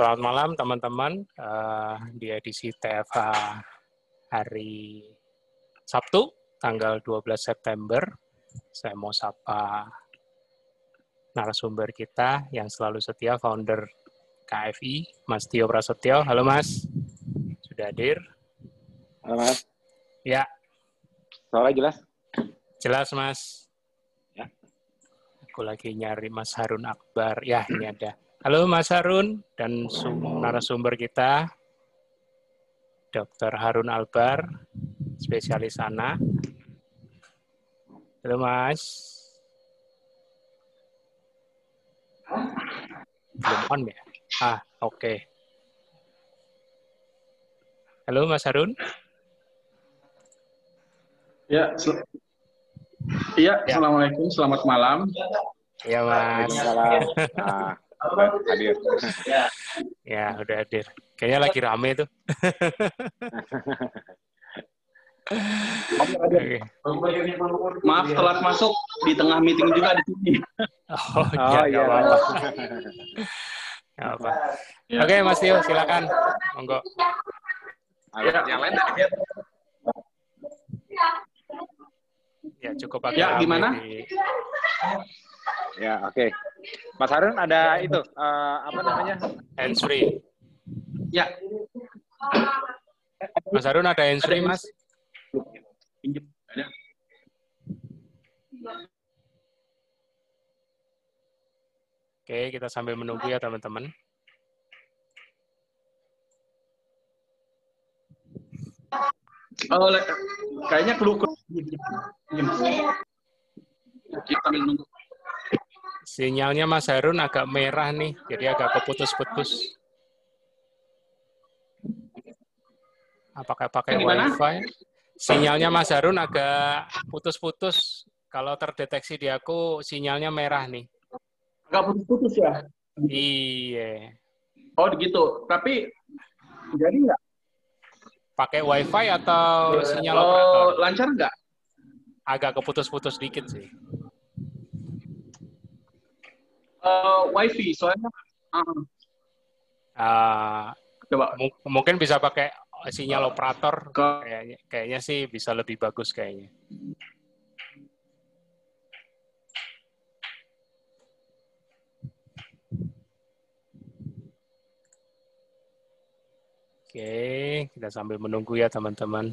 Selamat malam teman-teman uh, di edisi TFH hari Sabtu tanggal 12 September. Saya mau sapa narasumber kita yang selalu setia founder KFI, Mas Tio Prasetyo. Halo Mas, sudah hadir? Halo Mas. Ya. Suara jelas? Jelas Mas. Ya. Aku lagi nyari Mas Harun Akbar. Ya, ini ada. Halo Mas Harun dan narasumber kita, Dr. Harun Albar, spesialis anak. Halo Mas. Belum on ya? Ah, oke. Okay. Halo Mas Harun. Ya, sel iya, ya. Assalamualaikum, selamat malam. Ya Mas. Waalaikumsalam. Hadir. ya, udah hadir. Kayaknya lagi rame tuh. Maaf telat masuk di tengah meeting juga di sini. Oh, oh iya. apa-apa. apa. Ya. Oke, Mas Tio, silakan. Monggo. Ya, yang lain tadi Ya, cukup pakai Ya, gimana? Di... Ya, oke. Okay. Mas Harun ada itu uh, apa namanya? Hands free. Ya. Mas Harun ada hands free, Mas? Oke, kita sambil menunggu ya, teman-teman. Oh, kayaknya keluar. Kita menunggu. Sinyalnya Mas Harun agak merah nih, jadi agak keputus-putus. Apakah pakai WiFi? Sinyalnya Mas Harun agak putus-putus. Kalau terdeteksi di aku, sinyalnya merah nih. Agak putus-putus ya? Iya. Oh, gitu. Tapi jadi nggak? Pakai WiFi atau sinyal oh, operator? Lancar nggak? Agak keputus-putus dikit sih. Uh, wifi soalnya uh, uh, coba mungkin bisa pakai sinyal operator kayaknya kayaknya sih bisa lebih bagus kayaknya Oke, kita sambil menunggu ya teman-teman.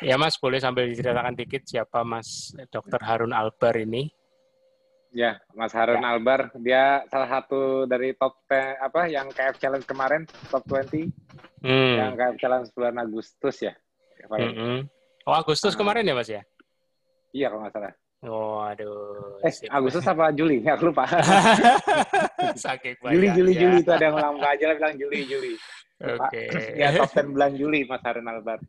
Ya Mas, boleh sambil diceritakan dikit siapa Mas Dr. Harun Albar ini? Ya, Mas Harun ya. Albar, dia salah satu dari top 10 apa yang KF Challenge kemarin, top 20. Hmm. Yang KF Challenge bulan Agustus ya. Mm -hmm. Oh, Agustus nah. kemarin ya, Mas ya? Iya, kalau nggak salah. Oh, aduh. Eh, sip. Agustus apa Juli? Ya, aku lupa. Sakit Juli, Juli, ya. Juli itu ada yang ulang aja bilang Juli, Juli. Oke. Okay. ya, top 10 bulan Juli Mas Harun Albar.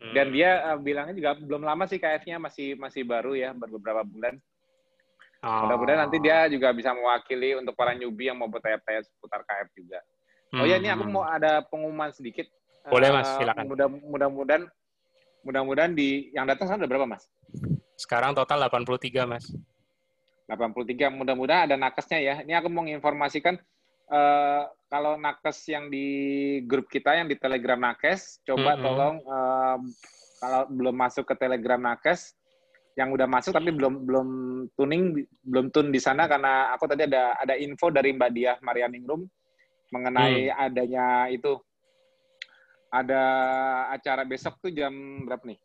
Hmm. Dan dia uh, bilangnya juga belum lama sih KF-nya masih masih baru ya, baru beberapa bulan. Oh. Mudah-mudahan nanti dia juga bisa mewakili untuk para newbie yang mau bertanya-tanya seputar KF juga. Hmm. Oh ya, ini aku mau ada pengumuman sedikit. Boleh mas, eh, silakan. Mudah-mudahan, mudah-mudahan di yang datang sana ada berapa mas? Sekarang total 83 mas. 83. Mudah-mudahan ada nakesnya ya. Ini aku mau menginformasikan uh, kalau nakes yang di grup kita yang di Telegram nakes, coba -hmm. tolong uh, kalau belum masuk ke Telegram nakes yang udah masuk tapi belum belum tuning belum tune di sana karena aku tadi ada ada info dari Mbak Diah Marianingrum mengenai hmm. adanya itu ada acara besok tuh jam berapa nih?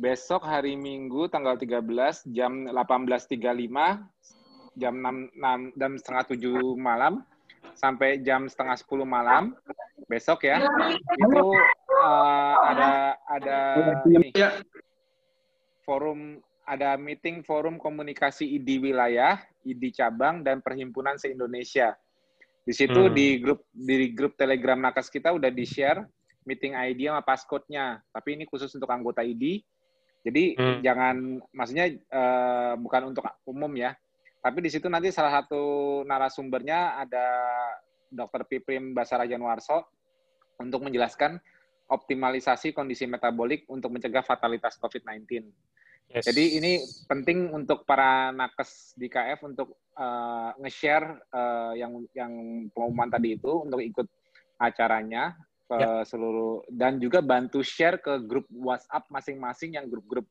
Besok hari Minggu tanggal 13 jam 18.35 jam 6, 6 jam setengah 7 malam sampai jam setengah 10 malam. Besok ya itu uh, ada ada ini forum ada meeting forum komunikasi ID wilayah, ID cabang dan perhimpunan se-Indonesia. Di situ hmm. di grup di grup Telegram Nakes kita udah di-share meeting ID sama passcode-nya. Tapi ini khusus untuk anggota ID. Jadi hmm. jangan maksudnya uh, bukan untuk umum ya. Tapi di situ nanti salah satu narasumbernya ada Dr. Piprim Basara Januarso untuk menjelaskan optimalisasi kondisi metabolik untuk mencegah fatalitas COVID-19. Yes. Jadi ini penting untuk para nakes di KF untuk uh, nge-share uh, yang yang pengumuman tadi itu untuk ikut acaranya ke ya. seluruh dan juga bantu share ke grup WhatsApp masing-masing yang grup-grup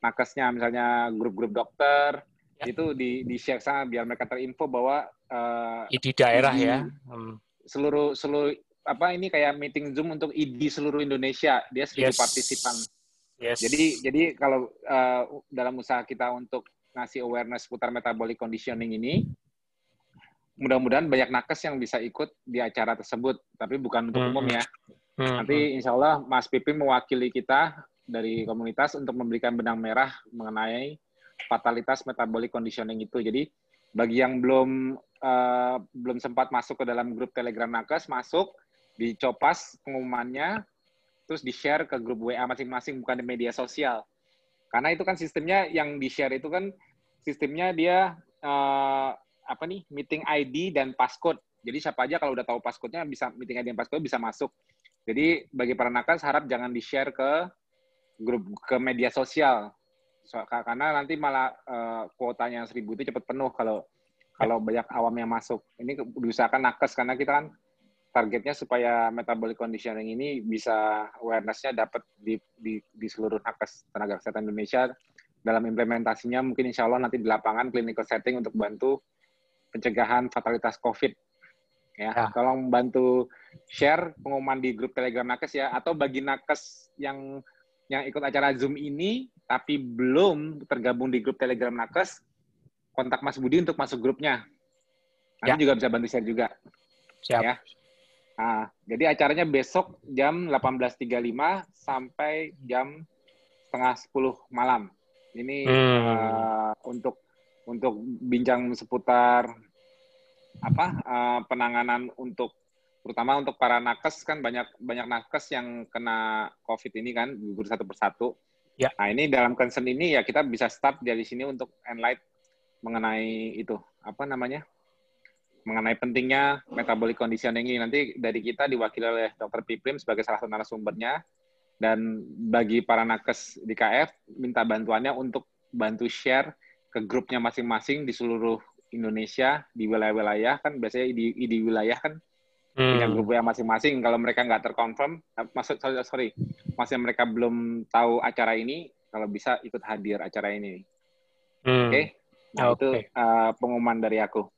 nakesnya misalnya grup-grup dokter ya. itu di di share sana biar mereka terinfo bahwa uh, di daerah ID, ya hmm. seluruh seluruh apa ini kayak meeting Zoom untuk ID seluruh Indonesia dia seribu yes. partisipan Yes. Jadi jadi kalau uh, dalam usaha kita untuk ngasih awareness seputar metabolic conditioning ini, mudah-mudahan banyak nakes yang bisa ikut di acara tersebut, tapi bukan untuk hmm. umum ya. Hmm. Nanti insya Allah Mas Pipi mewakili kita dari komunitas untuk memberikan benang merah mengenai fatalitas metabolic conditioning itu. Jadi bagi yang belum uh, belum sempat masuk ke dalam grup Telegram nakes, masuk dicopas pengumumannya, terus di-share ke grup WA masing-masing bukan di media sosial. Karena itu kan sistemnya yang di-share itu kan sistemnya dia uh, apa nih meeting ID dan passcode. Jadi siapa aja kalau udah tahu passcode-nya bisa meeting ID dan passcode bisa masuk. Jadi bagi para nakes harap jangan di-share ke grup ke media sosial. So, karena nanti malah uh, kuotanya seribu itu cepat penuh kalau kalau banyak awam yang masuk. Ini diusahakan nakes karena kita kan targetnya supaya metabolic conditioning ini bisa awareness-nya dapat di, di, di seluruh nakes tenaga kesehatan Indonesia dalam implementasinya mungkin insya Allah nanti di lapangan clinical setting untuk bantu pencegahan fatalitas COVID. Ya, ya. tolong bantu share pengumuman di grup Telegram nakes ya, atau bagi nakes yang yang ikut acara Zoom ini tapi belum tergabung di grup Telegram nakes, kontak Mas Budi untuk masuk grupnya. Nanti ya. juga bisa bantu share juga. Siap. Ya. Nah, jadi acaranya besok jam 18.35 sampai jam setengah 10 malam. Ini hmm. uh, untuk untuk bincang seputar apa uh, penanganan untuk terutama untuk para nakes kan banyak banyak nakes yang kena COVID ini kan gugur satu persatu. Ya. Nah ini dalam concern ini ya kita bisa start dari sini untuk enlight mengenai itu apa namanya mengenai pentingnya metabolic conditioning ini. Nanti dari kita diwakili oleh Dr. Piprim sebagai salah satu narasumbernya. Dan bagi para nakes di KF, minta bantuannya untuk bantu share ke grupnya masing-masing di seluruh Indonesia, di wilayah-wilayah. Kan biasanya di, di wilayah kan hmm. punya grup yang masing-masing. Kalau mereka nggak terkonfirm, eh, maksud sorry, sorry, masih mereka belum tahu acara ini, kalau bisa ikut hadir acara ini. Hmm. Oke, okay? nah okay. itu uh, pengumuman dari aku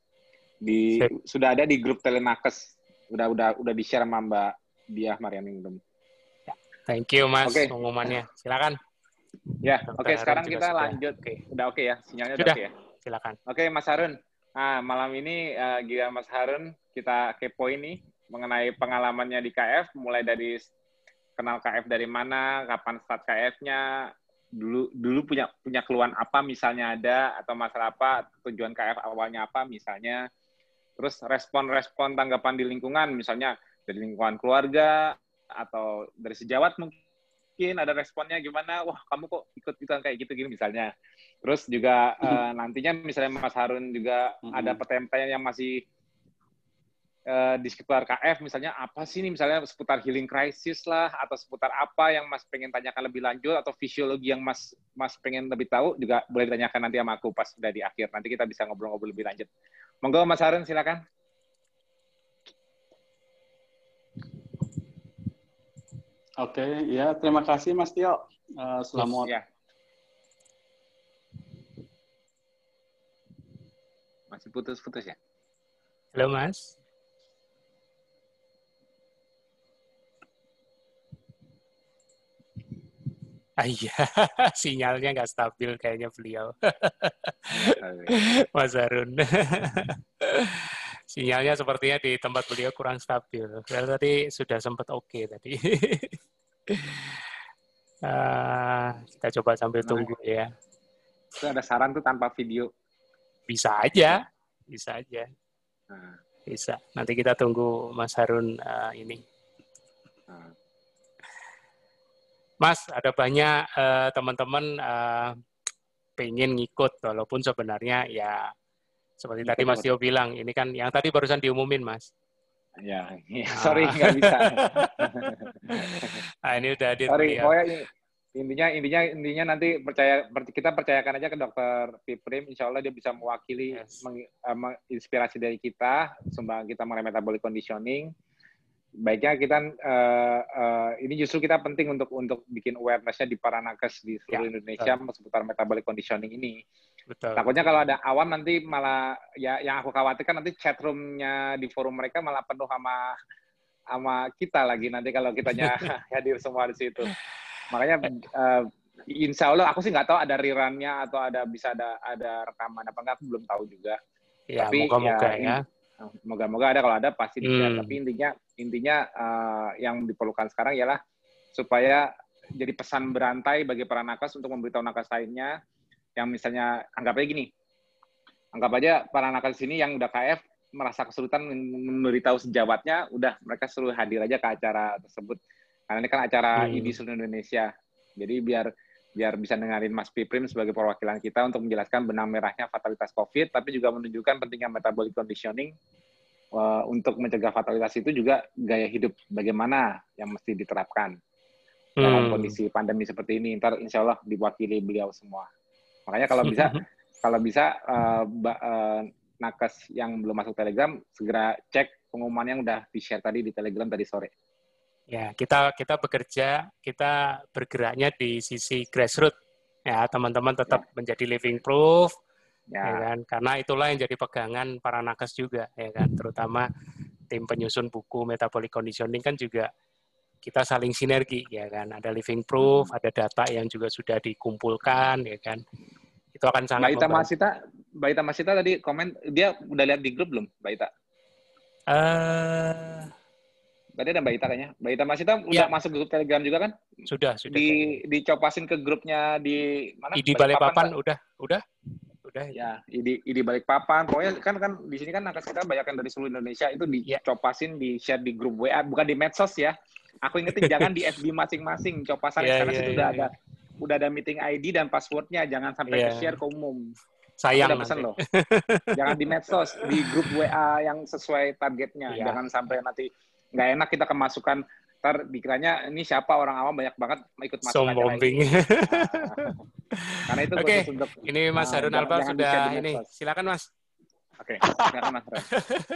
di Sip. sudah ada di grup Telenakes udah udah udah di share sama Mbak Diah Marianingrum. Ya, thank you Mas okay. pengumumannya. Silakan. Ya, oke okay, sekarang kita sudah. lanjut. Okay. Udah oke okay ya, sinyalnya sudah oke okay ya. Silakan. Oke okay, Mas Harun. Nah, malam ini uh, Gila Mas Harun kita kepo ini mengenai pengalamannya di KF mulai dari kenal KF dari mana, kapan start KF-nya, dulu dulu punya punya keluhan apa misalnya ada atau masalah apa, tujuan KF awalnya apa misalnya Terus respon-respon tanggapan di lingkungan, misalnya dari lingkungan keluarga atau dari sejawat mungkin ada responnya gimana? Wah, kamu kok ikut-ikutan kayak gitu gini misalnya. Terus juga uh, nantinya misalnya Mas Harun juga mm -hmm. ada pertanyaan yang masih uh, di sekitar KF misalnya apa sih ini misalnya seputar healing crisis lah atau seputar apa yang Mas pengen tanyakan lebih lanjut atau fisiologi yang Mas Mas pengen lebih tahu juga boleh ditanyakan nanti sama aku pas udah di akhir. Nanti kita bisa ngobrol-ngobrol lebih lanjut. Monggo Mas Harun silakan. Oke, ya terima kasih Mas Tio. Uh, selamat. Ya. Masih putus-putus ya? Halo Mas. Ah, iya, sinyalnya nggak stabil kayaknya beliau. Mas Harun. sinyalnya sepertinya di tempat beliau kurang stabil. Well, tadi sudah sempat oke okay, tadi. uh, kita coba sambil tunggu ya. Itu ada saran tuh tanpa video. Bisa aja, bisa aja. Nah. Bisa. Nanti kita tunggu Mas Harun uh, ini. Nah. Mas, ada banyak uh, teman-teman uh, pengen ngikut, walaupun sebenarnya ya seperti tadi Mas Tio bilang, ini kan yang tadi barusan diumumin, Mas. Ya, ya sorry nggak bisa. nah, ini udah hadir. Sorry, pokoknya intinya intinya intinya nanti percaya kita percayakan aja ke dokter Piprim insya Allah dia bisa mewakili yes. meng, uh, menginspirasi dari kita sumbang kita mengenai metabolic conditioning baiknya kita uh, uh, ini justru kita penting untuk untuk bikin awarenessnya di para nakes di seluruh ya, Indonesia betul. seputar metabolic conditioning ini. Betul. Takutnya kalau ada awam nanti malah ya yang aku khawatirkan nanti chatroomnya di forum mereka malah penuh sama sama kita lagi nanti kalau kitanya hadir semua di situ. Makanya uh, insya Allah aku sih nggak tahu ada rerunnya atau ada bisa ada ada rekaman apa enggak aku belum tahu juga. Ya, Tapi moga-moga ya. ya. Moga-moga ada kalau ada pasti di share. Hmm. Tapi intinya intinya uh, yang diperlukan sekarang ialah supaya jadi pesan berantai bagi para nakes untuk memberitahu nakes lainnya yang misalnya anggap aja gini. Anggap aja para nakes sini yang udah KF merasa kesulitan memberitahu sejawatnya, udah mereka suruh hadir aja ke acara tersebut karena ini kan acara hmm. IDI seluruh Indonesia. Jadi biar biar bisa dengerin Mas Piprim sebagai perwakilan kita untuk menjelaskan benang merahnya fatalitas COVID, tapi juga menunjukkan pentingnya metabolic conditioning uh, untuk mencegah fatalitas itu juga gaya hidup bagaimana yang mesti diterapkan hmm. dalam kondisi pandemi seperti ini. Ntar insya Allah diwakili beliau semua. Makanya kalau bisa kalau bisa uh, uh, nakes yang belum masuk Telegram segera cek pengumuman yang udah di share tadi di Telegram tadi sore. Ya, kita kita bekerja, kita bergeraknya di sisi grassroots. Ya, teman-teman tetap ya. menjadi living proof, ya. ya kan? Karena itulah yang jadi pegangan para nakes juga, ya kan? Terutama tim penyusun buku metabolic conditioning kan juga kita saling sinergi, ya kan? Ada living proof, hmm. ada data yang juga sudah dikumpulkan, ya kan? Itu akan sangat. Mbak Ita Masita, Mbak Ita Masita tadi komen dia udah lihat di grup belum, Mbak Ita? Uh, Tadi ada Mbak Ita kayaknya. Mbak Ita Masita udah ya. masuk grup Telegram juga kan? Sudah, sudah. Di dicopasin ke grupnya di mana? Di Balikpapan udah, udah. Udah. Ya, di di Balikpapan. Pokoknya kan kan di sini kan nakes kita banyak dari seluruh Indonesia itu dicopasin, ya. di share di grup WA, bukan di medsos ya. Aku ingetin jangan di FB masing-masing. Copasan ya, karena ya, situ ya, udah ya. ada udah ada meeting ID dan passwordnya. Jangan sampai ya. share ke umum. Sayang Aku pesan loh. jangan di medsos, di grup WA yang sesuai targetnya. Ya. Jangan sampai nanti nggak enak kita kemasukan ntar dikiranya ini siapa orang awam banyak banget ikut masuk acara bombing. Nah, karena itu Oke, okay. untuk ini Mas uh, Harun Alfa sudah ini. Silakan Mas. Oke, okay. silakan Mas.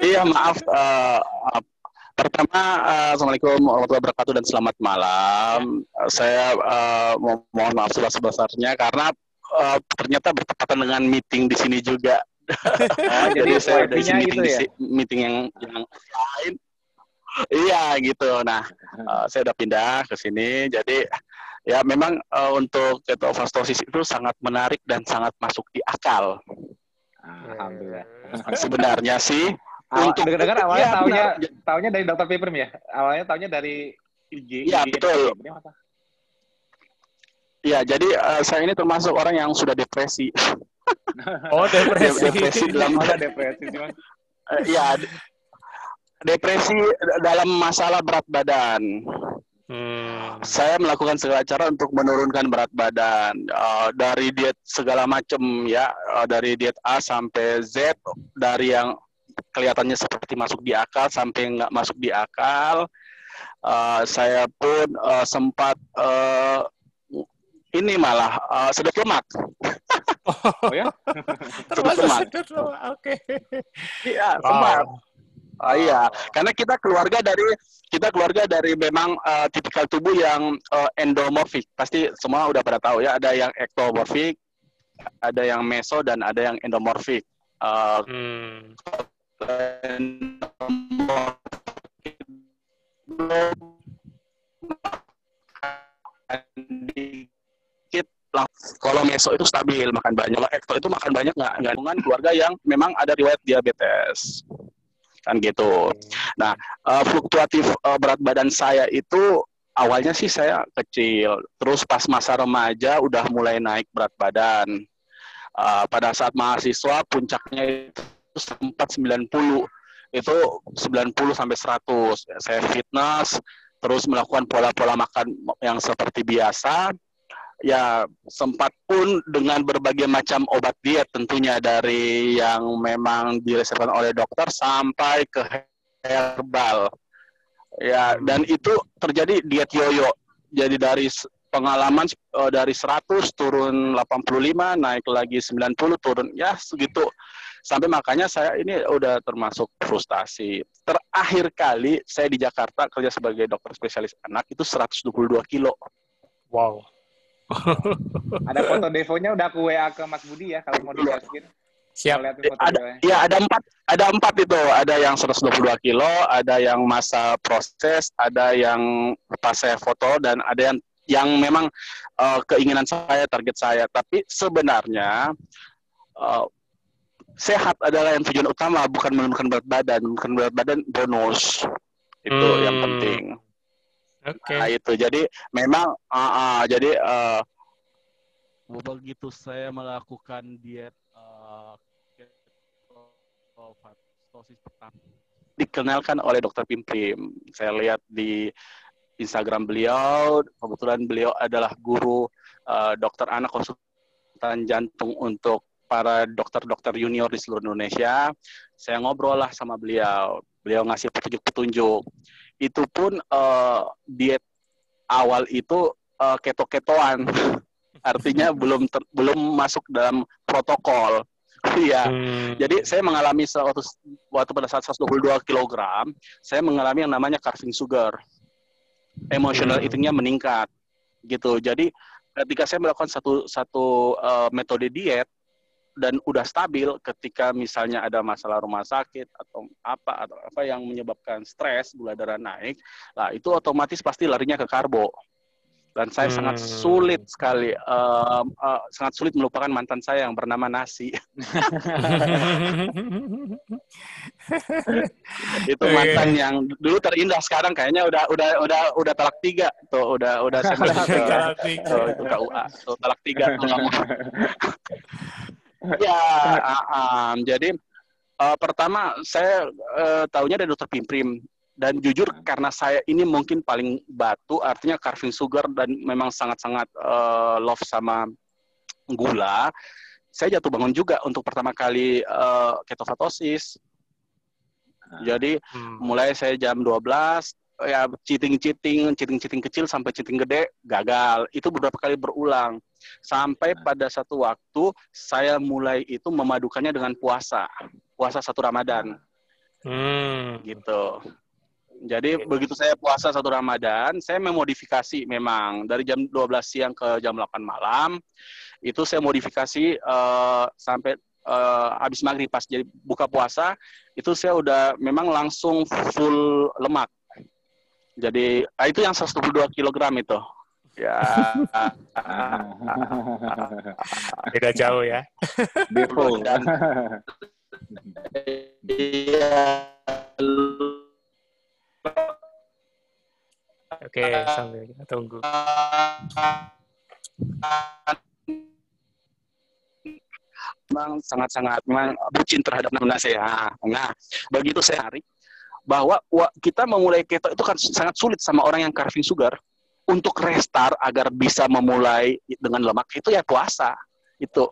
iya, maaf uh, Pertama, uh, Assalamualaikum warahmatullahi wabarakatuh dan selamat malam. Uh, saya uh, mo mohon maaf sebesar-besarnya karena uh, ternyata bertepatan dengan meeting di sini juga. Oh, jadi, jadi saya ada meeting, ya? meeting yang yang lain iya gitu. Nah, uh, saya udah pindah ke sini. Jadi ya memang uh, untuk ketofastosis itu sangat menarik dan sangat masuk di akal. Alhamdulillah. Sebenarnya sih Awal, untuk dengar awalnya ya, taunya taunya dari dokter Piprim ya. Awalnya taunya dari IG. Iya betul. Iya, jadi uh, saya ini termasuk orang yang sudah depresi. Oh, depresi. depresi dalam oh, depresi. Iya, depresi dalam masalah berat badan. Hmm. Saya melakukan segala cara untuk menurunkan berat badan uh, dari diet segala macam ya, uh, dari diet A sampai Z, dari yang kelihatannya seperti masuk di akal sampai nggak masuk di akal. Uh, saya pun uh, sempat uh, ini malah uh, sedot lemak. Oh ya? sedot lemak. Oke. Okay. Iya, wow. sempat Oh iya, karena kita keluarga dari kita keluarga dari memang uh, tipikal tubuh yang uh, endomorfik. Pasti semua udah pada tahu ya, ada yang ektomorfik, ada yang meso dan ada yang endomorfik. Uh, hmm. kalau meso itu stabil makan banyak, kalau ekto itu makan banyak nggak nggak keluarga yang memang ada riwayat diabetes kan gitu. Nah, uh, fluktuatif uh, berat badan saya itu awalnya sih saya kecil, terus pas masa remaja udah mulai naik berat badan. Uh, pada saat mahasiswa puncaknya itu sempat 90 itu 90 sampai 100 saya fitness terus melakukan pola-pola makan yang seperti biasa ya sempat pun dengan berbagai macam obat diet tentunya dari yang memang diresepkan oleh dokter sampai ke herbal. Ya, dan itu terjadi diet yoyo. Jadi dari pengalaman uh, dari 100 turun 85 naik lagi 90 turun ya segitu. Sampai makanya saya ini udah termasuk frustasi. Terakhir kali saya di Jakarta kerja sebagai dokter spesialis anak itu 122 kilo. Wow ada foto devonya udah aku WA ke Mas Budi ya kalau mau dimasukin Siap. Ada, ya ada empat, ada empat itu. Ada yang 122 kilo, ada yang masa proses, ada yang pas saya foto, dan ada yang yang memang uh, keinginan saya, target saya. Tapi sebenarnya uh, sehat adalah yang tujuan utama, bukan menurunkan berat badan. Menurunkan berat badan bonus. Itu hmm. yang penting. Oke. Okay. Nah itu. Jadi memang, uh, uh, jadi uh, begitu saya melakukan diet uh, pertama dikenalkan oleh dokter Pimprim. Saya lihat di Instagram beliau, kebetulan beliau adalah guru uh, dokter anak konsultan jantung untuk para dokter-dokter junior di seluruh Indonesia. Saya ngobrol lah sama beliau. Beliau ngasih petunjuk-petunjuk. Itu pun uh, diet awal itu uh, keto-ketoan. Artinya belum ter, belum masuk dalam protokol. Iya. Hmm. Jadi saya mengalami waktu waktu pada saat 122 kg, saya mengalami yang namanya carving sugar. Emotional hmm. eatingnya meningkat. Gitu. Jadi ketika saya melakukan satu satu uh, metode diet dan udah stabil ketika misalnya ada masalah rumah sakit atau apa atau apa yang menyebabkan stres gula darah naik, lah itu otomatis pasti larinya ke karbo. Dan saya hmm. sangat sulit sekali uh, uh, sangat sulit melupakan mantan saya yang bernama nasi. Itu mantan yang dulu terindah sekarang kayaknya udah udah udah udah talak tiga tuh udah udah saya itu KUA tuh talak tiga tuh ya. Uh, um, jadi uh, pertama saya uh, tahunya dari dokter Pimprim. Dan jujur karena saya ini mungkin paling batu artinya carving sugar dan memang sangat-sangat uh, love sama gula saya jatuh bangun juga untuk pertama kali uh, ketofatosis jadi hmm. mulai saya jam 12 ya cheating-cheating, cheating-cheating kecil sampai cheating gede gagal. Itu beberapa kali berulang. Sampai pada satu waktu saya mulai itu memadukannya dengan puasa. Puasa satu Ramadan. Hmm. Gitu. Jadi okay. begitu saya puasa satu Ramadan, saya memodifikasi memang dari jam 12 siang ke jam 8 malam. Itu saya modifikasi uh, sampai uh, habis maghrib pas jadi buka puasa, itu saya udah memang langsung full lemak. Jadi ah, itu yang 122 kg itu. Ya. Beda jauh ya. Iya. Oke, sambil kita tunggu. Memang sangat-sangat memang bucin terhadap nama saya. Nah, begitu saya hari bahwa kita memulai keto itu kan sangat sulit sama orang yang carving sugar untuk restart agar bisa memulai dengan lemak itu ya puasa itu.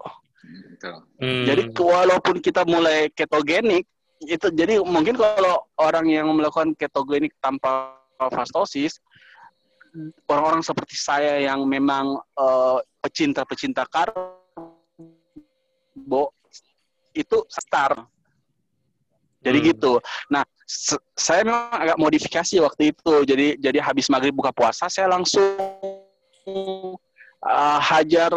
Hmm. Jadi walaupun kita mulai ketogenik itu jadi mungkin kalau orang yang melakukan ketogenik tanpa fastosis orang-orang seperti saya yang memang uh, pecinta-pecinta karbo itu start jadi hmm. gitu. Nah saya memang agak modifikasi waktu itu. Jadi jadi habis maghrib buka puasa saya langsung uh, hajar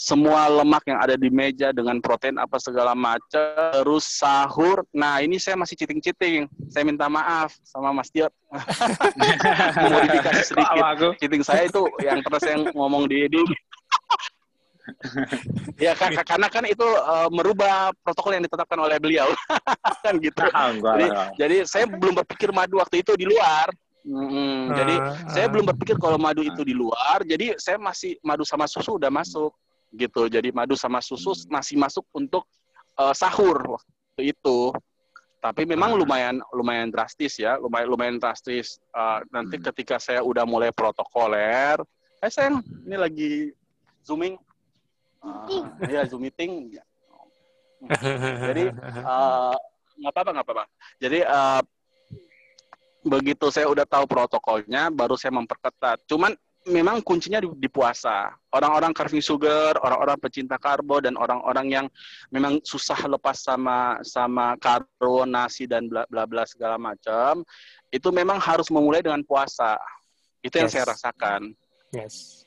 semua lemak yang ada di meja dengan protein apa segala macam terus sahur. Nah ini saya masih citing citing saya minta maaf sama Mas Tiot. Modifikasi sedikit. Citing saya itu yang terus yang ngomong di di ya kan karena kan itu uh, merubah protokol yang ditetapkan oleh beliau kan gitu ah, jadi, jadi saya belum berpikir madu waktu itu di luar Hmm, uh, jadi uh. saya belum berpikir kalau madu itu di luar, jadi saya masih madu sama susu udah masuk gitu. Jadi madu sama susu hmm. masih masuk untuk uh, sahur waktu itu. Tapi memang lumayan lumayan drastis ya, lumayan lumayan drastis. Uh, nanti hmm. ketika saya udah mulai protokoler, eh sayang, ini lagi zooming, uh, ya zoom meeting. Jadi nggak uh, apa-apa nggak apa-apa. Jadi uh, begitu saya udah tahu protokolnya, baru saya memperketat. Cuman memang kuncinya di, di puasa. Orang-orang carving sugar, orang-orang pecinta karbo dan orang-orang yang memang susah lepas sama sama karbo, nasi dan bla bla bla segala macam, itu memang harus memulai dengan puasa. Itu yang yes. saya rasakan. Yes.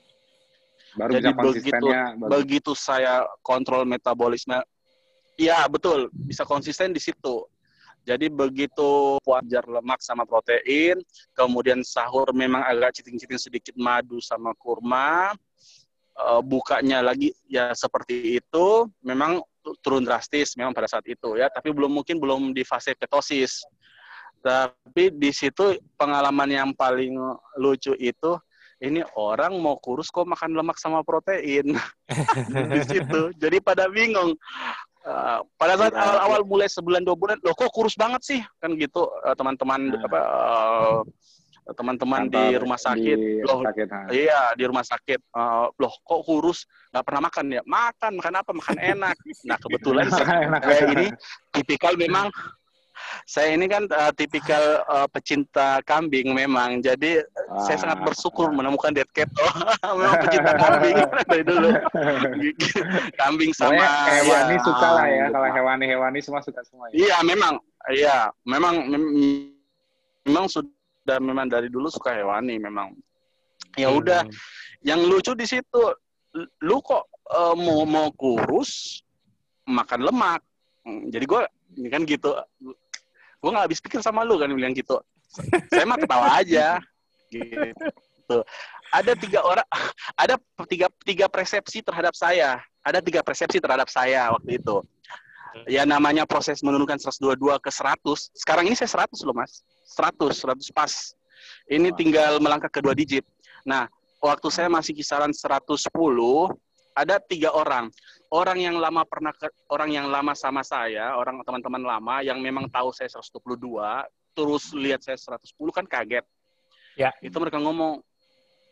Baru Jadi begitu baru. begitu saya kontrol metabolisme, ya betul bisa konsisten di situ. Jadi begitu wajar lemak sama protein, kemudian sahur memang agak citing-citing sedikit madu sama kurma, uh, bukanya lagi ya seperti itu, memang turun drastis memang pada saat itu ya, tapi belum mungkin belum di fase ketosis. Tapi di situ pengalaman yang paling lucu itu ini orang mau kurus kok makan lemak sama protein di situ. Jadi pada bingung. Uh, pada saat iya. awal-awal mulai sebulan dua bulan, loh kok kurus banget sih kan gitu uh, teman-teman nah. apa uh, teman-teman di rumah sakit, di loh sakit, iya di rumah sakit, uh, loh kok kurus nggak pernah makan ya makan makan apa makan enak. Nah kebetulan saya ini tipikal memang saya ini kan uh, tipikal uh, pecinta kambing memang. Jadi ah, saya sangat bersyukur ah. menemukan Dead Cat. Oh, memang pecinta kambing dari dulu. kambing sama hewani ya, suka lah ya. Kalau hewani-hewani semua suka semua. Ya? Iya, memang. Iya, memang mem memang sudah memang dari dulu suka hewani memang. Ya hmm. udah, hmm. yang lucu di situ lu kok uh, mau mau kurus makan lemak. Hmm, jadi gue ini kan gitu gue nggak habis pikir sama lu kan bilang gitu. Saya mah ketawa aja gitu. Ada tiga orang ada tiga tiga persepsi terhadap saya. Ada tiga persepsi terhadap saya waktu itu. Ya namanya proses menurunkan 122 ke 100 sekarang ini saya 100 loh mas. 100 100 pas. Ini tinggal melangkah ke dua digit. Nah waktu saya masih kisaran 110 ada tiga orang orang yang lama pernah ke, orang yang lama sama saya, orang teman-teman lama yang memang tahu saya 122, terus lihat saya 110 kan kaget. Ya. Itu mereka ngomong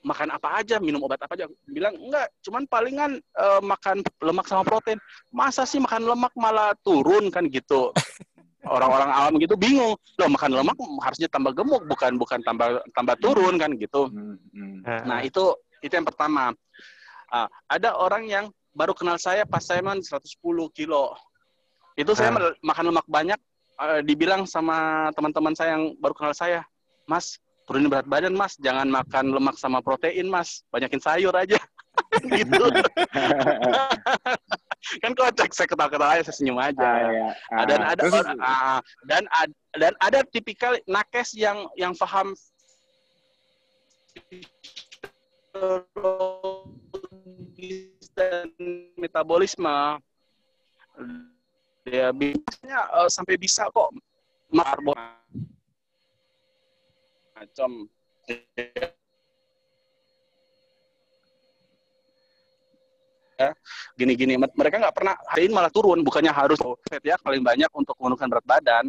makan apa aja, minum obat apa aja. Bilang enggak, cuman palingan uh, makan lemak sama protein. Masa sih makan lemak malah turun kan gitu. Orang-orang awam gitu bingung. Loh, makan lemak harusnya tambah gemuk, bukan bukan tambah tambah turun kan gitu. Hmm, hmm. Nah, itu itu yang pertama. Uh, ada orang yang baru kenal saya pas saya man 110 kilo. Itu saya hmm. makan lemak banyak, uh, dibilang sama teman-teman saya yang baru kenal saya, Mas, turunin berat badan, Mas. Jangan makan lemak sama protein, Mas. Banyakin sayur aja. gitu. kan kocak saya ketawa-ketawa aja, saya senyum aja. Ah, iya. ah, dan ada terus, orang, ah, dan ad, dan ada tipikal nakes yang yang paham dan metabolisme dia biasanya uh, sampai bisa kok marbon macam ya gini-gini. Mereka nggak pernah hari ini malah turun. Bukannya harus fat ya paling banyak untuk menurunkan berat badan.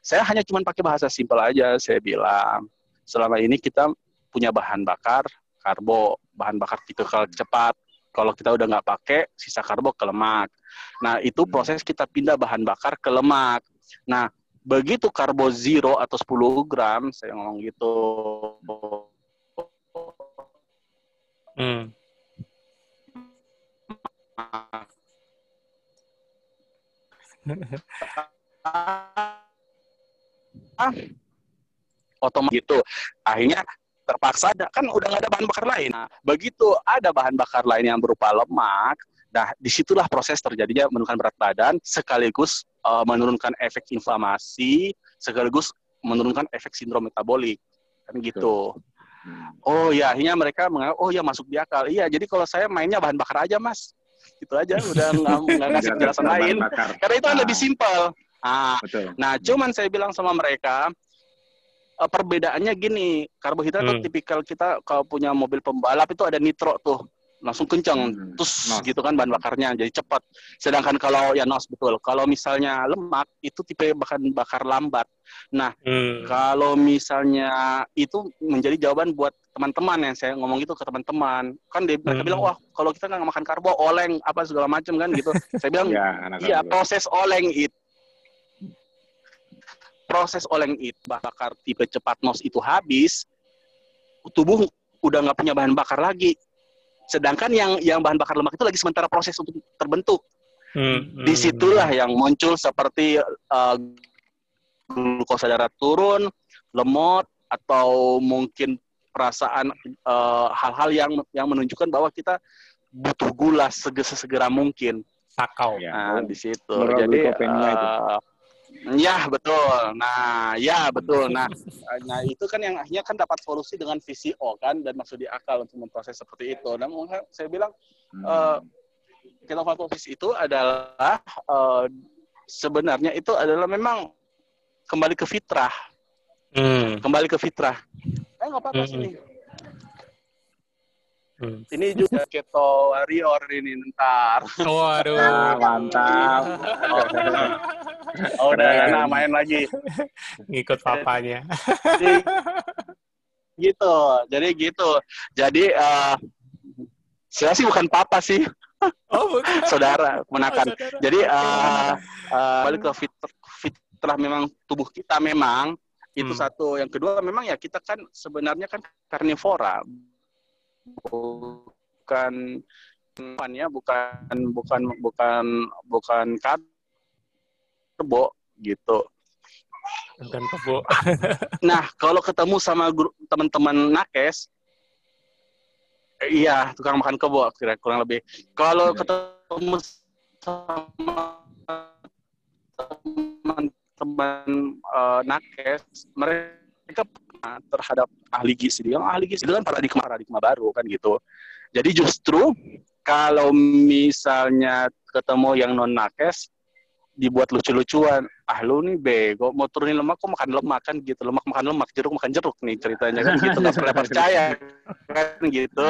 Saya hanya cuma pakai bahasa simpel aja saya bilang. Selama ini kita punya bahan bakar karbo bahan bakar tipe cepat kalau kita udah nggak pakai, sisa karbo ke lemak. Nah, itu hmm. proses kita pindah bahan bakar ke lemak. Nah, begitu karbo zero atau 10 gram, saya ngomong gitu. Hmm. otomatis gitu. Akhirnya terpaksa ada kan udah nggak ada bahan bakar lain. Nah, begitu ada bahan bakar lain yang berupa lemak, nah di situlah proses terjadinya menurunkan berat badan sekaligus uh, menurunkan efek inflamasi sekaligus menurunkan efek sindrom metabolik kan gitu. Oh ya, akhirnya mereka menganggap oh ya masuk di akal. Iya, jadi kalau saya mainnya bahan bakar aja mas, gitu aja udah nggak ngasih penjelasan lain. Karena itu kan lebih nah. simpel. Ah, nah, cuman saya bilang sama mereka, perbedaannya gini, karbohidrat hmm. tipikal kita kalau punya mobil pembalap itu ada nitro tuh langsung kencang hmm. terus nos. gitu kan bahan bakarnya jadi cepat sedangkan kalau ya nos betul kalau misalnya lemak itu tipe bahan bakar lambat nah hmm. kalau misalnya itu menjadi jawaban buat teman-teman yang saya ngomong itu ke teman-teman kan dia mereka hmm. bilang wah kalau kita nggak makan karbo oleng apa segala macam kan gitu saya bilang ya, iya proses oleng itu proses oleng itu bakar tipe cepat nos itu habis, tubuh udah nggak punya bahan bakar lagi. Sedangkan yang yang bahan bakar lemak itu lagi sementara proses untuk terbentuk. Hmm, Di situlah yang muncul seperti uh, glukosa darah turun, lemot, atau mungkin perasaan eh, hal-hal uh, yang yang menunjukkan bahwa kita butuh gula segera mungkin. Sakau. Ya, nah, di situ. Jadi uh, Ya betul. Nah, ya betul. Nah, nah itu kan yang akhirnya kan dapat solusi dengan VCO kan dan masuk di akal untuk memproses seperti itu. Dan saya bilang hmm. uh, ketofastosis itu adalah uh, sebenarnya itu adalah memang kembali ke fitrah. Hmm. Kembali ke fitrah. Eh nggak apa-apa hmm. sini. Hmm. Ini juga keto warrior ini ntar. Waduh, nah, mantap. oh, udah nah, main lagi. Ngikut papanya. Jadi, gitu. Jadi gitu. Jadi uh, saya sih bukan papa sih. Oh, bukan. saudara menakan. Oh, saudara. Jadi uh, uh, balik ke fit, fitrah memang tubuh kita memang itu hmm. satu. Yang kedua memang ya kita kan sebenarnya kan karnivora. Bukan ya bukan bukan bukan bukan karbo gitu. Bukan kebo. nah, kalau ketemu sama teman-teman nakes iya, tukang makan kebo kira kurang lebih. Kalau iya. ketemu sama teman-teman uh, nakes, mereka terhadap ahli gizi. Yang ahli gizi itu kan paradigma paradigma baru kan gitu. Jadi justru kalau misalnya ketemu yang non nakes dibuat lucu-lucuan, ah lu nih bego mau turunin lemak kok makan lemak kan gitu, lemak makan lemak, jeruk makan jeruk nih ceritanya kan gitu nggak pernah percaya kan gitu.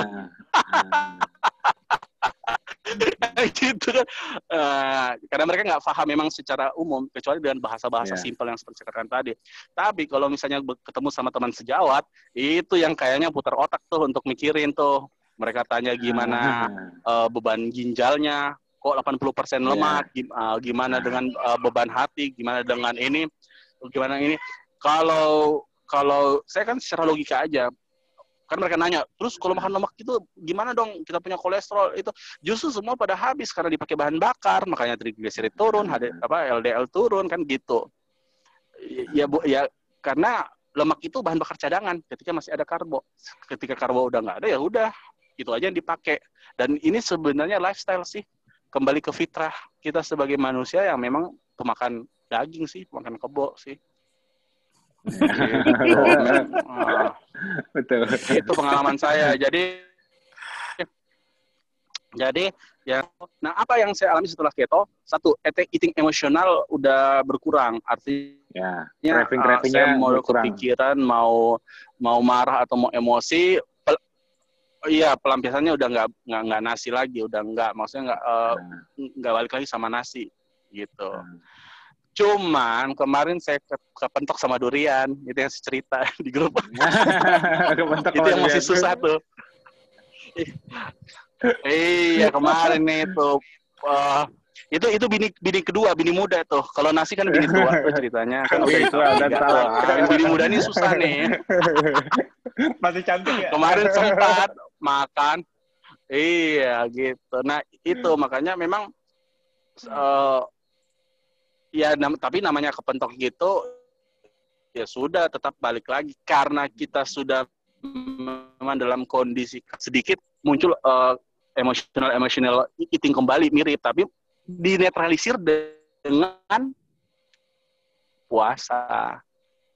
Gitu. Kan uh, karena mereka nggak paham memang secara umum kecuali dengan bahasa-bahasa yeah. simpel yang seperti saya katakan tadi. Tapi kalau misalnya ketemu sama teman sejawat itu yang kayaknya putar otak tuh untuk mikirin tuh. Mereka tanya gimana uh, beban ginjalnya kok 80% lemak yeah. gimana uh, dengan uh, beban hati gimana dengan ini gimana ini. Kalau kalau saya kan secara logika aja kan mereka nanya terus kalau makan lemak itu gimana dong? Kita punya kolesterol. Itu justru semua pada habis karena dipakai bahan bakar makanya trigliserid turun HD, apa LDL turun kan gitu. Ya bu ya karena lemak itu bahan bakar cadangan ketika masih ada karbo. Ketika karbo udah nggak ada ya udah itu aja yang dipakai. Dan ini sebenarnya lifestyle sih kembali ke fitrah kita sebagai manusia yang memang pemakan daging sih pemakan kebo sih Betul. Itu pengalaman saya. Jadi jadi ya nah apa yang saya alami setelah keto? Satu, eating emosional udah berkurang. Artinya ya, craving uh, saya mau berkurang. kepikiran, mau mau marah atau mau emosi, Iya, pelampiasannya udah nggak nggak nggak nasi lagi, udah nggak, maksudnya nggak uh, nggak balik lagi sama nasi gitu. Hmm. Cuman kemarin saya ke kepentok sama durian, itu yang cerita di grup. itu yang masih susah tuh. iya kemarin itu uh, itu itu bini bini kedua bini muda tuh. Kalau nasi kan bini tua tuh ceritanya. Kan udah itu udah bini muda ini susah nih. Masih cantik ya? Kemarin sempat makan. Iya gitu. Nah itu. Makanya memang uh, ya nam tapi namanya kepentok gitu ya sudah tetap balik lagi karena kita sudah memang dalam kondisi sedikit muncul uh, emosional emosional eating kembali mirip tapi dinetralisir dengan puasa.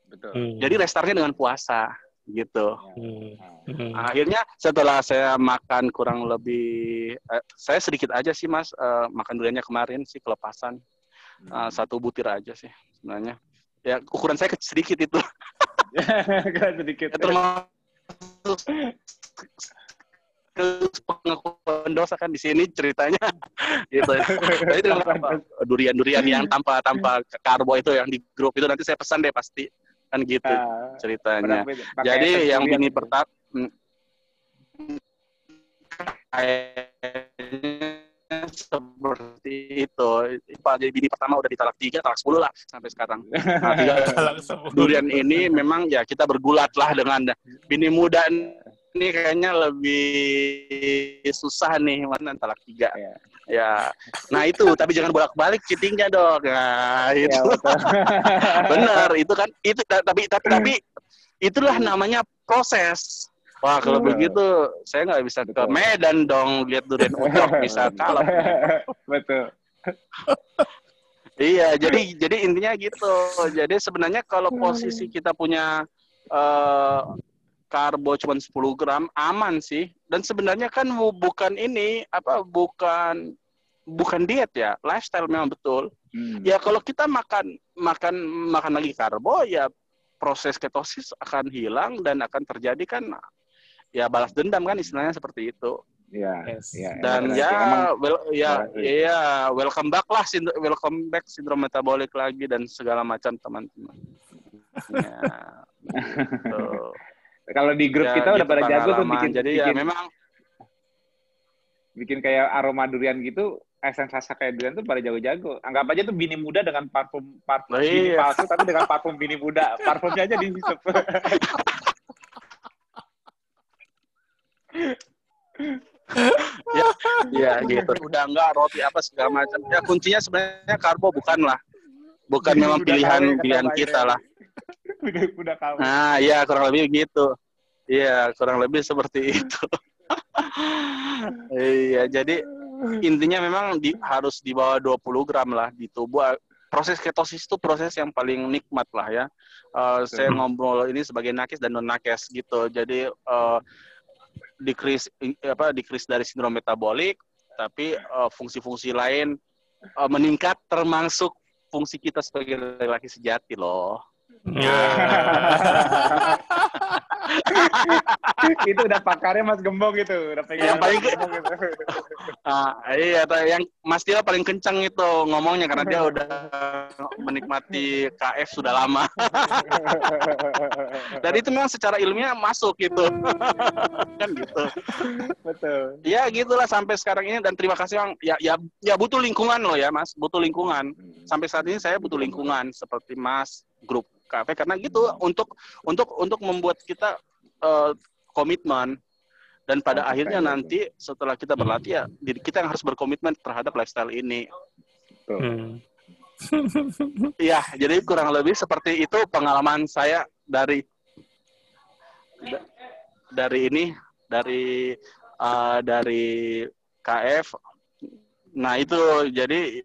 Betul. Hmm. Jadi restartnya dengan puasa gitu. Hmm. Hmm. Akhirnya setelah saya makan kurang lebih eh, saya sedikit aja sih Mas uh, makan duriannya kemarin sih kelepasan uh, satu butir aja sih sebenarnya. Ya ukuran saya kecil sedikit itu. sedikit. termasuk pengakuan dosa kan di sini ceritanya gitu. Jadi durian-durian yang tanpa tanpa karbo itu yang di grup itu nanti saya pesan deh pasti kan gitu uh, ceritanya. Jadi yang ini pertama hmm, seperti itu. Pak jadi bini pertama udah ditalak tiga, talak sepuluh lah sampai sekarang. Nah, tiga, durian ini memang ya kita bergulat lah dengan bini muda ini kayaknya lebih susah nih mana talak tiga. Ya. ya. Nah itu tapi jangan bolak-balik cheatingnya dong. Nah, itu. Ya, Benar, itu kan itu tapi tapi tapi itulah namanya proses. Wah kalau hmm. begitu saya nggak bisa Betul. ke Medan dong lihat durian ucok bisa kalah. Betul. iya jadi jadi intinya gitu. Jadi sebenarnya kalau posisi kita punya uh, karbo cuma 10 gram aman sih. Dan sebenarnya kan bukan ini apa bukan bukan diet ya, lifestyle memang betul. Hmm. Ya kalau kita makan makan makan lagi karbo ya proses ketosis akan hilang dan akan terjadi kan ya balas dendam kan istilahnya seperti itu. Iya. Yes. Ya, Dan ya, emang, well, ya, ya, welcome back lah, welcome back sindrom metabolik lagi dan segala macam teman-teman. ya, gitu. Kalau di grup ya, kita udah gitu pada jago tuh bikin. Jadi ya, bikin, ya memang bikin kayak aroma durian gitu, esen rasa kayak durian tuh pada jago-jago. Anggap aja tuh bini muda dengan parfum parfum oh, bini iya. palsu tapi dengan parfum bini muda. Parfumnya aja dihisap. ya, ya gitu. Udah enggak roti apa segala macam. Ya kuncinya sebenarnya karbo bukan lah. Bukan memang pilihan pilihan kita lah. Udah, udah Nah, iya kurang lebih gitu. Iya, kurang lebih seperti itu. iya, jadi intinya memang di, harus di bawah 20 gram lah di tubuh. Proses ketosis itu proses yang paling nikmat lah ya. Uh, saya ngobrol ini sebagai nakes dan non nakes gitu. Jadi uh, decrease apa decrease dari sindrom metabolik tapi uh, fungsi-fungsi lain uh, meningkat termasuk fungsi kita sebagai laki-laki sejati loh. Ya. itu udah pakarnya Mas Gembong itu, udah pegang. Yang paling Gembong itu. Ah, iya, yang Mas Tio paling kencang itu ngomongnya karena dia udah menikmati KF sudah lama. Dan itu memang secara ilmiah masuk gitu. kan gitu. Betul. Ya gitulah sampai sekarang ini dan terima kasih Bang. Ya ya ya butuh lingkungan loh ya, Mas. Butuh lingkungan. Hmm. Sampai saat ini saya butuh lingkungan seperti Mas, grup KP karena gitu untuk untuk untuk membuat kita uh, komitmen dan pada oh, akhirnya nanti setelah kita berlatih ya diri kita yang harus berkomitmen terhadap lifestyle ini. Hmm. Iya, jadi kurang lebih seperti itu pengalaman saya dari dari ini dari uh, dari KF. Nah itu jadi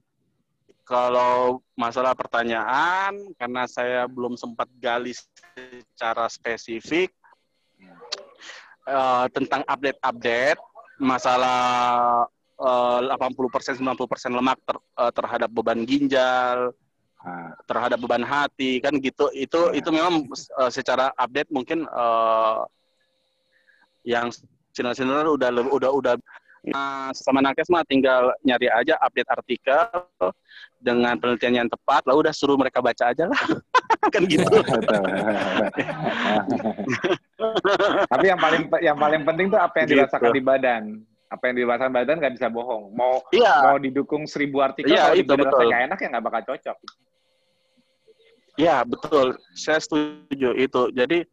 kalau masalah pertanyaan, karena saya belum sempat gali secara spesifik uh, tentang update-update masalah uh, 80% 90% lemak ter, uh, terhadap beban ginjal, uh, terhadap beban hati kan gitu. Itu uh. itu memang uh, secara update mungkin uh, yang channel-channel udah udah udah Nah, sama nakes mah tinggal nyari aja update artikel dengan penelitian yang tepat, lalu udah suruh mereka baca aja lah. kan gitu. Tapi yang paling yang paling penting tuh apa yang gitu. dirasakan di badan. Apa yang dirasakan badan nggak bisa bohong. Mau iya. mau didukung seribu artikel, iya, kalau itu, badan nggak enak ya nggak bakal cocok. Iya betul, saya setuju itu. Jadi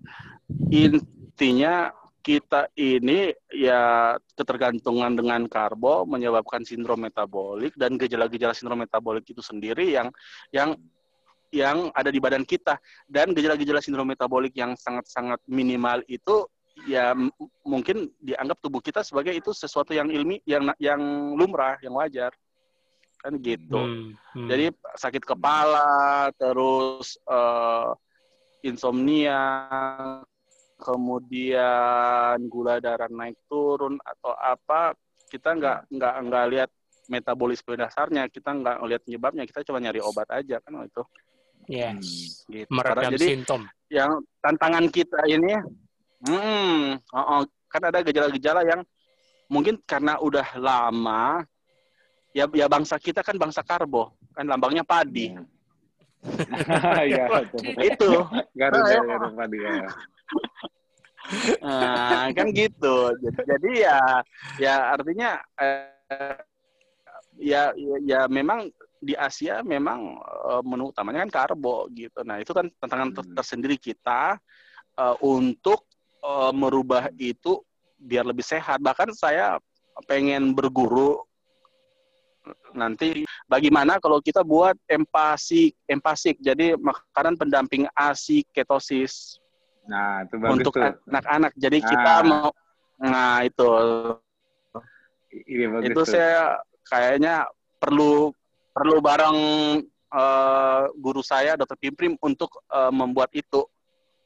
intinya kita ini ya ketergantungan dengan karbo menyebabkan sindrom metabolik dan gejala-gejala sindrom metabolik itu sendiri yang yang yang ada di badan kita. Dan gejala-gejala sindrom metabolik yang sangat-sangat minimal itu ya mungkin dianggap tubuh kita sebagai itu sesuatu yang ilmi yang yang lumrah yang wajar. Kan gitu. Hmm, hmm. jadi sakit kepala terus uh, insomnia kemudian gula darah naik turun atau apa kita nggak nggak nggak lihat metabolisme dasarnya kita nggak ngelihat penyebabnya kita cuma nyari obat aja kan itu. Yes. Hmm, gitu. meredam jadi simptom. yang tantangan kita ini hmm oh, oh, kan ada gejala-gejala yang mungkin karena udah lama ya ya bangsa kita kan bangsa karbo kan lambangnya padi. Hmm. ya, itu. Garuda, garuda padi ya nah, kan gitu. Jadi, jadi ya ya artinya eh, ya, ya ya memang di Asia memang uh, menu utamanya kan karbo gitu. Nah, itu kan tantangan hmm. tersendiri kita uh, untuk uh, merubah itu biar lebih sehat. Bahkan saya pengen berguru nanti bagaimana kalau kita buat empasi empasik jadi makanan pendamping ASI ketosis nah itu bagus untuk anak-anak jadi nah. kita mau nah itu Ini bagus itu tuh. saya kayaknya perlu perlu bareng uh, guru saya dokter Pimprim untuk uh, membuat itu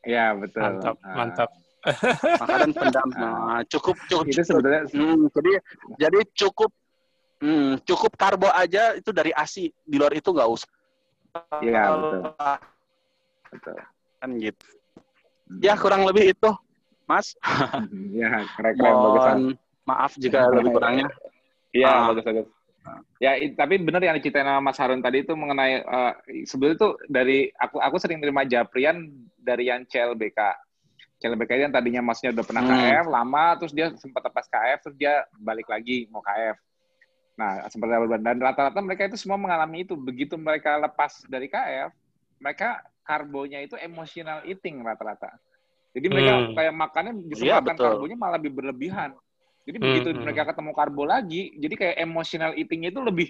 ya betul mantap nah. mantap makanan pendamping nah, cukup cukup itu sebetulnya hmm, jadi jadi cukup Hmm, cukup karbo aja itu dari ASI. Di luar itu nggak usah. Iya, betul. betul. Kan gitu. Ya, kurang lebih itu, Mas. ya, keren-keren bagusan. Maaf jika lebih kurangnya. Iya, ah. bagus bagus. Ya, tapi benar yang diceritain sama Mas Harun tadi itu mengenai uh, sebetulnya itu dari aku aku sering terima japrian dari yang CLBK. CLBK yang tadinya masnya udah pernah hmm. KF lama terus dia sempat lepas KF terus dia balik lagi mau KF. Nah, apa dan rata-rata mereka itu semua mengalami itu. Begitu mereka lepas dari KF, mereka karbonya itu emotional eating rata-rata. Jadi mereka hmm. kayak makannya bisa ya, makan betul. karbonya malah lebih berlebihan. Jadi hmm. begitu hmm. mereka ketemu karbo lagi, jadi kayak emotional eatingnya itu lebih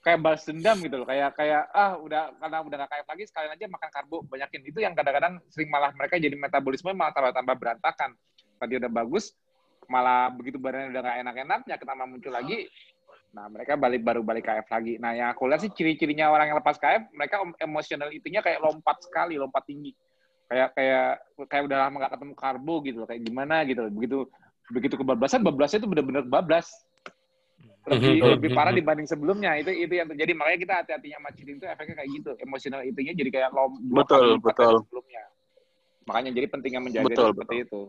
kayak balas dendam gitu loh. Kayak kayak ah udah karena udah gak KF lagi sekalian aja makan karbo banyakin. Itu yang kadang-kadang sering malah mereka jadi metabolisme malah tambah-tambah berantakan. Tadi udah bagus, malah begitu badannya udah gak enak-enak, penyakit tambah muncul lagi, Nah, mereka balik baru balik KF lagi. Nah, yang aku lihat sih ciri-cirinya orang yang lepas KF, mereka emosional itunya kayak lompat sekali, lompat tinggi. Kayak kayak kayak udah lama gak ketemu karbo gitu loh, kayak gimana gitu loh. Begitu begitu kebablasan, bablasnya itu benar-benar bablas. Lebih mhm. lebih parah dibanding sebelumnya. Itu itu yang terjadi. Makanya kita hati-hatinya sama itu efeknya kayak gitu. Emosional itunya jadi kayak lompat betul, betul. sebelumnya. Makanya jadi pentingnya menjaga betul, seperti betul. itu.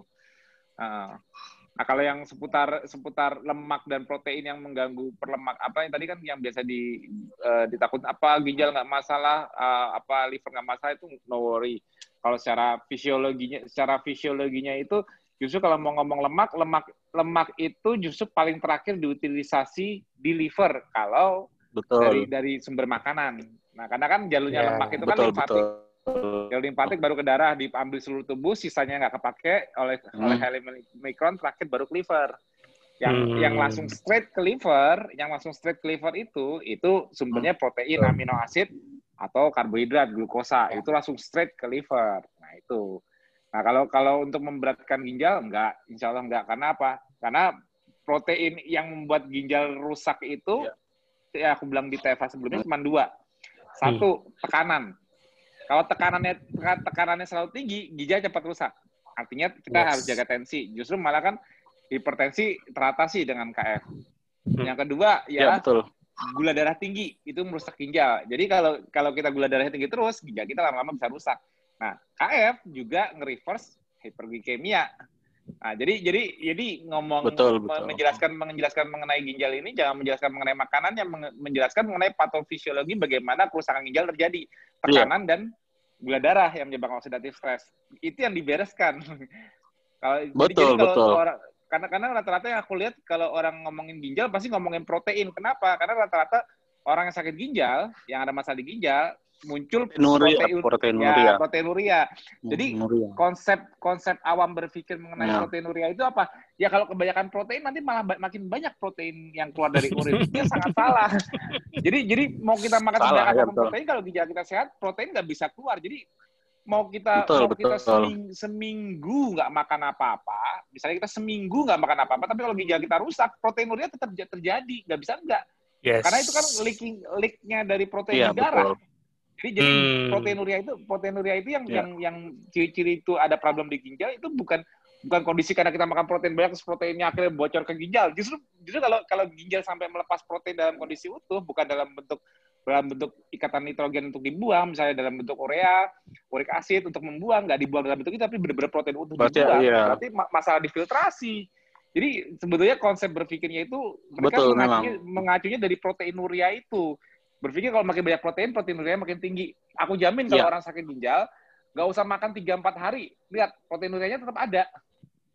Uh, Nah, kalau yang seputar seputar lemak dan protein yang mengganggu perlemak apa yang tadi kan yang biasa di uh, ditakut apa ginjal nggak masalah, uh, apa liver nggak masalah itu no worry. Kalau secara fisiologinya secara fisiologinya itu justru kalau mau ngomong lemak, lemak lemak itu justru paling terakhir diutilisasi di liver kalau betul. dari dari sumber makanan. Nah, karena kan jalurnya yeah, lemak itu kan betul, kan limfatik. Betul Sel limpatik baru ke darah, diambil seluruh tubuh, sisanya nggak kepake oleh hmm. oleh mikron, terakhir baru ke liver. Yang hmm. yang langsung straight ke liver, yang langsung straight ke liver itu itu sumbernya hmm. protein, amino asid atau karbohidrat, glukosa. Itu langsung straight ke liver. Nah, itu. Nah, kalau kalau untuk memberatkan ginjal enggak, insya Allah enggak. Karena apa? Karena protein yang membuat ginjal rusak itu ya, ya aku bilang di TFA sebelumnya cuma dua. Satu, tekanan kalau tekanannya tekanannya selalu tinggi, ginjal cepat rusak. Artinya kita yes. harus jaga tensi. Justru malah kan hipertensi teratasi dengan KF. Hmm. Yang kedua ya, ya betul. gula darah tinggi itu merusak ginjal. Jadi kalau kalau kita gula darahnya tinggi terus, ginjal kita lama-lama bisa rusak. Nah, KF juga nge-reverse hiperglikemia. Nah, jadi jadi jadi ngomong betul, betul. menjelaskan menjelaskan mengenai ginjal ini jangan menjelaskan mengenai makanan yang menjelaskan mengenai patofisiologi bagaimana kerusakan ginjal terjadi, tekanan yeah. dan gula darah yang menyebabkan oksidatif stres. Itu yang dibereskan. kalau betul, jadi, betul. orang karena karena rata-rata yang aku lihat kalau orang ngomongin ginjal pasti ngomongin protein. Kenapa? Karena rata-rata orang yang sakit ginjal, yang ada masalah di ginjal, muncul Nuria, protein, proteinuria. Ya, proteinuria. Jadi Nuria. konsep konsep awam berpikir mengenai ya. proteinuria itu apa? Ya kalau kebanyakan protein nanti malah makin banyak protein yang keluar dari urin. itu sangat salah. jadi jadi mau kita makan salah, ya, protein kalau ginjal kita sehat, protein nggak bisa keluar. Jadi mau kita betul, mau betul, kita seming, seminggu nggak makan apa-apa, misalnya kita seminggu nggak makan apa-apa, tapi kalau ginjal kita rusak, proteinuria tetap terjadi, nggak bisa enggak. Yes. Karena itu kan leaking leaknya dari protein ya, di darah. Betul. Jadi jadi hmm. proteinuria itu proteinuria itu yang yeah. yang yang ciri-ciri itu ada problem di ginjal itu bukan bukan kondisi karena kita makan protein banyak terus proteinnya akhirnya bocor ke ginjal. Justru justru kalau kalau ginjal sampai melepas protein dalam kondisi utuh bukan dalam bentuk dalam bentuk ikatan nitrogen untuk dibuang, misalnya dalam bentuk urea, uric acid untuk membuang, nggak dibuang dalam bentuk itu, tapi benar-benar protein utuh berarti, dibuang. Iya. Berarti masalah di filtrasi. Jadi sebetulnya konsep berpikirnya itu mereka Betul, mengacunya, mengacunya dari proteinuria itu berpikir kalau makin banyak protein, proteinuria makin tinggi. Aku jamin kalau yeah. orang sakit ginjal, nggak usah makan 3-4 hari. Lihat, proteinurianya tetap ada.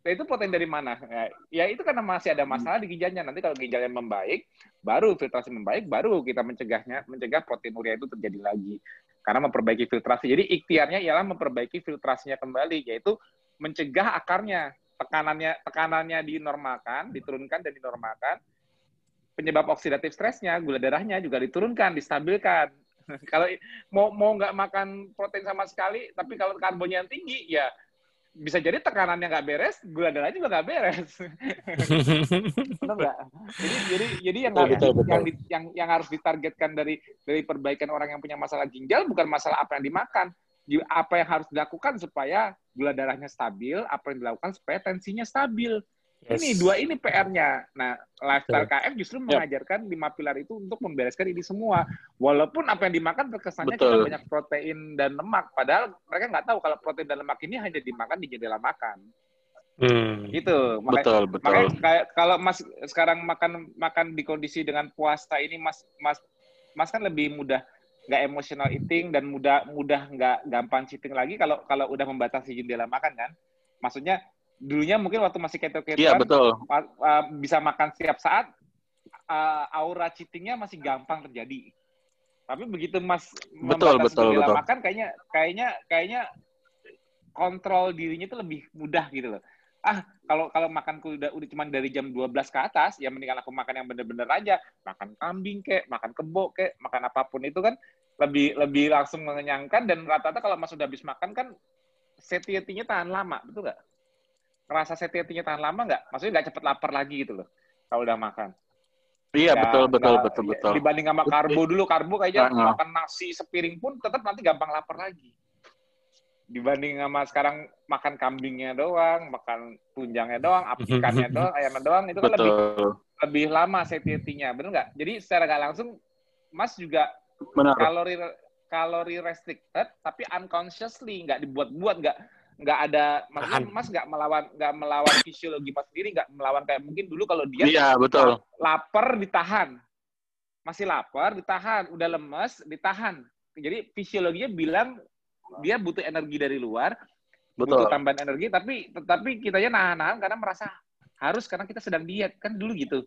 Nah, itu protein dari mana? Ya, ya, itu karena masih ada masalah di ginjalnya. Nanti kalau ginjalnya membaik, baru filtrasi membaik, baru kita mencegahnya, mencegah proteinuria itu terjadi lagi. Karena memperbaiki filtrasi. Jadi ikhtiarnya ialah memperbaiki filtrasinya kembali, yaitu mencegah akarnya. tekanannya tekanannya dinormalkan, diturunkan dan dinormalkan, penyebab oksidatif stresnya, gula darahnya juga diturunkan, distabilkan. kalau mau mau nggak makan protein sama sekali, tapi kalau karbonnya yang tinggi, ya bisa jadi tekanannya nggak beres, gula darah juga nggak beres. nggak? Jadi jadi jadi yang betul, betul, betul. yang yang yang harus ditargetkan dari dari perbaikan orang yang punya masalah ginjal bukan masalah apa yang dimakan, apa yang harus dilakukan supaya gula darahnya stabil, apa yang dilakukan supaya tensinya stabil. Yes. Ini dua ini PR-nya. Nah, lifestyle KF justru yep. mengajarkan lima pilar itu untuk membereskan ini semua. Walaupun apa yang dimakan terkesannya kita banyak protein dan lemak, padahal mereka nggak tahu kalau protein dan lemak ini hanya dimakan di jendela makan. Hmm. Gitu. Makanya, betul, betul. Makanya kayak kalau Mas sekarang makan makan di kondisi dengan puasa ini Mas Mas Mas kan lebih mudah nggak emotional eating dan mudah mudah nggak gampang cheating lagi kalau kalau udah membatasi jendela makan kan. Maksudnya dulunya mungkin waktu masih keto-keto iya, betul. Uh, bisa makan setiap saat uh, aura cheatingnya masih gampang terjadi. Tapi begitu mas betul betul betul. makan kayaknya kayaknya kayaknya kontrol dirinya itu lebih mudah gitu loh. Ah kalau kalau makanku udah udah cuma dari jam 12 ke atas ya mendingan aku makan yang bener-bener aja. Makan kambing kek makan kebo kek makan apa pun itu kan lebih lebih langsung mengenyangkan dan rata-rata kalau mas udah habis makan kan satiety-nya tahan lama betul nggak rasa satiety-nya tahan lama nggak? Maksudnya nggak cepet lapar lagi gitu loh kalau udah makan. Iya ya, betul betul gak, betul betul. Dibanding sama karbo dulu, karbo kayaknya uh, makan nasi sepiring pun tetap nanti gampang lapar lagi. Dibanding sama sekarang makan kambingnya doang, makan tunjangnya doang, ikannya doang, ayamnya doang, itu kan lebih lebih lama satiety-nya, benar nggak? Jadi secara nggak langsung, Mas juga Benar. kalori kalori restricted, tapi unconsciously nggak dibuat-buat, nggak nggak ada maksudnya mas nggak melawan nggak melawan fisiologi mas sendiri nggak melawan kayak mungkin dulu kalau dia iya, betul. lapar ditahan masih lapar ditahan udah lemes ditahan jadi fisiologinya bilang dia butuh energi dari luar betul. butuh tambahan energi tapi tetapi kitanya nahan-nahan karena merasa harus karena kita sedang diet kan dulu gitu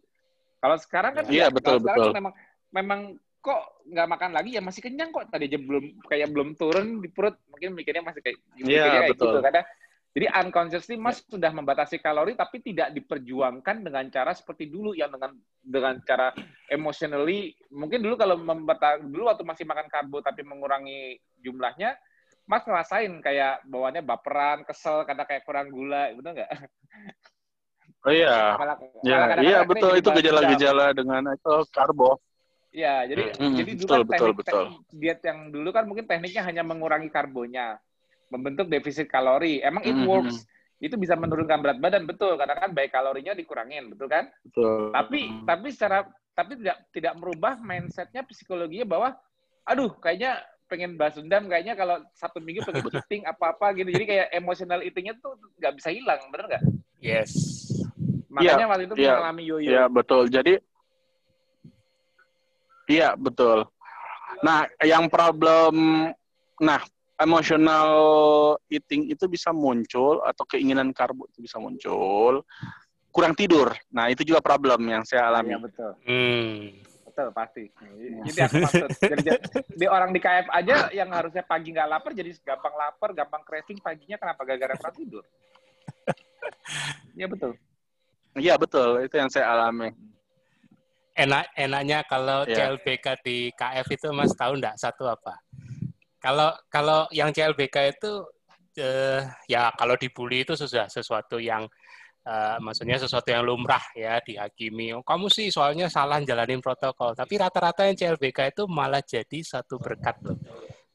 kalau sekarang kan iya, betul, betul. memang memang kok nggak makan lagi? Ya masih kenyang kok. Tadi aja belum kayak belum turun di perut. Mungkin mikirnya masih kayak yeah, kayak betul. gitu karena jadi unconsciously mas yeah. sudah membatasi kalori tapi tidak diperjuangkan dengan cara seperti dulu yang dengan dengan cara emotionally. Mungkin dulu kalau membatasi dulu waktu masih makan karbo tapi mengurangi jumlahnya mas ngerasain kayak bawaannya baperan kesel karena kayak kurang gula betul nggak? Oh iya, malah, ya, malah iya betul. Itu gejala-gejala dengan itu karbo. Iya, jadi hmm, jadi dulu betul, kan teknik, betul, diet yang dulu kan mungkin tekniknya hanya mengurangi karbonya, membentuk defisit kalori. Emang it works. Itu bisa menurunkan berat badan betul karena kan baik kalorinya dikurangin, betul kan? Betul. Tapi tapi secara tapi tidak tidak merubah mindsetnya psikologinya bahwa aduh kayaknya pengen bahas dendam kayaknya kalau satu minggu pengen eating apa-apa gitu. Jadi kayak emotional eatingnya tuh nggak bisa hilang, bener nggak? Yes. Makanya ya, waktu itu ya, mengalami yoyo. Iya, betul. Jadi Iya, betul. Nah, yang problem nah, emotional eating itu bisa muncul atau keinginan karbo itu bisa muncul kurang tidur. Nah, itu juga problem yang saya alami. Iya, betul. Hmm. Betul, pasti. Jadi aku maksud. Jadi, di orang di KF aja yang harusnya pagi nggak lapar, jadi gampang lapar, gampang craving paginya kenapa gara-gara kurang tidur? Iya, betul. Iya, betul. Itu yang saya alami enak enaknya kalau yeah. CLBK di KF itu Mas tahu enggak satu apa? Kalau kalau yang CLBK itu eh, ya kalau dibully itu sudah sesuatu yang uh, maksudnya sesuatu yang lumrah ya dihakimi. Kamu sih soalnya salah jalanin protokol. Tapi rata-rata yang CLBK itu malah jadi satu berkat loh.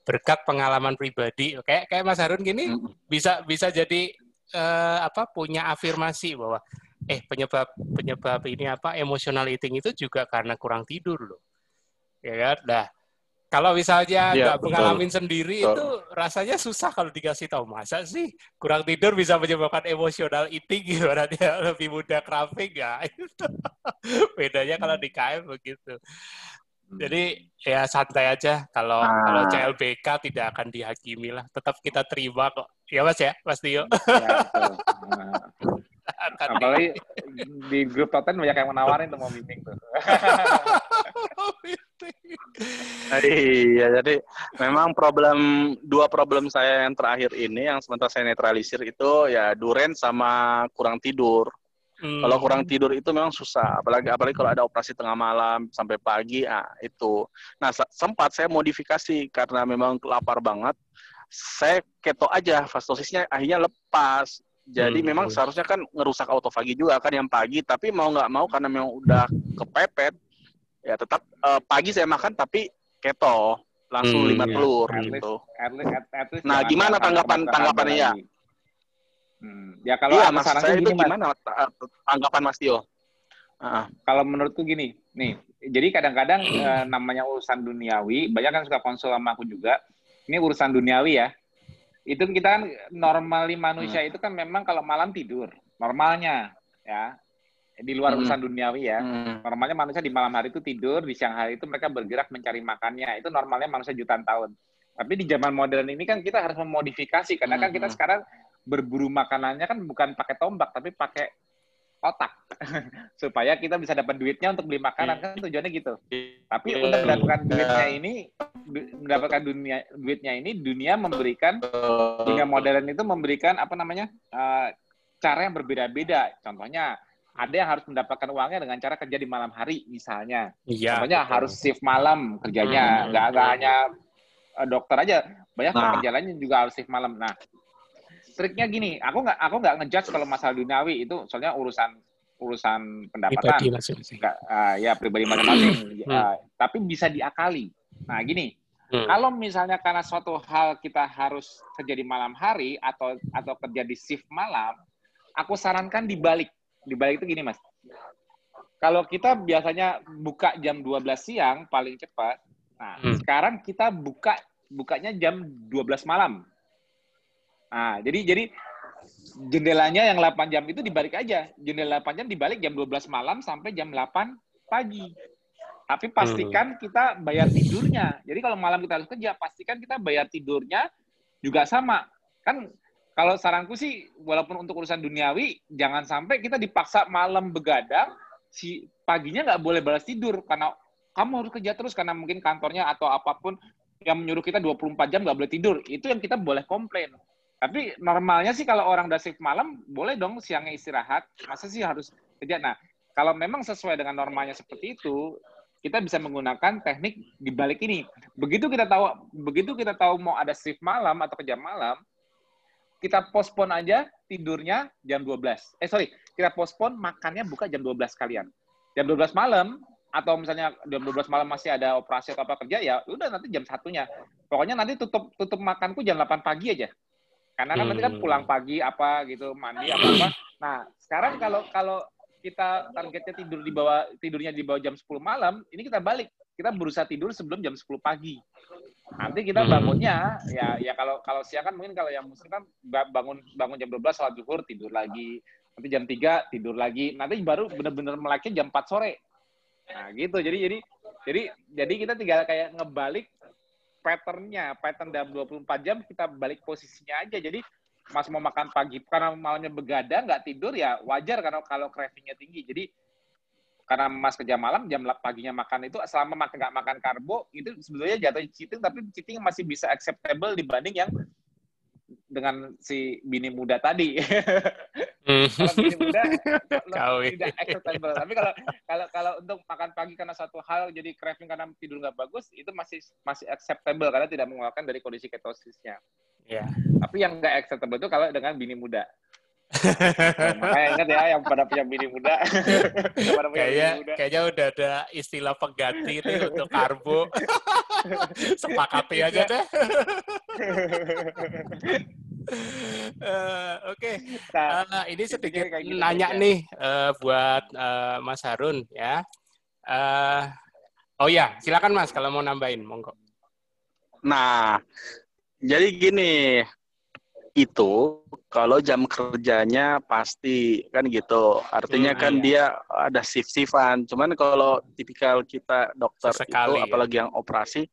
Berkat pengalaman pribadi. Kayak kayak Mas Harun gini bisa bisa jadi uh, apa punya afirmasi bahwa eh penyebab penyebab ini apa? Emotional eating itu juga karena kurang tidur loh. Ya kan? Nah kalau misalnya ya, nggak ya, mengalami sendiri betul. itu rasanya susah kalau dikasih tahu. Masa sih kurang tidur bisa menyebabkan emotional eating? Gimana dia lebih mudah craving? Ya bedanya kalau di KM begitu. Jadi ya santai aja. Kalau nah. kalau CLBK tidak akan dihakimi lah tetap kita terima kok. Ya mas ya? Mas Tio? Ya, Apalagi di grup Toten banyak yang menawarin tuh mau meeting tuh. iya, jadi memang problem dua problem saya yang terakhir ini yang sementara saya netralisir itu ya duren sama kurang tidur. Hmm. Kalau kurang tidur itu memang susah, apalagi apalagi kalau ada operasi tengah malam sampai pagi, ah itu. Nah sempat saya modifikasi karena memang lapar banget, saya keto aja, fastosisnya akhirnya lepas. Jadi hmm. memang seharusnya kan ngerusak autofagi juga kan yang pagi, tapi mau nggak mau karena memang udah kepepet, ya tetap uh, pagi saya makan tapi keto langsung hmm, lima iya. telur at gitu. at least, at least nah gimana tanggapan tanggapannya ya? Hmm. Ya kalau iya, mas saya itu gimana tanggapan Mas Tio? Uh. Kalau menurutku gini, nih, jadi kadang-kadang uh, namanya urusan duniawi, banyak kan suka konsul sama aku juga. Ini urusan duniawi ya. Itu kita kan normali manusia hmm. itu kan memang kalau malam tidur, normalnya ya. Di luar hmm. urusan duniawi ya. Hmm. Normalnya manusia di malam hari itu tidur, di siang hari itu mereka bergerak mencari makannya. Itu normalnya manusia jutaan tahun. Tapi di zaman modern ini kan kita harus memodifikasi karena kan kita hmm. sekarang berburu makanannya kan bukan pakai tombak tapi pakai otak supaya kita bisa dapat duitnya untuk beli makanan kan tujuannya gitu. Tapi iya. untuk mendapatkan duitnya ini mendapatkan dunia duitnya ini dunia memberikan dunia modern itu memberikan apa namanya uh, cara yang berbeda-beda. Contohnya ada yang harus mendapatkan uangnya dengan cara kerja di malam hari misalnya. Iya, Contohnya betul. harus shift malam kerjanya, hmm, nggak nggak hanya uh, dokter aja, banyak nah. pekerja lain juga harus shift malam. Nah, triknya gini, aku nggak aku nggak ngejudge kalau masalah duniawi itu soalnya urusan urusan pendapatan. Pribadi masing-masing. Uh, ya pribadi masing-masing. uh, tapi bisa diakali. Nah gini, hmm. kalau misalnya karena suatu hal kita harus kerja di malam hari atau atau kerja di shift malam, aku sarankan dibalik. Dibalik itu gini mas. Kalau kita biasanya buka jam 12 siang paling cepat, nah hmm. sekarang kita buka bukanya jam 12 malam. Nah, jadi jadi jendelanya yang 8 jam itu dibalik aja. Jendela 8 jam dibalik jam 12 malam sampai jam 8 pagi. Tapi pastikan hmm. kita bayar tidurnya. Jadi kalau malam kita harus kerja, pastikan kita bayar tidurnya juga sama. Kan kalau saranku sih, walaupun untuk urusan duniawi, jangan sampai kita dipaksa malam begadang, si paginya nggak boleh balas tidur karena kamu harus kerja terus karena mungkin kantornya atau apa pun yang menyuruh kita 24 jam nggak boleh tidur. Itu yang kita boleh komplain. Tapi normalnya sih kalau orang udah shift malam, boleh dong siangnya istirahat. Masa sih harus kerja? Nah, kalau memang sesuai dengan normalnya seperti itu, kita bisa menggunakan teknik di balik ini. Begitu kita tahu, begitu kita tahu mau ada shift malam atau kerja malam, kita postpone aja tidurnya jam 12. Eh sorry, kita postpone makannya buka jam 12 kalian. Jam 12 malam atau misalnya jam 12 malam masih ada operasi atau apa kerja ya udah nanti jam satunya. Pokoknya nanti tutup tutup makanku jam 8 pagi aja. Karena kan hmm. nanti kan hmm. pulang pagi apa gitu, mandi apa apa. Nah, sekarang kalau kalau kita targetnya tidur di bawah tidurnya di bawah jam 10 malam, ini kita balik. Kita berusaha tidur sebelum jam 10 pagi. Nanti kita hmm. bangunnya ya ya kalau kalau siang kan mungkin kalau yang muslim kan bangun bangun jam 12 sholat zuhur tidur lagi. Nanti jam 3 tidur lagi. Nanti baru benar-benar meleknya jam 4 sore. Nah, gitu. Jadi jadi jadi jadi kita tinggal kayak ngebalik patternnya, pattern dalam 24 jam kita balik posisinya aja. Jadi Mas mau makan pagi karena malamnya begadang nggak tidur ya wajar karena kalau cravingnya tinggi. Jadi karena Mas kerja malam jam paginya makan itu selama makan nggak makan karbo itu sebetulnya jatuh cheating tapi cheating masih bisa acceptable dibanding yang dengan si bini muda tadi. Hmm. kalau bini muda tidak acceptable. Tapi kalau kalau kalau untuk makan pagi karena satu hal jadi craving karena tidur nggak bagus itu masih masih acceptable karena tidak mengeluarkan dari kondisi ketosisnya. Ya. Tapi yang nggak acceptable itu kalau dengan bini muda. Makanya ingat ya yang pada punya bini muda. pada punya kayaknya, bini muda. kayaknya udah ada istilah pengganti nih untuk karbo. Sepakati aja deh. uh, Oke, okay. nah, uh, ini sedikit gitu nanya ya. nih uh, buat uh, Mas Harun ya. Uh, oh ya, silakan Mas kalau mau nambahin, monggo. Nah, jadi gini, itu kalau jam kerjanya pasti kan gitu. Artinya hmm, kan iya. dia ada shift-shiftan. Cuman kalau tipikal kita dokter Sesekali, itu ya. apalagi yang operasi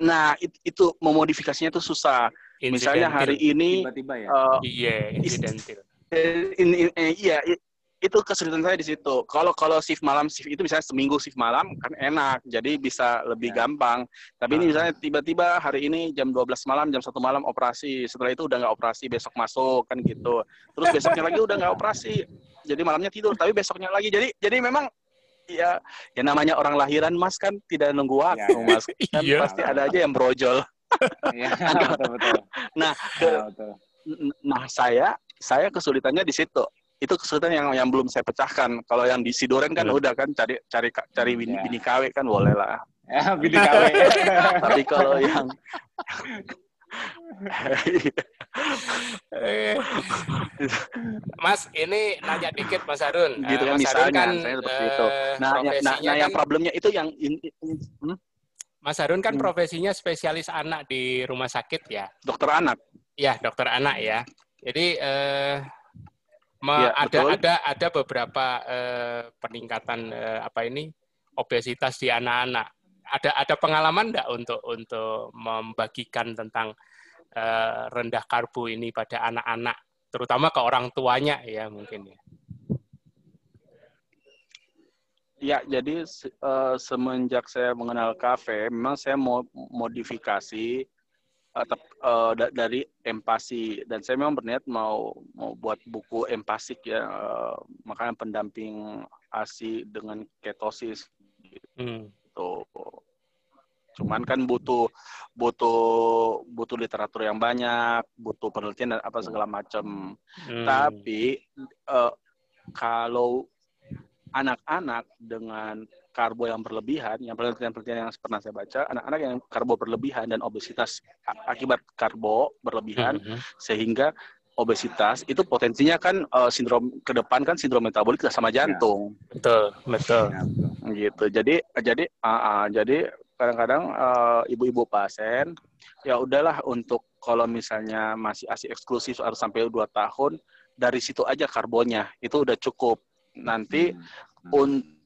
nah itu, itu memodifikasinya itu susah. Incidental. Misalnya hari ini tiba-tiba ya. Uh, iya, incidental. ini, ini, iya itu kesulitan saya di situ. Kalau kalau shift malam shift itu misalnya seminggu shift malam kan enak, jadi bisa lebih ya. gampang. Tapi ini misalnya tiba-tiba hari ini jam 12 malam, jam satu malam operasi, setelah itu udah nggak operasi, besok masuk kan gitu. Terus besoknya lagi udah nggak operasi, jadi malamnya tidur, tapi besoknya lagi. Jadi jadi memang ya ya namanya orang lahiran mas kan tidak nunggu iya. waktu ya, mas kan iya. pasti ada aja yang brojol. Iya, betul betul. Nah, ke, ya, betul. nah saya saya kesulitannya di situ itu kesulitan yang yang belum saya pecahkan. Kalau yang di Sidoren kan hmm. udah kan cari cari cari bini, yeah. bini KW kan boleh lah. Ya, bini KW. Tapi kalau yang Mas, ini nanya dikit Mas Harun. Gitu kan, Mas misalnya, kan, saya seperti uh, itu. Nah, nah, nah yang kan problemnya itu yang in, in, hmm? Mas Harun kan hmm. profesinya spesialis anak di rumah sakit ya. Dokter anak. Ya, dokter anak ya. Jadi eh, ya, ada betul. ada ada beberapa uh, peningkatan uh, apa ini obesitas di anak-anak. Ada ada pengalaman enggak untuk untuk membagikan tentang uh, rendah karbo ini pada anak-anak, terutama ke orang tuanya ya mungkin ya. Ya, jadi uh, semenjak saya mengenal kafe, memang saya mau modifikasi uh, uh, dari empasi dan saya memang berniat mau mau buat buku empasik ya uh, makanan pendamping ASI dengan ketosis gitu. Hmm. Cuman kan butuh butuh butuh literatur yang banyak, butuh penelitian dan apa segala macam. Hmm. Tapi uh, kalau anak-anak dengan karbo yang berlebihan, yang penelitian-penelitian yang pernah saya baca, anak-anak yang karbo berlebihan dan obesitas akibat karbo berlebihan, mm -hmm. sehingga obesitas itu potensinya kan uh, sindrom ke depan kan sindrom metabolik sama ya. jantung. Ya. Betul, betul. Gitu. Jadi jadi uh, uh, jadi kadang-kadang uh, ibu-ibu pasien ya udahlah untuk kalau misalnya masih asli eksklusif harus sampai 2 tahun dari situ aja karbonnya itu udah cukup. Nanti hmm. Hmm. untuk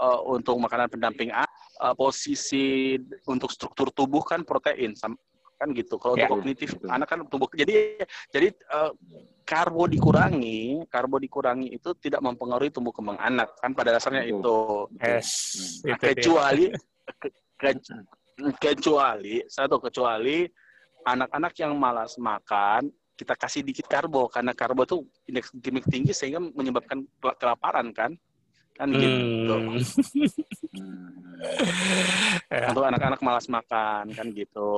uh, untuk makanan pendamping A, uh, posisi untuk struktur tubuh kan protein kan gitu. Kalau ya. untuk kognitif anak kan tumbuh jadi jadi uh, karbo dikurangi, karbo dikurangi itu tidak mempengaruhi tumbuh kembang anak kan pada dasarnya itu. Yes. Nah, kecuali ke, ke, kecuali satu kecuali anak-anak yang malas makan kita kasih dikit karbo karena karbo itu indeks glikemik tinggi sehingga menyebabkan kelaparan kan? Kan hmm. gitu untuk anak-anak malas makan kan gitu.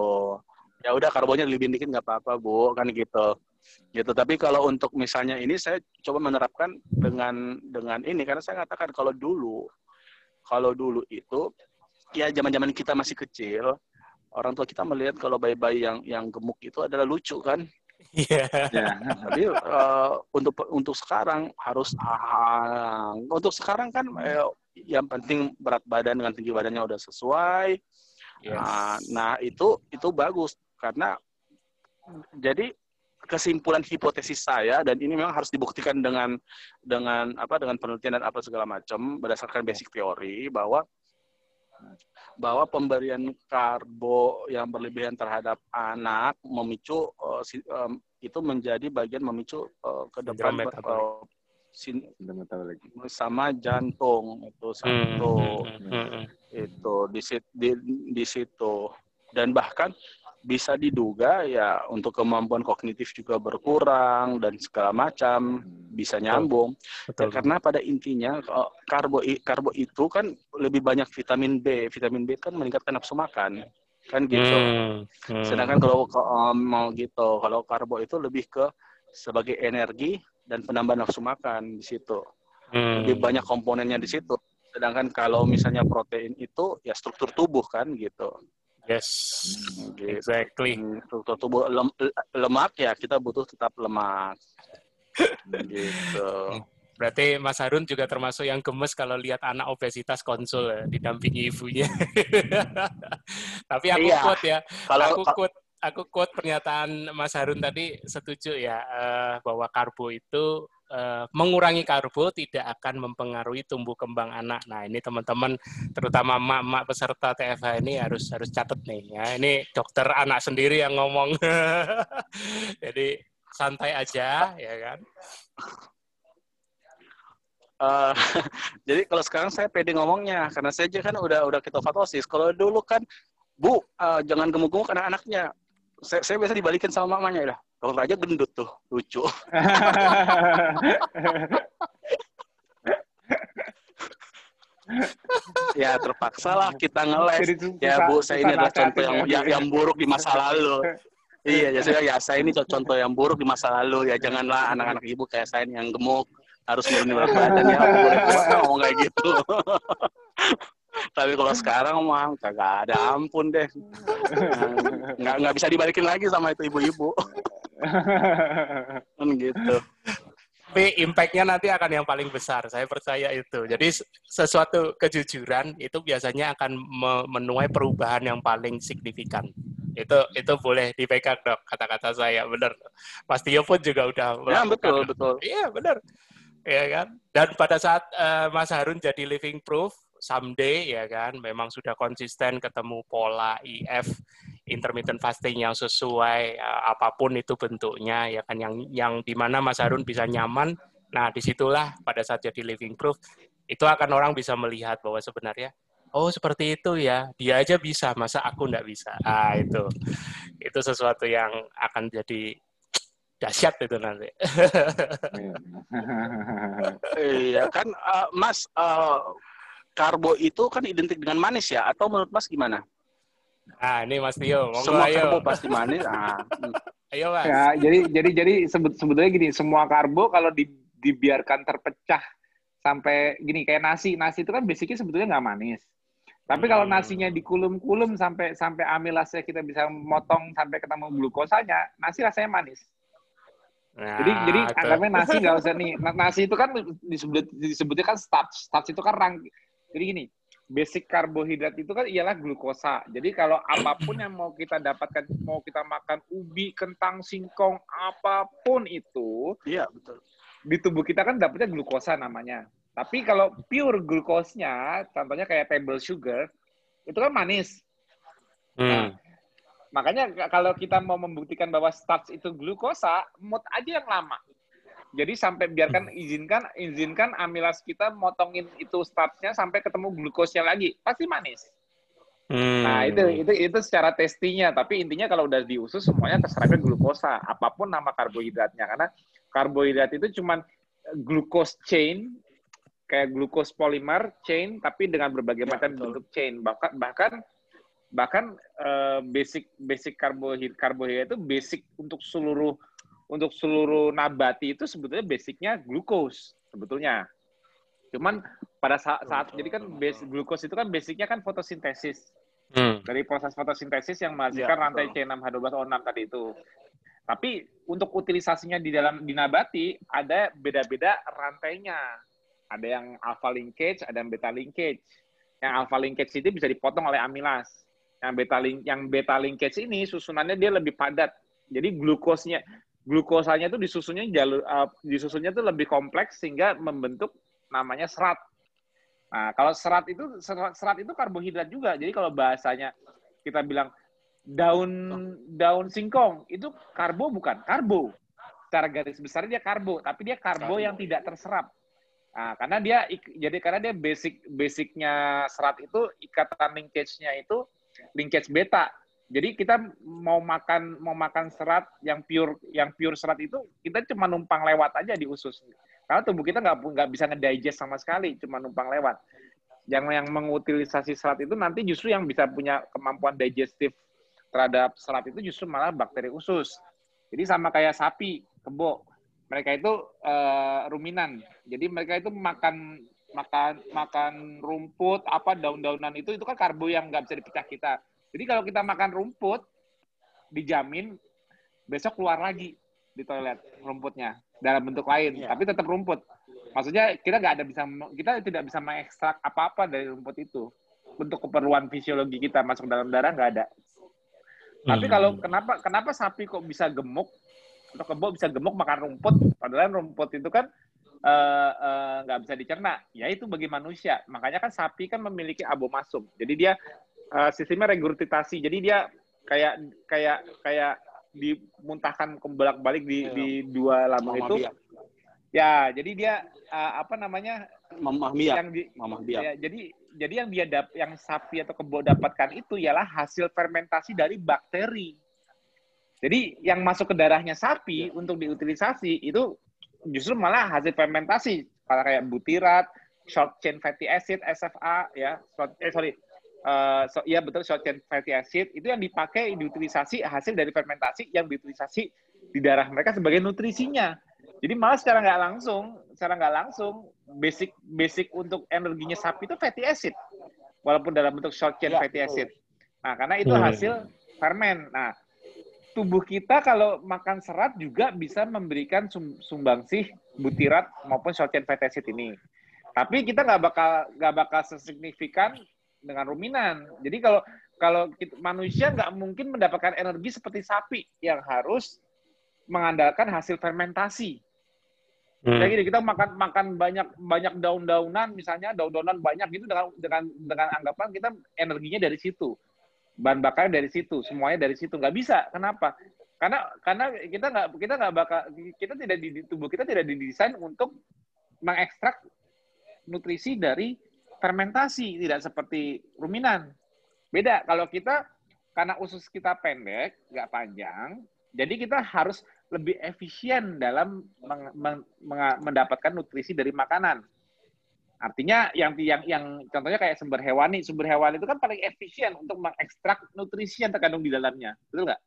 Ya udah karbonya lebih dikit nggak apa-apa bu kan gitu. Gitu. Tapi kalau untuk misalnya ini saya coba menerapkan dengan dengan ini karena saya katakan kalau dulu kalau dulu itu ya zaman-zaman kita masih kecil orang tua kita melihat kalau bayi-bayi yang yang gemuk itu adalah lucu kan Iya. Yeah. Jadi uh, untuk untuk sekarang harus uh, untuk sekarang kan eh, yang penting berat badan dengan tinggi badannya udah sesuai. Yes. Nah, nah itu itu bagus karena jadi kesimpulan hipotesis saya dan ini memang harus dibuktikan dengan dengan apa dengan penelitian dan apa segala macam berdasarkan basic teori bahwa bahwa pemberian karbo yang berlebihan terhadap anak memicu uh, si, um, itu menjadi bagian memicu uh, ke depan uh, sin, sama jantung itu satu. Hmm, hmm, hmm, hmm. itu di, di di situ. Dan bahkan bisa diduga ya untuk kemampuan kognitif juga berkurang dan segala macam bisa nyambung. Betul. Ya, karena pada intinya karbo karbo itu kan lebih banyak vitamin B. Vitamin B kan meningkatkan nafsu makan kan gitu. Hmm. Hmm. Sedangkan kalau um, mau gitu, kalau karbo itu lebih ke sebagai energi dan penambah nafsu makan di situ. Hmm. Lebih banyak komponennya di situ. Sedangkan kalau misalnya protein itu ya struktur tubuh kan gitu. Yes, gitu. exactly. Struktur tubuh lem, lemak ya kita butuh tetap lemak. gitu. Berarti Mas Harun juga termasuk yang gemes kalau lihat anak obesitas konsul ya, didampingi ibunya. Tapi aku iya. quote ya, kalau, aku quote aku quote pernyataan Mas Harun tadi setuju ya uh, bahwa karbo itu uh, mengurangi karbo tidak akan mempengaruhi tumbuh kembang anak. Nah, ini teman-teman terutama emak-emak peserta TFH ini harus harus catat nih ya. Ini dokter anak sendiri yang ngomong. Jadi santai aja ya kan. Uh, jadi kalau sekarang saya pede ngomongnya karena saya aja kan udah udah ketofatosis. Kalau dulu kan Bu, uh, jangan gemuk-gemuk anak-anaknya. Saya, saya biasa dibalikin sama mamanya ya. Kalau aja gendut tuh, lucu. ya terpaksa lah kita ngeles. ya Bu, saya ini adalah contoh yang, yang yang buruk di masa lalu. iya, ya saya ya saya ini contoh yang buruk di masa lalu. Ya janganlah anak-anak ibu kayak saya yang gemuk harus nurunin berat badan ya. Aku boleh ngomong kayak gitu. Tapi kalau sekarang mah kagak ada ampun deh. Nggak nggak bisa dibalikin lagi sama itu ibu-ibu. kan gitu. Tapi impact-nya nanti akan yang paling besar, saya percaya itu. Jadi sesuatu kejujuran itu biasanya akan menuai perubahan yang paling signifikan. Itu itu boleh dipegang dok, kata-kata saya benar. Mas Tio pun juga udah. Ya betul betul. Iya benar, ya kan. Dan pada saat uh, Mas Harun jadi living proof, someday ya kan? Memang sudah konsisten ketemu pola IF intermittent fasting yang sesuai uh, apa pun itu bentuknya ya kan? Yang yang di mana Mas Harun bisa nyaman. Nah di situlah pada saat jadi living proof itu akan orang bisa melihat bahwa sebenarnya oh seperti itu ya dia aja bisa masa aku nggak bisa? Ah itu. Itu sesuatu yang akan jadi dahsyat itu nanti. iya. Kan, uh, Mas, uh, karbo itu kan identik dengan manis ya? Atau menurut Mas gimana? Ah, ini Mas Tio. Monggo, semua ayo. karbo pasti manis. Ah. ayo, Mas. Ya, jadi jadi jadi sebut sebetulnya gini, semua karbo kalau di, dibiarkan terpecah sampai gini kayak nasi, nasi itu kan basicnya sebetulnya nggak manis. Tapi kalau hmm. nasinya dikulum-kulum sampai sampai amilasnya kita bisa motong sampai ketemu glukosanya, nasi rasanya manis. Nah, jadi jadi anggapnya nasi nggak usah nih. Nasi itu kan disebut disebutnya kan starch. Starch itu kan rang, jadi gini, basic karbohidrat itu kan ialah glukosa. Jadi kalau apa pun yang mau kita dapatkan, mau kita makan ubi, kentang, singkong, apa pun itu, iya betul. Di tubuh kita kan dapatnya glukosa namanya. Tapi kalau pure glukosnya, contohnya kayak table sugar, itu kan manis. Hmm. Nah, makanya kalau kita mau membuktikan bahwa starch itu glukosa, mood aja yang lama. Jadi sampai biarkan hmm. izinkan izinkan amilas kita motongin itu startnya sampai ketemu glukosnya lagi, pasti manis. Hmm. Nah itu itu itu secara testinya, tapi intinya kalau udah diusus semuanya terserahkan glukosa, apa pun nama karbohidratnya, karena karbohidrat itu cuman glucose chain kayak glucose polymer chain, tapi dengan berbagai ya, macam bentuk chain, bahkan bahkan bahkan uh, basic basic karbohidrat karbohidrat itu basic untuk seluruh untuk seluruh nabati itu sebetulnya basicnya glukos sebetulnya. Cuman pada saat, saat jadi kan base glukos itu kan basicnya kan fotosintesis. Hmm. Dari proses fotosintesis yang menghasilkan ya, rantai C6H12O6 tadi itu. Tapi untuk utilisasinya di dalam di nabati ada beda-beda rantainya. Ada yang alpha linkage, ada yang beta linkage. Yang alpha linkage itu bisa dipotong oleh amilas. Yang beta link yang beta linkage ini susunannya dia lebih padat. Jadi glukosnya glukosanya itu disusunnya jalur uh, disusunnya itu lebih kompleks sehingga membentuk namanya serat. Nah, kalau serat itu serat, serat itu karbohidrat juga. Jadi kalau bahasanya kita bilang daun daun singkong itu karbo bukan karbo. Secara garis besar dia karbo, tapi dia karbo yang tidak terserap. Nah, karena dia jadi karena dia basic basicnya serat itu ikatan linkage-nya itu linkage beta. Jadi kita mau makan mau makan serat yang pure yang pure serat itu kita cuma numpang lewat aja di usus. Karena tubuh kita nggak nggak bisa ngedigest sama sekali, cuma numpang lewat. Yang yang mengutilisasi serat itu nanti justru yang bisa punya kemampuan digestif terhadap serat itu justru malah bakteri usus. Jadi sama kayak sapi, kebo. Mereka itu uh, ruminan. Jadi mereka itu makan makan makan rumput apa daun-daunan itu itu kan karbo yang nggak bisa dipecah kita jadi kalau kita makan rumput, dijamin besok keluar lagi di toilet rumputnya dalam bentuk lain, yeah. tapi tetap rumput. Maksudnya kita nggak ada bisa kita tidak bisa mengekstrak apa-apa dari rumput itu untuk keperluan fisiologi kita masuk dalam darah nggak ada. Hmm. Tapi kalau kenapa kenapa sapi kok bisa gemuk atau kebo bisa gemuk makan rumput? Padahal rumput itu kan nggak uh, uh, bisa dicerna, ya itu bagi manusia. Makanya kan sapi kan memiliki abomasum. Jadi dia uh, sistemnya regurgitasi. Jadi dia kayak kayak kayak dimuntahkan kembali balik di, ya, di dua lambung itu. Biak. Ya, jadi dia uh, apa namanya? Mamah biak. Yang di, Mamah biak. Ya, jadi jadi yang dia dap, yang sapi atau kebo dapatkan itu ialah hasil fermentasi dari bakteri. Jadi yang masuk ke darahnya sapi ya. untuk diutilisasi itu justru malah hasil fermentasi, kayak butirat, short chain fatty acid (SFA) ya, short, eh sorry, uh, so, ya betul short chain fatty acid itu yang dipakai diutilisasi hasil dari fermentasi yang diutilisasi di darah mereka sebagai nutrisinya. Jadi malah secara nggak langsung, secara nggak langsung basic basic untuk energinya sapi itu fatty acid, walaupun dalam bentuk short chain ya, fatty acid. Nah karena itu hmm. hasil ferment. Nah tubuh kita kalau makan serat juga bisa memberikan sum sumbangsih butirat maupun short chain fatty acid ini. Tapi kita nggak bakal nggak bakal sesignifikan dengan ruminan. Jadi kalau kalau kita, manusia nggak mungkin mendapatkan energi seperti sapi yang harus mengandalkan hasil fermentasi. Hmm. Kayak gini, kita makan makan banyak banyak daun-daunan, misalnya daun-daunan banyak gitu dengan dengan dengan anggapan kita energinya dari situ, bahan bakarnya dari situ, semuanya dari situ. Nggak bisa. Kenapa? Karena karena kita nggak kita nggak bakal kita tidak di tubuh kita tidak didesain untuk mengekstrak nutrisi dari fermentasi, tidak seperti ruminan. Beda, kalau kita, karena usus kita pendek, nggak panjang, jadi kita harus lebih efisien dalam meng, meng, meng, mendapatkan nutrisi dari makanan. Artinya yang yang yang contohnya kayak sumber hewani, sumber hewani itu kan paling efisien untuk mengekstrak nutrisi yang terkandung di dalamnya, betul nggak?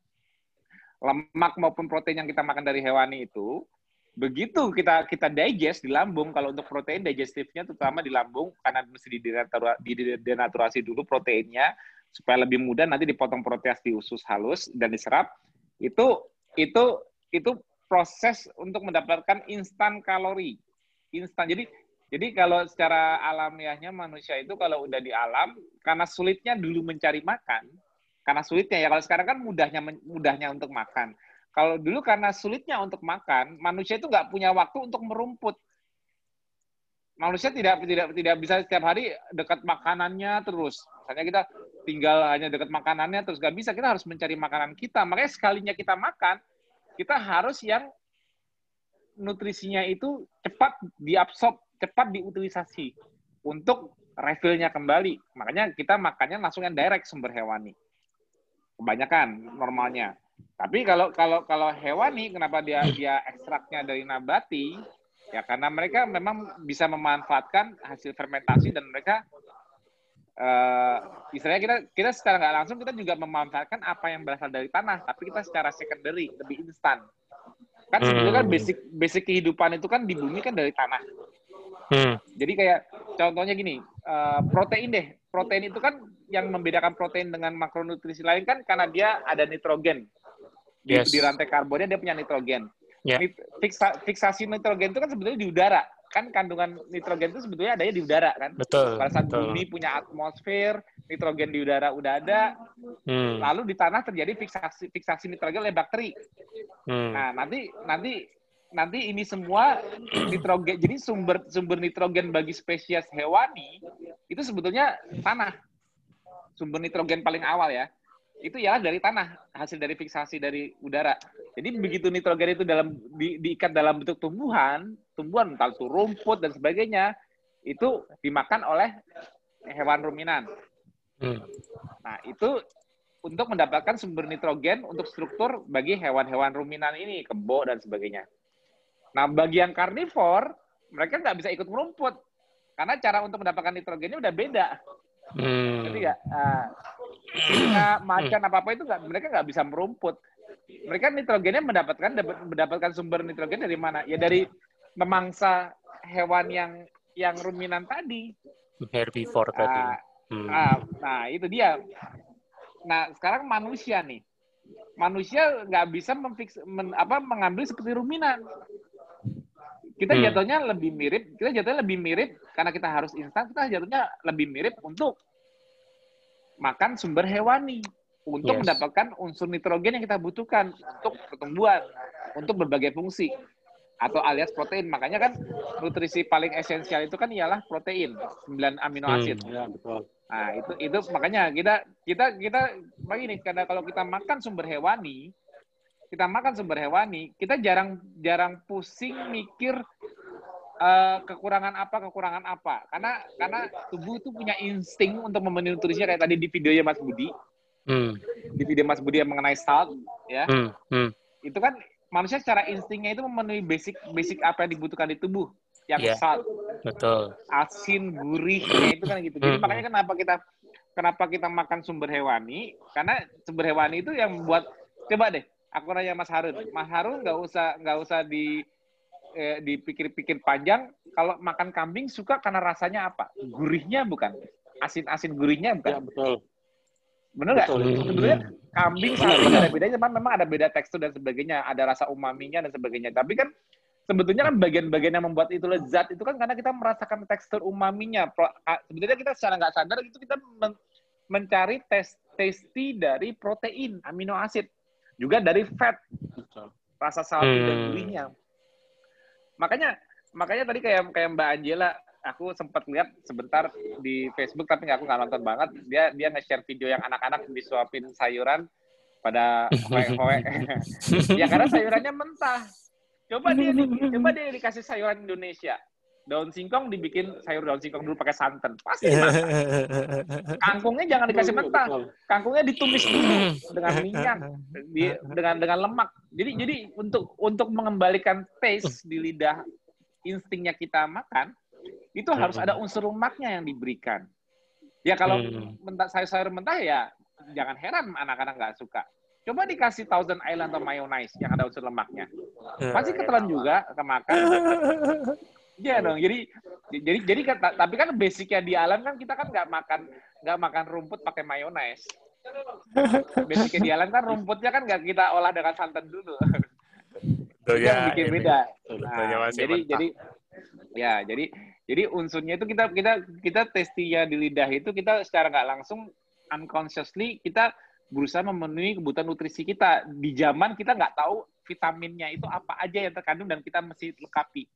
Lemak maupun protein yang kita makan dari hewani itu begitu kita kita digest di lambung. Kalau untuk protein digestifnya terutama di lambung. Karena mesti didenaturasi dulu proteinnya supaya lebih mudah. Nanti dipotong proteas di usus halus dan diserap. Itu itu itu proses untuk mendapatkan instan kalori. Instan. Jadi jadi kalau secara alamiahnya manusia itu kalau udah di alam karena sulitnya dulu mencari makan karena sulitnya ya. Kalau sekarang kan mudahnya mudahnya untuk makan kalau dulu karena sulitnya untuk makan, manusia itu nggak punya waktu untuk merumput. Manusia tidak tidak tidak bisa setiap hari dekat makanannya terus. Misalnya kita tinggal hanya dekat makanannya terus nggak bisa. Kita harus mencari makanan kita. Makanya sekalinya kita makan, kita harus yang nutrisinya itu cepat diabsorb, cepat diutilisasi untuk refillnya kembali. Makanya kita makannya langsung yang direct sumber hewani. Kebanyakan normalnya. Tapi kalau kalau kalau hewani, kenapa dia dia ekstraknya dari nabati? Ya karena mereka memang bisa memanfaatkan hasil fermentasi dan mereka uh, istilahnya kita kita secara nggak langsung kita juga memanfaatkan apa yang berasal dari tanah, tapi kita secara secondary lebih instan. Kan sebetulnya kan hmm. basic basic kehidupan itu kan di bumi kan dari tanah. Hmm. Jadi kayak contohnya gini, uh, protein deh. Protein itu kan yang membedakan protein dengan makronutrisi lain kan karena dia ada nitrogen yes. di rantai karbonnya dia punya nitrogen. Yeah. Fiksa, fiksasi nitrogen itu kan sebetulnya di udara. Kan kandungan nitrogen itu sebetulnya adanya di udara kan. Betul. Pada saat betul. bumi punya atmosfer, nitrogen di udara udah ada. Hmm. Lalu di tanah terjadi fiksasi fiksasi nitrogen oleh bakteri. Hmm. Nah, nanti nanti nanti ini semua nitrogen jadi sumber sumber nitrogen bagi spesies hewani itu sebetulnya tanah. Sumber nitrogen paling awal ya itu ya dari tanah hasil dari fiksasi dari udara. Jadi begitu nitrogen itu dalam di, diikat dalam bentuk tumbuhan, tumbuhan entah itu rumput dan sebagainya, itu dimakan oleh hewan ruminan. Hmm. Nah itu untuk mendapatkan sumber nitrogen untuk struktur bagi hewan-hewan ruminan ini, kebo dan sebagainya. Nah bagi yang karnivor, mereka nggak bisa ikut merumput karena cara untuk mendapatkan nitrogennya udah beda. Hmm. Jadi ya, uh, macan apa apa itu nggak mereka nggak bisa merumput. Mereka nitrogennya mendapatkan mendapatkan sumber nitrogen dari mana? Ya dari memangsa hewan yang yang ruminan tadi. Herbivore uh, tadi. Hmm. Uh, nah itu dia. Nah sekarang manusia nih, manusia nggak bisa memfix, men, apa, mengambil seperti ruminan. Kita hmm. jatuhnya lebih mirip, kita jatuhnya lebih mirip karena kita harus instan, kita jatuhnya lebih mirip untuk makan sumber hewani untuk yes. mendapatkan unsur nitrogen yang kita butuhkan untuk pertumbuhan, untuk berbagai fungsi. atau alias protein. Makanya kan nutrisi paling esensial itu kan ialah protein, 9 amino Hmm. asid. Ya, betul. Nah, itu itu makanya kita kita kita begini karena kalau kita makan sumber hewani, kita makan sumber hewani, kita jarang jarang pusing mikir eh, kekurangan apa kekurangan apa. Karena karena tubuh itu punya insting untuk memenuhi nutrisinya kayak tadi di videonya Mas Budi, Hmm. di video Mas Budi yang mengenai salt ya. Hmm. Hmm. Itu kan manusia secara instingnya itu memenuhi basic basic apa yang dibutuhkan di tubuh. Yang Iya. salt, Betul. asin, gurihnya itu kan gitu. Jadi Hmm. makanya kenapa kita kenapa kita makan sumber hewani? Karena sumber hewani itu yang membuat coba deh, aku nanya Mas Harun. Mas Harun nggak usah nggak usah di eh, dipikir-pikir panjang. Kalau makan kambing suka karena rasanya apa? Gurihnya bukan, asin-asin gurihnya Ya, bukan. betul. Bener nggak? Sebenarnya kambing benar. ada bedanya, cuman memang ada beda tekstur dan sebagainya, ada rasa umaminya dan sebagainya. Tapi kan sebetulnya kan bagian-bagian yang membuat itu lezat itu kan karena kita merasakan tekstur umaminya. Sebetulnya kita secara nggak sadar itu kita men- mencari tes tasty dari protein, amino asid, juga dari fat, rasa salty dan Hmm. gurihnya. Makanya makanya tadi kayak kayak Mbak Angela aku sempat lihat sebentar di Facebook tapi nggak aku nggak nonton banget. Dia dia nge-share video yang anak-anak disuapin sayuran pada hoe-hoe ya karena sayurannya mentah. Coba dia di- coba dia dikasih sayuran Indonesia daun singkong dibikin sayur daun singkong dulu pakai santan pasti masak kangkungnya jangan dikasih Betul, mentah kangkungnya ditumis dulu dengan minyak di- dengan dengan lemak. Jadi jadi untuk untuk mengembalikan taste di lidah instingnya kita makan itu harus Hmm. ada unsur lemaknya yang diberikan. Ya kalau Hmm. mentah sayur-sayur mentah ya jangan heran anak-anak nggak suka. Coba dikasih Thousand Island atau mayonnaise yang ada unsur lemaknya. Pasti ketelan juga kemakan. Iya dong. Jadi jadi jadi kan ta- tapi kan basicnya di alam kan kita kan nggak makan nggak makan rumput pakai mayonnaise. Basicnya di alam kan rumputnya kan nggak kita olah dengan santan dulu. Itu yang bikin beda. Betulnya Nah, masih jadi mentah. jadi ya jadi jadi unsurnya itu kita kita kita testinya di lidah itu kita secara nggak langsung unconsciously kita berusaha memenuhi kebutuhan nutrisi kita di zaman kita nggak tahu vitaminnya itu apa aja yang terkandung dan kita mesti lengkapi.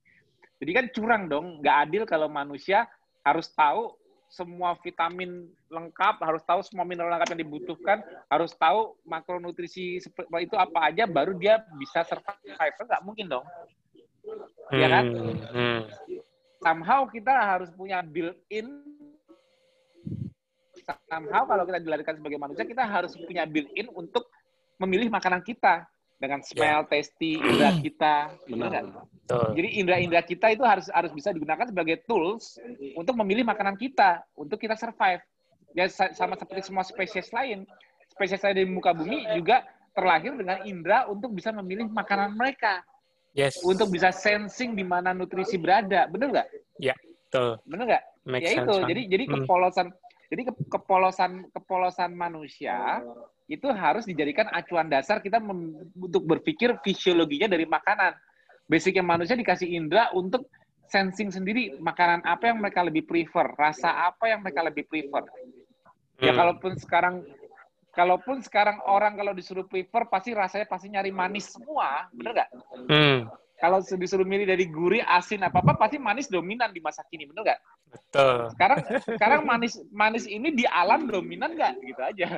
Jadi kan curang dong, nggak adil kalau manusia harus tahu semua vitamin lengkap, harus tahu semua mineral lengkap yang dibutuhkan, harus tahu makronutrisi itu apa aja, baru dia bisa survive. Kan Nggak mungkin dong. Iya kan? Hmm, hmm. Somehow kita harus punya built-in somehow kalau kita dilahirkan sebagai manusia kita harus punya built-in untuk memilih makanan kita dengan smell, tasty, indera kita, benar nggak? Betul. Jadi indera-indera kita itu harus harus bisa digunakan sebagai tools untuk memilih makanan kita, untuk kita survive. Ya sa- sama seperti semua spesies lain, spesies lain di muka bumi juga terlahir dengan indera untuk bisa memilih makanan mereka, Yes. untuk bisa sensing di mana nutrisi berada, benar nggak? Betul. Benar nggak? Ya itu. Jadi jadi Hmm. Jadi ke- kepolosan kepolosan manusia itu harus dijadikan acuan dasar kita untuk berpikir fisiologinya dari makanan. Basicnya manusia dikasih indera untuk sensing sendiri makanan apa yang mereka lebih prefer, rasa apa yang mereka lebih prefer. Ya Hmm. kalaupun sekarang kalaupun sekarang orang kalau disuruh prefer pasti rasanya pasti nyari manis semua, bener nggak? Hmm. Kalau disuruh milih dari gurih, asin apa apa pasti manis dominan di masa kini, bener nggak? Betul. sekarang sekarang manis manis ini di alam dominan nggak gitu aja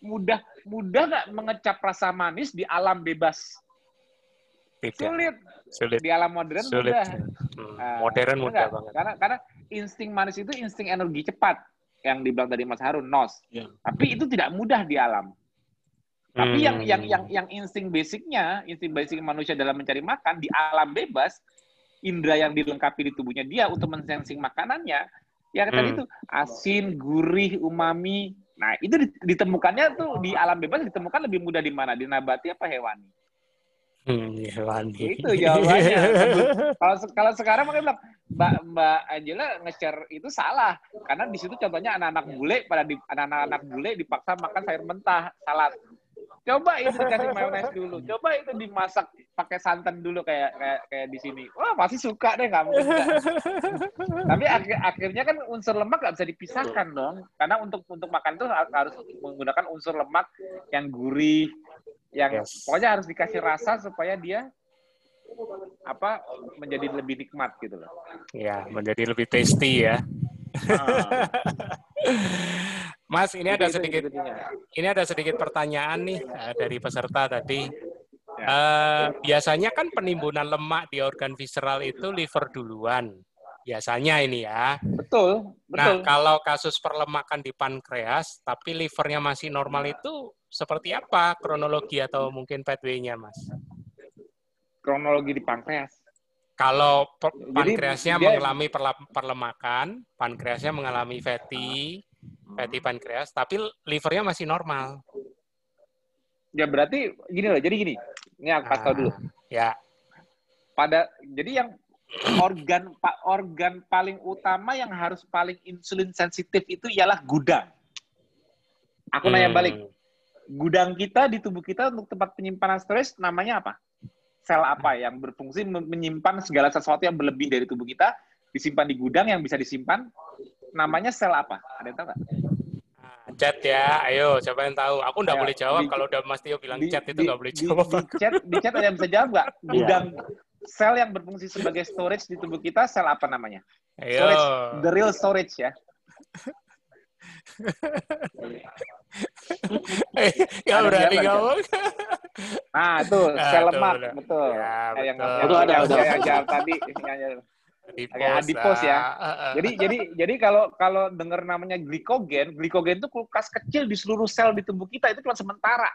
mudah mudah nggak mengecap rasa manis di alam bebas Tidak. sulit Sulit. di alam modern Sulit. mudah Hmm. Ah, Modern mudah banget. karena karena insting manis itu insting energi cepat yang dibilang tadi Mas Harun nos Ya. tapi itu tidak mudah di alam tapi yang Hmm. yang yang yang insting basicnya insting basic manusia dalam mencari makan di alam bebas indera yang dilengkapi di tubuhnya dia untuk mensensing makanannya. Ya tadi Hmm. itu asin gurih umami. Nah itu di- ditemukannya tuh di alam bebas ditemukan lebih mudah di mana? Di nabati apa hewani? Hmm, hewani. itu jawabannya. Kalau kalau sekarang makanya bilang mbak mbak Angela nge-share itu salah. Karena di situ contohnya anak-anak bule pada di anak-anak bule dipaksa makan sayur mentah salad coba itu dikasih mayones dulu coba itu dimasak pakai santan dulu kayak kayak kayak di sini wah pasti suka deh nggak. tapi akhir, akhirnya kan unsur lemak nggak bisa dipisahkan dong karena untuk untuk makan itu har- harus menggunakan unsur lemak yang gurih yang Yes. pokoknya harus dikasih rasa supaya dia apa menjadi lebih nikmat gitu loh. Ya, menjadi lebih tasty ya. Ah. Mas, ini ada sedikit ini ada sedikit pertanyaan nih uh, dari peserta tadi. Uh, biasanya kan penimbunan lemak di organ visceral itu liver duluan. Biasanya ini ya. Betul, betul. Nah, kalau kasus perlemakan di pankreas tapi livernya masih normal itu seperti apa kronologi atau mungkin pathway-nya, Mas? Kronologi di pankreas. Kalau pankreasnya mengalami perlemakan, pankreasnya mengalami fatty, fatty pankreas, tapi livernya masih normal. Ya berarti gini loh, jadi gini, ini aku kasih tahu dulu. Ah, ya. Pada jadi yang organ organ paling utama yang harus paling insulin sensitif itu ialah gudang. Aku hmm. nanya balik, gudang kita di tubuh kita untuk tempat penyimpanan stres namanya apa? sel apa yang berfungsi menyimpan segala sesuatu yang berlebih dari tubuh kita disimpan di gudang yang bisa disimpan namanya sel apa? Ada yang tahu nggak? Ah, chat ya, ayo siapa yang tahu? Aku nggak ya, boleh jawab di, kalau udah Mas Tio bilang di, chat itu nggak boleh jawab. Di, di, chat, di chat ada yang bisa jawab nggak? Iya. Gudang sel yang berfungsi sebagai storage di tubuh kita sel apa namanya? Ayo. Storage, the real storage ya. ya berani ngomong. Nah, itu nah, sel lemak, betul. betul. Ya, betul. Yang, yang, ada, ada. Yang, yang tadi adipos, adipos ya. Jadi jadi jadi kalau kalau dengar namanya glikogen, glikogen itu kulkas kecil di seluruh sel di tubuh kita itu cuma sementara.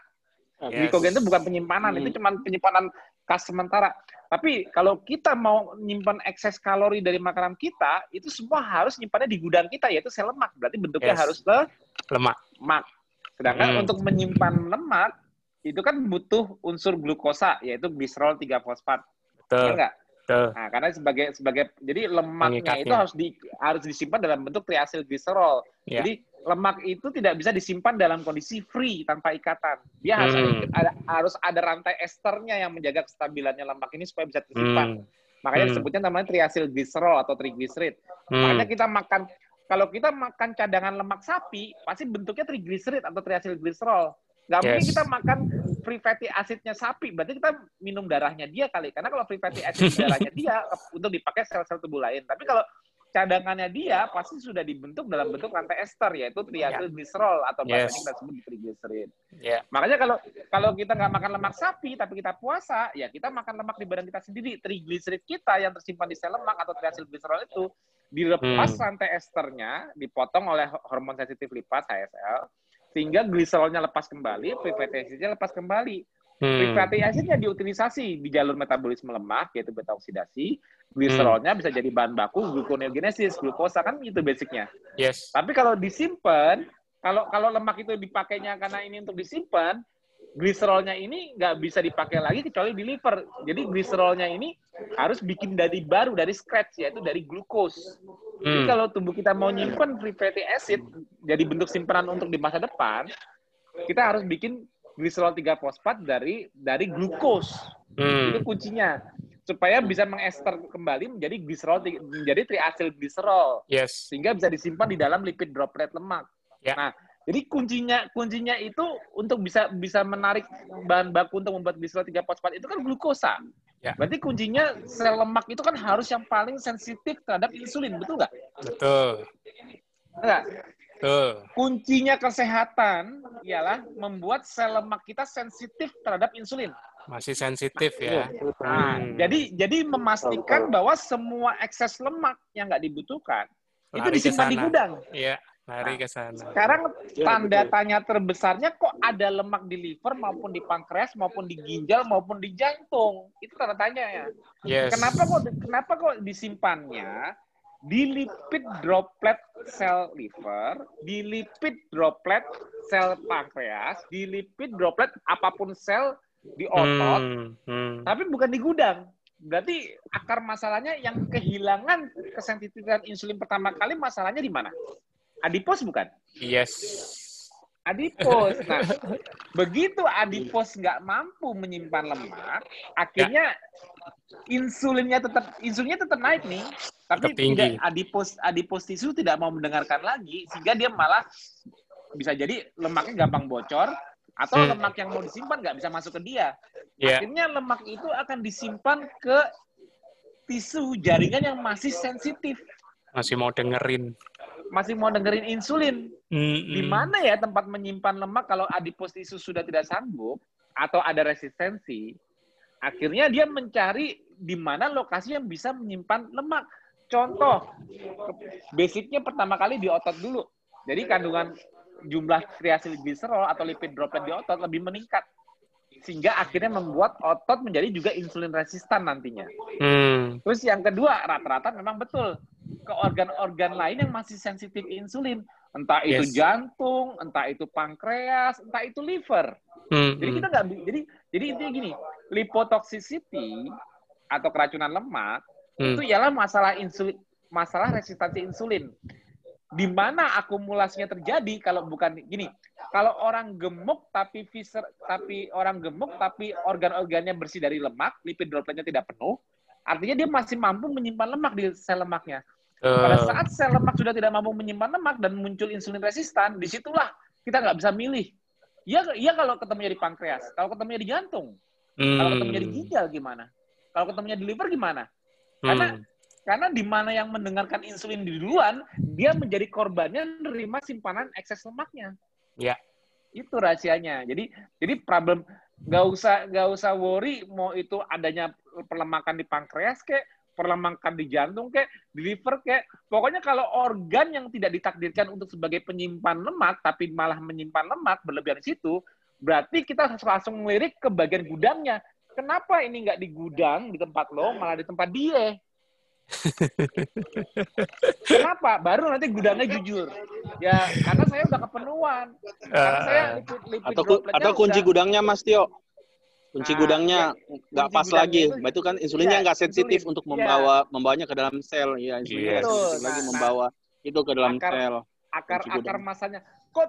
Yes. Glikogen itu bukan penyimpanan, hmm. itu cuma penyimpanan kas sementara. Tapi kalau kita mau nyimpan ekses kalori dari makanan kita, itu semua harus nyimpannya di gudang kita, yaitu sel lemak. Berarti bentuknya yes. harus le lemak. lemak. Sedangkan hmm. untuk menyimpan lemak, itu kan butuh unsur glukosa, yaitu glycerol 3 fosfat. Betul. Ya enggak? Betul. Nah, karena sebagai sebagai jadi lemaknya Mengikatnya. itu harus di harus disimpan dalam bentuk triasil gliserol. Yeah. Jadi lemak itu tidak bisa disimpan dalam kondisi free tanpa ikatan. Dia harus hmm. ada, harus ada rantai esternya yang menjaga kestabilannya lemak ini supaya bisa tersimpan. Hmm. Makanya hmm. disebutnya namanya triasil gliserol atau triglycerid. Hmm. Makanya kita makan kalau kita makan cadangan lemak sapi, pasti bentuknya triglycerid atau triasil gliserol. Nggak yes. mungkin kita makan free fatty acidnya sapi, berarti kita minum darahnya dia kali. Karena kalau free fatty acid darahnya dia untuk dipakai sel-sel tubuh lain. Tapi kalau cadangannya dia pasti sudah dibentuk dalam bentuk rantai ester yaitu triacylglycerol atau bahasa yes. kita sebut triglycerid. Yeah. Makanya kalau kalau kita nggak makan lemak sapi tapi kita puasa, ya kita makan lemak di badan kita sendiri. Triglycerid kita yang tersimpan di sel lemak atau triacylglycerol itu dilepas hmm. rantai esternya, dipotong oleh hormon sensitif lipat HSL, sehingga gliserolnya lepas kembali, free fatty acidnya lepas kembali. Hmm. Free fatty acidnya diutilisasi di jalur metabolisme lemak, yaitu beta oksidasi. Gliserolnya hmm. bisa jadi bahan baku gluconeogenesis, glukosa kan itu basicnya. Yes. Tapi kalau disimpan, kalau kalau lemak itu dipakainya karena ini untuk disimpan, gliserolnya ini nggak bisa dipakai lagi kecuali di liver. Jadi gliserolnya ini harus bikin dari baru, dari scratch, yaitu dari glukos. Hmm. Jadi kalau tubuh kita mau nyimpen free fatty acid jadi bentuk simpanan untuk di masa depan, kita harus bikin gliserol 3 fosfat dari dari glukos. Hmm. Itu kuncinya supaya bisa mengester kembali menjadi gliserol menjadi triasil gliserol. Yes. Sehingga bisa disimpan di dalam lipid droplet lemak. Yeah. Nah, jadi kuncinya kuncinya itu untuk bisa bisa menarik bahan baku untuk membuat gliserol 3 fosfat itu kan glukosa. Ya. Berarti kuncinya sel lemak itu kan harus yang paling sensitif terhadap insulin, betul nggak? Betul. Enggak? Betul. Kuncinya kesehatan ialah membuat sel lemak kita sensitif terhadap insulin. Masih sensitif ya. Nah, hmm. jadi jadi memastikan bahwa semua ekses lemak yang nggak dibutuhkan Lari itu disimpan di gudang. Iya. Lari nah, ke sana. Sekarang ya, tanda tanya terbesarnya kok ada lemak di liver maupun di pankreas maupun di ginjal maupun di jantung. Itu tanda tanya ya. Yes. Kenapa kok kenapa kok disimpannya di lipid droplet sel liver, di lipid droplet sel pankreas, di lipid droplet apa pun sel di otot, hmm, hmm. tapi bukan di gudang. Berarti akar masalahnya yang kehilangan kesensitifan insulin pertama kali masalahnya di mana? Adipos bukan? Yes. Adipos. Nah, begitu adipos nggak mampu menyimpan lemak, akhirnya ya. insulinnya tetap insulinnya tetap naik nih, tapi tidak adipos adipos tisu tidak mau mendengarkan lagi, sehingga dia malah bisa jadi lemaknya gampang bocor, atau hmm. lemak yang mau disimpan nggak bisa masuk ke dia. Yeah. Akhirnya lemak itu akan disimpan ke tisu jaringan yang masih sensitif. Masih mau dengerin. Masih mau dengerin insulin. Mm-hmm. Di mana ya tempat menyimpan lemak kalau adipos tisu sudah tidak sanggup atau ada resistensi? Akhirnya dia mencari di mana lokasi yang bisa menyimpan lemak. Contoh, basicnya pertama kali di otot dulu. Jadi kandungan jumlah triacylglycerol atau lipid droplet di otot lebih meningkat sehingga akhirnya membuat otot menjadi juga insulin resistan nantinya. Hmm. Terus yang kedua, rata-rata memang betul ke organ-organ lain yang masih sensitif insulin, entah itu yes. jantung, entah itu pankreas, entah itu liver. Hmm. Jadi kita nggak jadi jadi intinya gini, lipotoxicity atau keracunan lemak hmm. itu ialah masalah insulin masalah resistansi insulin di mana akumulasinya terjadi kalau bukan gini kalau orang gemuk tapi viscer tapi orang gemuk tapi organ-organnya bersih dari lemak lipid dropletnya tidak penuh artinya dia masih mampu menyimpan lemak di sel lemaknya. Pada eh. saat sel lemak sudah tidak mampu menyimpan lemak dan muncul insulin resistan di situlah kita nggak bisa milih. Ya ya kalau ketemunya di pankreas kalau ketemunya di jantung. Hmm. kalau ketemunya di ginjal gimana? Kalau ketemunya di liver gimana? Karena hmm karena di mana yang mendengarkan insulin di duluan, dia menjadi korbannya menerima simpanan ekses lemaknya. Ya. Itu rahasianya. Jadi jadi problem nggak usah nggak usah worry mau itu adanya perlemakan di pankreas kayak perlemakan di jantung kayak di liver kayak pokoknya kalau organ yang tidak ditakdirkan untuk sebagai penyimpan lemak tapi malah menyimpan lemak berlebihan di situ berarti kita langsung melirik ke bagian gudangnya kenapa ini nggak di gudang di tempat lo malah di tempat dia Kenapa? Baru nanti gudangnya jujur. Ya, karena saya udah kepenuhan. Karena saya eh, lipid, lipid atau atau kunci udah... gudangnya Mas Tio. Kunci nah, gudangnya ya, nggak ya, pas lagi. Itu, itu kan insulinnya iya, nggak ya, sensitif insulin. untuk membawa ya. membawanya ke dalam sel. Ya, insulinnya yes. sensitif lagi nah, membawa nah, itu ke dalam akar, sel. Akar akar masanya. Kok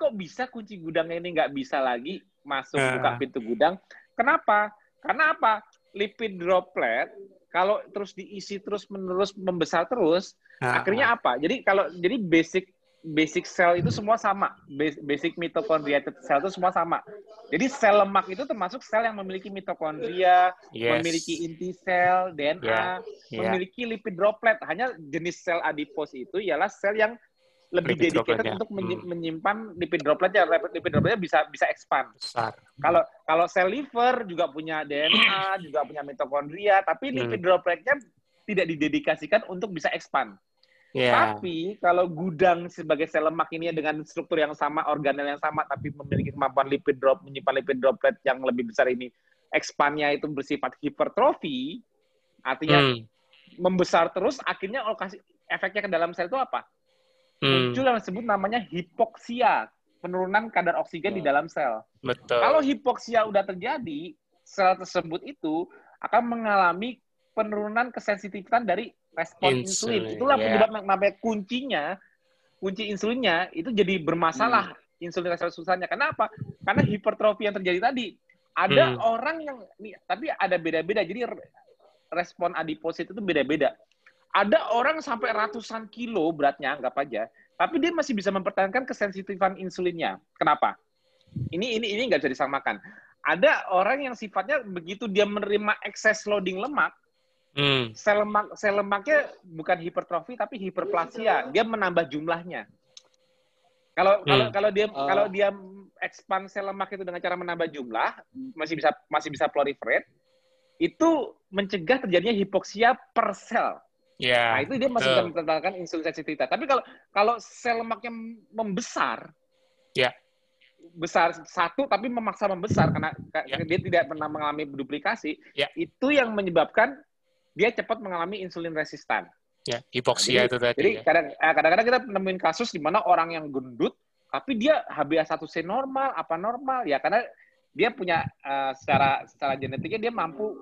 kok bisa kunci gudangnya ini nggak bisa lagi masuk uh. buka pintu gudang? Kenapa? Karena apa? Lipid droplet kalau terus diisi terus menerus membesar terus, akhirnya apa? Jadi kalau jadi basic basic sel itu semua sama. Basic mitochondriated sel itu semua sama. Jadi sel lemak itu termasuk sel yang memiliki mitokondria, yes. memiliki inti sel, DNA, yeah. Yeah. memiliki lipid droplet. Hanya jenis sel adipos itu ialah sel yang lebih lipid dedicated untuk hmm. menyimpan lipid dropletnya. Lipid dropletnya bisa bisa expand. Besar. Kalau kalau sel liver juga punya DNA, juga punya mitokondria, tapi hmm. lipid dropletnya tidak didedikasikan untuk bisa expand. Yeah. Tapi kalau gudang sebagai sel lemak ini dengan struktur yang sama, organel yang sama, tapi memiliki kemampuan lipid drop menyimpan lipid droplet yang lebih besar ini, expandnya itu bersifat hipertrofi, artinya hmm. membesar terus, akhirnya lokasi efeknya ke dalam sel itu apa? Hmm. muncul yang disebut namanya hipoksia, penurunan kadar oksigen di dalam sel. Betul. Kalau hipoksia udah terjadi, sel tersebut itu akan mengalami penurunan kesensitifan dari respon insulin. insulin. Itulah yeah. penyebab namanya kuncinya, kunci insulinnya itu jadi bermasalah hmm. insulin susahnya. Kenapa? Karena hipertrofi yang terjadi tadi. Ada hmm. orang yang, nih, tapi ada beda-beda. Jadi respon adiposit itu beda-beda. Ada orang sampai ratusan kilo beratnya, anggap aja, tapi dia masih bisa mempertahankan kesensitifan insulinnya. Kenapa? Ini ini ini nggak bisa disamakan. Ada orang yang sifatnya begitu dia menerima ekses loading lemak, hmm. sel lemak sel lemaknya bukan hipertrofi tapi hiperplasia. Dia menambah jumlahnya. Kalau hmm. kalau kalau dia uh. kalau dia expand sel lemak itu dengan cara menambah jumlah, masih bisa masih bisa proliferate, itu mencegah terjadinya hipoksia per sel. Yeah, nah itu dia masih bisa mempertahankan insulin sensitivitas. Tapi kalau kalau sel lemaknya membesar, yeah. besar satu tapi memaksa membesar karena yeah. dia tidak pernah mengalami duplikasi, yeah. itu yang menyebabkan dia cepat mengalami insulin resistan. Ya, hipoksia nah, itu tadi. Jadi ya. eh, kadang-kadang kita nemuin kasus di mana orang yang gendut, tapi dia HbA1c normal, apa normal, ya karena dia punya uh, secara secara genetiknya dia mampu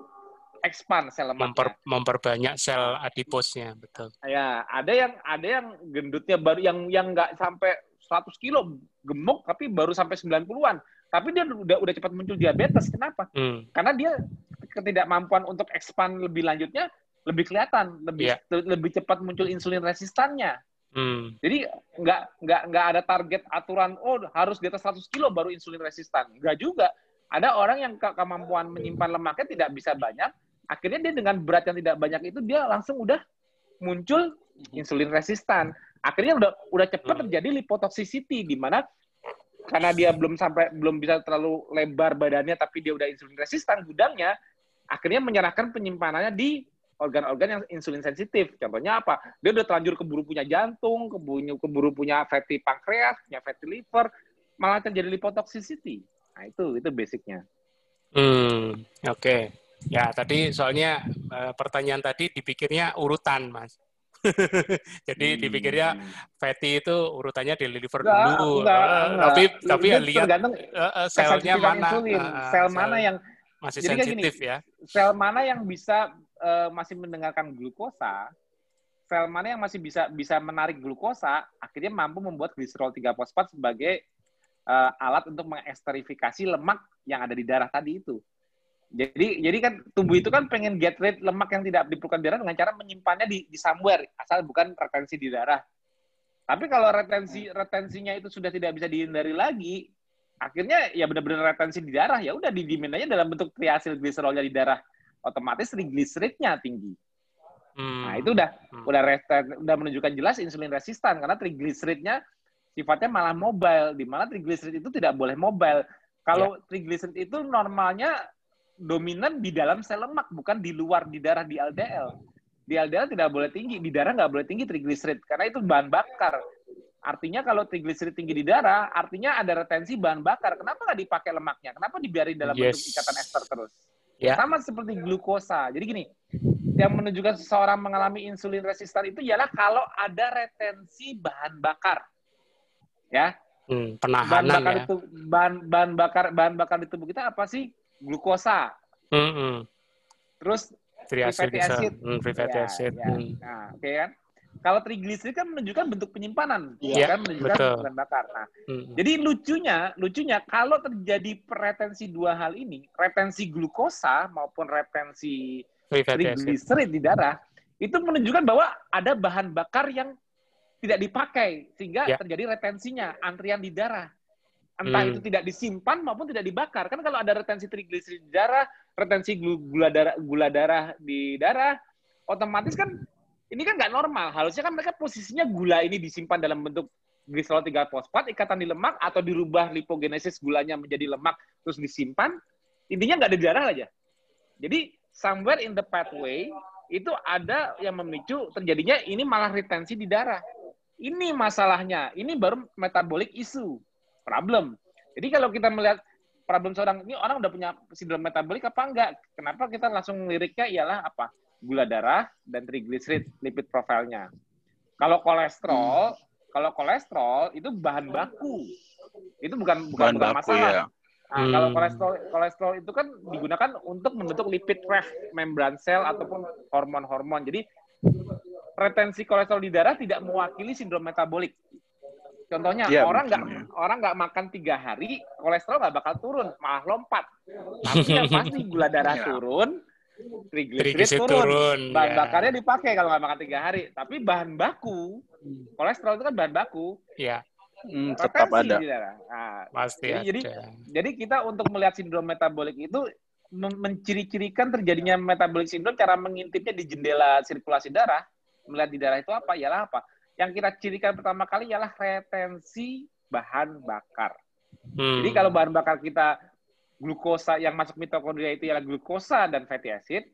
expand sel lemaknya. Memper, memperbanyak sel adiposnya, betul. Ya, ada yang ada yang gendutnya baru yang yang nggak sampai 100 kilo gemuk tapi baru sampai 90-an. Tapi dia udah udah cepat muncul diabetes. Kenapa? Hmm. Karena dia ketidakmampuan untuk expand lebih lanjutnya lebih kelihatan, lebih yeah. lebih cepat muncul insulin resistannya. Hmm. Jadi nggak nggak nggak ada target aturan oh harus di atas 100 kilo baru insulin resistan. Nggak juga. Ada orang yang ke kemampuan menyimpan lemaknya tidak bisa banyak, akhirnya dia dengan berat yang tidak banyak itu dia langsung udah muncul insulin resistan. Akhirnya udah udah cepat hmm. terjadi lipotoxicity di mana karena dia belum sampai belum bisa terlalu lebar badannya tapi dia udah insulin resistan gudangnya akhirnya menyerahkan penyimpanannya di organ-organ yang insulin sensitif. Contohnya apa? Dia udah terlanjur keburu punya jantung, keburu, keburu punya fatty pankreas, punya fatty liver, malah terjadi lipotoxicity. Nah, itu itu basicnya. Hmm, oke. Okay. Ya, tadi soalnya uh, pertanyaan tadi dipikirnya urutan, Mas. Jadi hmm. dipikirnya fatty itu urutannya di liver enggak, dulu. Enggak, uh, enggak. Tapi tapi ya lihat uh, selnya mana, insulin. Uh, sel mana yang masih sensitif ya. Sel mana yang bisa uh, masih mendengarkan glukosa, sel mana yang masih bisa bisa menarik glukosa, akhirnya mampu membuat gliserol 3 fosfat sebagai uh, alat untuk mengesterifikasi lemak yang ada di darah tadi itu. Jadi jadi kan tubuh itu kan pengen get rid lemak yang tidak diperlukan darah dengan cara menyimpannya di, di somewhere asal bukan retensi di darah. Tapi kalau retensi retensinya itu sudah tidak bisa dihindari lagi, akhirnya ya benar-benar retensi di darah ya udah di aja dalam bentuk triasil gliserolnya di darah otomatis triglyceridnya tinggi. Hmm. Nah, itu udah hmm. udah reten, udah menunjukkan jelas insulin resistan karena triglyceridnya sifatnya malah mobile di mana triglycerid itu tidak boleh mobile. Kalau yeah. triglycerid itu normalnya dominan di dalam sel lemak bukan di luar di darah di LDL. Di LDL tidak boleh tinggi, di darah nggak boleh tinggi triglycerid karena itu bahan bakar. Artinya kalau triglycerid tinggi di darah, artinya ada retensi bahan bakar. Kenapa nggak dipakai lemaknya? Kenapa dibiarin dalam yes. bentuk ikatan ester terus? Ya. Sama seperti glukosa. Jadi gini, yang menunjukkan seseorang mengalami insulin resistan itu ialah kalau ada retensi bahan bakar. Ya. Hmm, penahanan bahan bakar ya. itu bahan bahan bakar bahan bakar di tubuh kita apa sih? Glukosa. Hmm, hmm. Terus free fatty acid. Hmm, free fatty ya, acid. Ya. Hmm. Nah, oke okay, kan? Kalau trigliserid kan menunjukkan bentuk penyimpanan, ya, kan menunjukkan betul. bahan bakar. Nah, hmm. jadi lucunya, lucunya kalau terjadi retensi dua hal ini, retensi glukosa maupun retensi trigliserid di darah, itu menunjukkan bahwa ada bahan bakar yang tidak dipakai sehingga ya. terjadi retensinya, antrian di darah. Entah hmm. itu tidak disimpan maupun tidak dibakar. Kan kalau ada retensi trigliserid di darah, retensi gula darah, gula darah di darah, otomatis kan ini kan nggak normal. Harusnya kan mereka posisinya gula ini disimpan dalam bentuk gliserol 3 fosfat, ikatan di lemak, atau dirubah lipogenesis gulanya menjadi lemak, terus disimpan. Intinya nggak ada darah aja. Jadi, somewhere in the pathway, itu ada yang memicu terjadinya ini malah retensi di darah. Ini masalahnya. Ini baru metabolic issue. Problem. Jadi kalau kita melihat problem seorang ini orang udah punya sindrom metabolik apa enggak? Kenapa kita langsung liriknya ialah apa? gula darah dan trigliserid lipid profilnya. Kalau kolesterol, hmm. kalau kolesterol itu bahan baku. Itu bukan bukan, bahan bukan baku, masalah. Ya. Nah, hmm. kalau kolesterol kolesterol itu kan digunakan untuk membentuk lipid raft membran sel ataupun hormon-hormon. Jadi retensi kolesterol di darah tidak mewakili sindrom metabolik. Contohnya ya, orang nggak orang nggak makan tiga hari, kolesterol nggak bakal turun, malah lompat. Tapi yang pasti gula darah ya. turun, triglycerid turun. turun. Bahan ya. bakarnya dipakai kalau nggak makan tiga hari. Tapi bahan baku, kolesterol itu kan bahan baku. Iya. Hmm, tetap ada. Nah, Pasti jadi, ada. Jadi, jadi kita untuk melihat sindrom metabolik itu menciri-cirikan terjadinya metabolik sindrom cara mengintipnya di jendela sirkulasi darah, melihat di darah itu apa, ialah apa? Yang kita cirikan pertama kali ialah retensi bahan bakar. Hmm. Jadi kalau bahan bakar kita glukosa yang masuk mitokondria itu ialah glukosa dan fatty acid,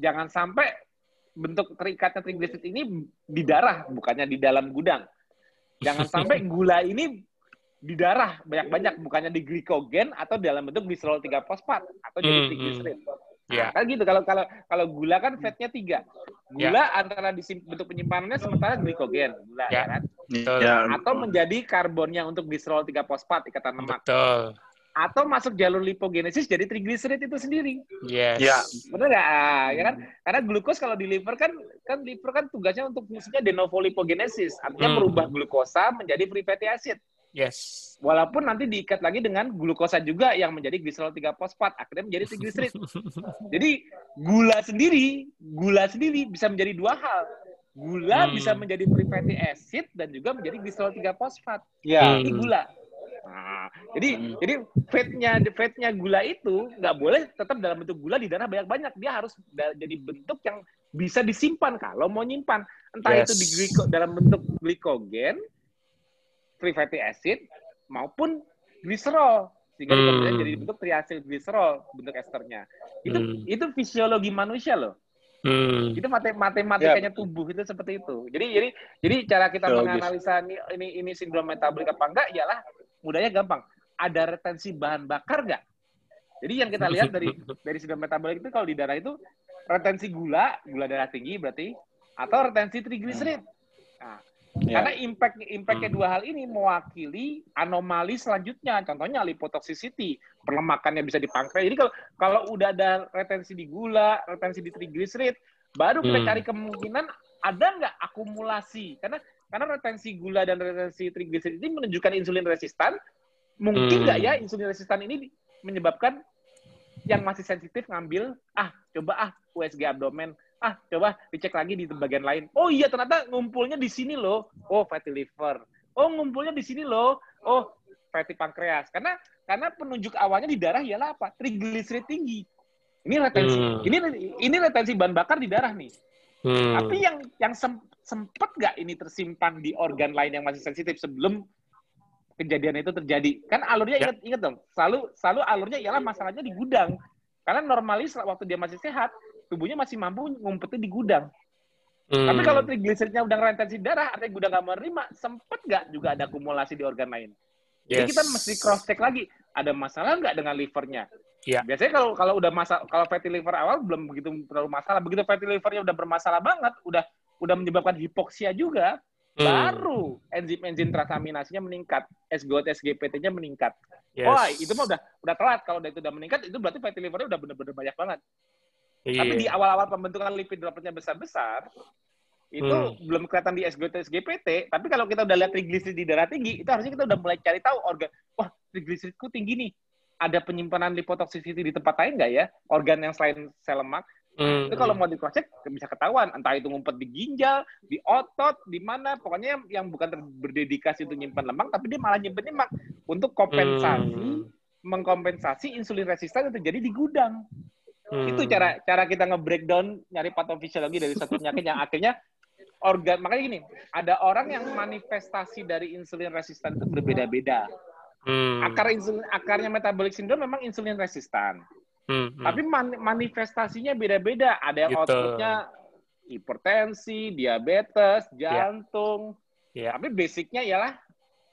jangan sampai bentuk terikatnya trigliserid ini di darah, bukannya di dalam gudang. Jangan sampai gula ini di darah banyak-banyak, bukannya di glikogen atau dalam bentuk gliserol 3 fosfat atau jadi hmm, hmm. Nah, yeah. kan gitu. Kalau kalau kalau gula kan fatnya tiga. Gula yeah. antara di bentuk penyimpanannya sementara glikogen, gula yeah. kan. Betul. Yeah. Atau menjadi karbonnya untuk gliserol 3 fosfat ikatan lemak. Betul atau masuk jalur lipogenesis jadi trigliserid itu sendiri. Yes. Ya. Benar nggak? Ah, ya kan? Karena glukos kalau di liver kan kan liver kan tugasnya untuk fungsinya de novo lipogenesis, artinya hmm. merubah glukosa menjadi free fatty acid. Yes. Walaupun nanti diikat lagi dengan glukosa juga yang menjadi gliserol 3 fosfat, akhirnya menjadi trigliserid. Jadi gula sendiri, gula sendiri bisa menjadi dua hal. Gula hmm. bisa menjadi free fatty acid dan juga menjadi glycerol 3 fosfat. Ya. Ini gula. Nah, jadi hmm. jadi fatnya fatnya gula itu nggak boleh tetap dalam bentuk gula di darah banyak-banyak. Dia harus jadi bentuk yang bisa disimpan kalau mau nyimpan. Entah yes. itu di gliko, dalam bentuk glikogen, free fatty acid maupun gliserol sehingga hmm. kemudian jadi bentuk triasil gliserol bentuk esternya. Itu hmm. itu fisiologi manusia loh. Hmm. Itu matematikanya yep. tubuh itu seperti itu. Jadi jadi jadi cara kita Logis. menganalisa ini, ini ini sindrom metabolik apa enggak ialah mudahnya gampang. Ada retensi bahan bakar nggak? Jadi yang kita lihat dari dari sindrom metabolik itu kalau di darah itu retensi gula, gula darah tinggi berarti atau retensi trigliserid. Nah, Yeah. Karena impact impactnya hmm. dua hal ini mewakili anomali selanjutnya. Contohnya lipotoxicity, perlemakannya bisa di pankreas. Jadi kalau kalau udah ada retensi di gula, retensi di triglycerid, baru kita hmm. cari kemungkinan ada nggak akumulasi. Karena karena retensi gula dan retensi triglycerid ini menunjukkan insulin resistan. Mungkin nggak hmm. ya insulin resistan ini menyebabkan yang masih sensitif ngambil ah coba ah USG abdomen ah coba dicek lagi di bagian lain. Oh iya ternyata ngumpulnya di sini loh. Oh fatty liver. Oh ngumpulnya di sini loh. Oh fatty pankreas. Karena karena penunjuk awalnya di darah ialah apa? Trigliserid tinggi. Ini retensi. Hmm. Ini ini retensi bahan bakar di darah nih. Hmm. Tapi yang yang sem, sempet nggak ini tersimpan di organ lain yang masih sensitif sebelum kejadian itu terjadi? Kan alurnya ya. inget inget dong. Selalu selalu alurnya ialah masalahnya di gudang. Karena normalis waktu dia masih sehat, tubuhnya masih mampu ngumpetin di gudang. Hmm. Tapi kalau trigliseridnya udah retensi darah, artinya gudang nggak menerima, sempet nggak juga ada akumulasi di organ lain? Yes. Jadi kita mesti cross check lagi, ada masalah nggak dengan livernya? Yeah. Biasanya kalau kalau udah masa kalau fatty liver awal belum begitu terlalu masalah, begitu fatty livernya udah bermasalah banget, udah udah menyebabkan hipoksia juga, hmm. baru enzim-enzim transaminasinya meningkat, SGOT, SGPT-nya meningkat. Yes. Wah, itu mah udah udah telat kalau itu udah meningkat, itu berarti fatty livernya udah benar-benar banyak banget. Iya. Tapi di awal-awal pembentukan lipid dropletnya besar-besar, itu hmm. belum kelihatan di SGT SGPT, tapi kalau kita udah lihat trigliserid di darah tinggi, itu harusnya kita udah mulai cari tahu organ, wah trigliseridku tinggi nih, ada penyimpanan lipotoxicity di tempat lain nggak ya, organ yang selain sel lemak, hmm. itu kalau mau di cross check bisa ketahuan, entah itu ngumpet di ginjal, di otot, di mana, pokoknya yang, yang bukan berdedikasi untuk nyimpan lemak, tapi dia malah nyimpan lemak untuk kompensasi, hmm. mengkompensasi insulin resisten yang terjadi di gudang. Hmm. Itu cara cara kita nge-breakdown nyari patofisiologi dari satu penyakit yang akhirnya organ makanya gini, ada orang yang manifestasi dari insulin resistan itu berbeda-beda. Hmm. Akar insulin akarnya metabolic syndrome memang insulin resistan. Hmm, hmm. Tapi man, manifestasinya beda-beda. Ada yang gitu. outputnya hipertensi, diabetes, ya. jantung. Yeah. Yeah. Tapi basicnya ialah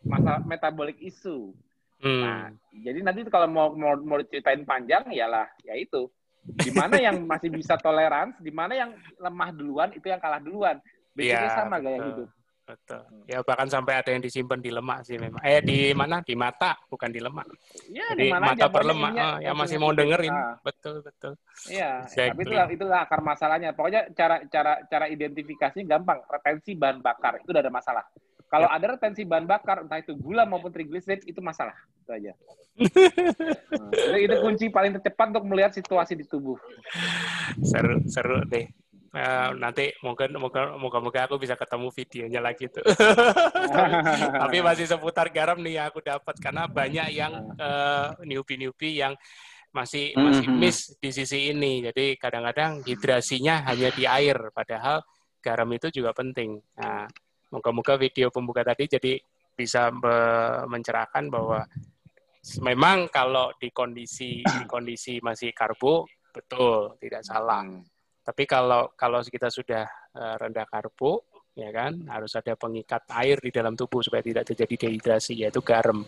masalah metabolic issue. Hmm. Nah, jadi nanti kalau mau mau, mau ceritain panjang ialah ya itu di mana yang masih bisa toleransi, di mana yang lemah duluan itu yang kalah duluan. Basicnya ya, sama betul, gaya hidup. Betul. Ya bahkan sampai ada yang disimpan di lemak sih memang. Eh di mana? Di mata, bukan di lemak. Ya, Jadi di mana mata per lemak. Oh, yang masih mau dengerin. Ah. Betul, betul. Iya, exactly. tapi itulah itulah akar masalahnya. Pokoknya cara cara cara identifikasinya gampang. Retensi bahan bakar itu udah ada masalah. Kalau ya. ada retensi bahan bakar, entah itu gula maupun trigliserid, itu masalah. Itu aja. nah, itu kunci paling tercepat untuk melihat situasi di tubuh. Seru, seru deh. Uh, nanti mungkin moga-moga aku bisa ketemu videonya lagi tuh. Tapi masih seputar garam nih yang aku dapat karena banyak yang uh, newbie-newbie yang masih masih mm-hmm. miss di sisi ini. Jadi kadang-kadang hidrasinya hanya di air, padahal garam itu juga penting. Nah, Moga-moga video pembuka tadi jadi bisa mencerahkan bahwa memang kalau di kondisi di kondisi masih karbo betul tidak salah. Hmm. Tapi kalau kalau kita sudah uh, rendah karbo ya kan harus ada pengikat air di dalam tubuh supaya tidak terjadi dehidrasi yaitu garam.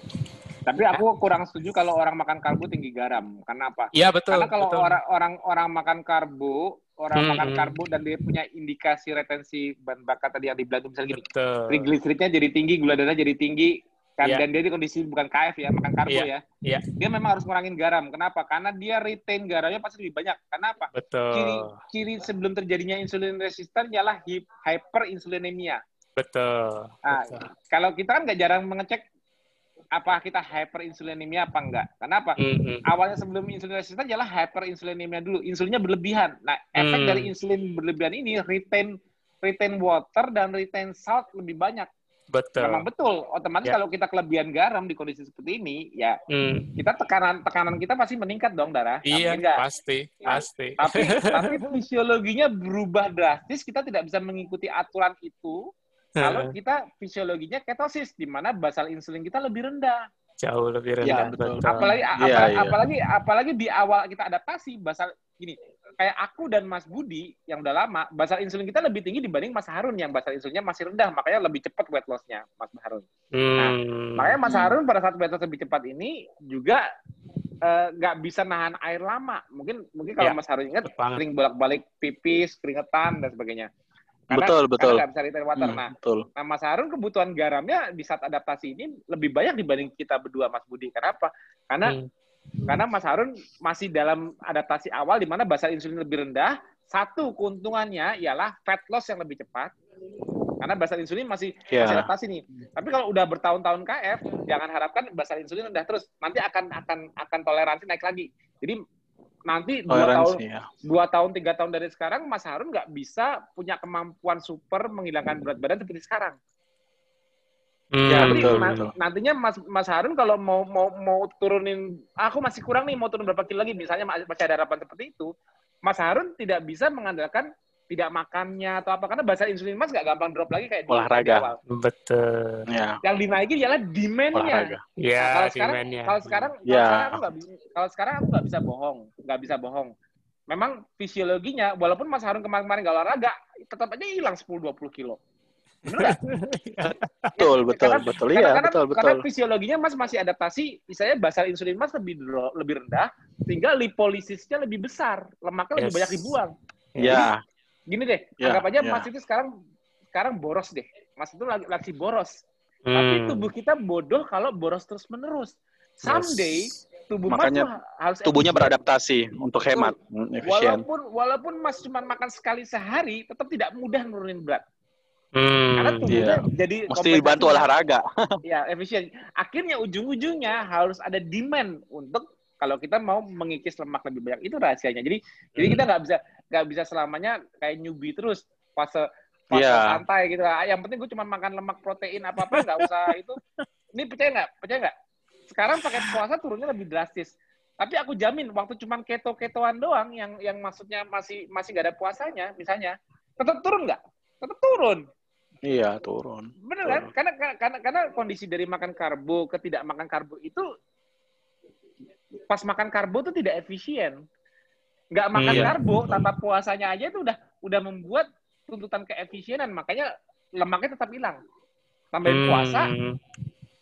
Tapi aku kurang setuju kalau orang makan karbo tinggi garam. Kenapa? Iya betul. Karena kalau betul. orang orang orang makan karbo orang hmm. makan karbo dan dia punya indikasi retensi bahan bakar tadi yang dibilang misalnya gini, trigliseridnya jadi tinggi, gula darah jadi tinggi, kan yeah. dan dia di kondisi bukan KF ya, makan karbo yeah. ya. Yeah. Dia memang harus ngurangin garam. Kenapa? Karena dia retain garamnya pasti lebih banyak. Kenapa? Betul. Ciri ciri sebelum terjadinya insulin resisten ialah hyperinsulinemia. Betul. Nah, Betul. kalau kita kan nggak jarang mengecek apa kita hyperinsulinemia apa enggak. Kenapa? Mm-hmm. Awalnya sebelum insulin resisten adalah hyperinsulinemia dulu. Insulinnya berlebihan. Nah, efek mm. dari insulin berlebihan ini retain retain water dan retain salt lebih banyak. Betul. Memang betul. Otomatis Ya. kalau kita kelebihan garam di kondisi seperti ini, ya Hmm. kita tekanan tekanan kita pasti meningkat dong darah. Iya, nggak? pasti, pasti. Tapi tapi fisiologinya berubah drastis. Kita tidak bisa mengikuti aturan itu kalau kita fisiologinya ketosis, di mana basal insulin kita lebih rendah. jauh lebih Ya, rendah. betul. betul. apalagi Iya, apalagi, iya. apalagi apalagi di awal kita adaptasi basal gini kayak aku dan Mas Budi yang udah lama basal insulin kita lebih tinggi dibanding Mas Harun yang basal insulinnya masih rendah makanya lebih cepat weight loss-nya Mas Harun. Hmm. Makanya Mas. Harun pada saat weight loss lebih cepat ini juga eh, nggak bisa nahan air lama. Mungkin mungkin kalau Ya, Mas Harun ingat sering bolak-balik pipis, keringetan dan sebagainya. Karena, Betul, betul. Karena nggak bisa retain water. Hmm, Nah, betul. Nah, Mas Harun kebutuhan garamnya di saat adaptasi ini lebih banyak dibanding kita berdua, Mas Budi. Kenapa? Karena Hmm. karena Mas Harun masih dalam adaptasi awal di mana basal insulin lebih rendah. Satu keuntungannya ialah fat loss yang lebih cepat. Karena basal insulin masih, Ya. masih adaptasi nih. Tapi kalau udah bertahun-tahun KF, jangan harapkan basal insulin rendah terus. Nanti akan akan akan toleransi naik lagi. Jadi nanti dua tahun ya. dua tahun tiga tahun dari sekarang Mas Harun nggak bisa punya kemampuan super menghilangkan berat badan seperti sekarang. Hmm. Ya, betul, na- betul. nantinya Mas Mas Harun kalau mau mau mau turunin, "Ah, aku masih kurang nih mau turun berapa kilo lagi, misalnya ma- masih ada harapan seperti itu, Mas Harun tidak bisa mengandalkan tidak makannya atau apa karena basal insulin Mas nggak gampang drop lagi kayak di- Olahraga. di awal. Betul. Ya, Yang dinaikin ialah demand-nya. olahraga. Ya, Nah, kalau sekarang, demand-nya. kalau sekarang, kalau Ya. sekarang aku nggak bisa, kalau sekarang aku nggak bisa bohong, nggak bisa bohong. Memang fisiologinya, walaupun Mas Harun kemarin-kemarin nggak olahraga, tetap aja hilang 10-20 kilo. Bener? Betul, betul, Karena- betul. karena, Iya, karena, betul, karena betul. fisiologinya Mas masih adaptasi, misalnya basal insulin Mas lebih lebih rendah, sehingga lipolisisnya lebih besar, lemaknya lebih Yes. banyak dibuang. Ya, Gini deh, Ya, anggap aja ya. Mas itu sekarang sekarang boros deh. Mas itu lagi, lagi boros. Tapi Hmm. tubuh kita bodoh kalau boros terus-menerus. Someday Yes. tubuh Makanya Mas harus tubuhnya efisien. beradaptasi untuk hemat, hmm, efisien. Walaupun walaupun Mas cuma makan sekali sehari, tetap tidak mudah nurunin berat. Hmm. Karena tubuhnya Iya. jadi Mesti dibantu olahraga. Ya, efisien. Akhirnya ujung-ujungnya harus ada demand untuk kalau kita mau mengikis lemak lebih banyak itu rahasianya. Jadi jadi Hmm. kita nggak bisa nggak bisa selamanya kayak newbie terus fase fase Iya. santai gitu. Ah, Yang penting gue cuma makan lemak protein apa apa nggak usah itu. Ini percaya nggak? Percaya nggak? Sekarang pakai puasa turunnya lebih drastis. Tapi aku jamin waktu cuma keto-ketoan doang yang yang maksudnya masih masih nggak ada puasanya misalnya tetap turun nggak? Tetap turun. Iya, turun. Bener kan? Karena, karena karena kondisi dari makan karbo ke tidak makan karbo itu pas makan karbo itu tidak efisien. Nggak makan Iya. karbo tanpa puasanya aja itu udah udah membuat tuntutan keefisienan. Makanya lemaknya tetap hilang. Tambahin puasa, Hmm.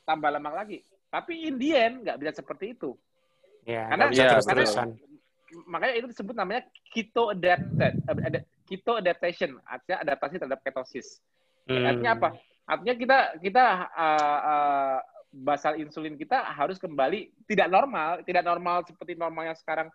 tambah lemak lagi. Tapi in the end nggak bisa seperti itu. Ya, Karena- bisa Iya, terus-terusan. Makanya itu disebut namanya keto adapted, ada keto adaptation, artinya adaptasi terhadap ketosis. Hmm. Artinya apa? Artinya kita kita uh, uh, basal insulin kita harus kembali tidak normal, tidak normal seperti normalnya sekarang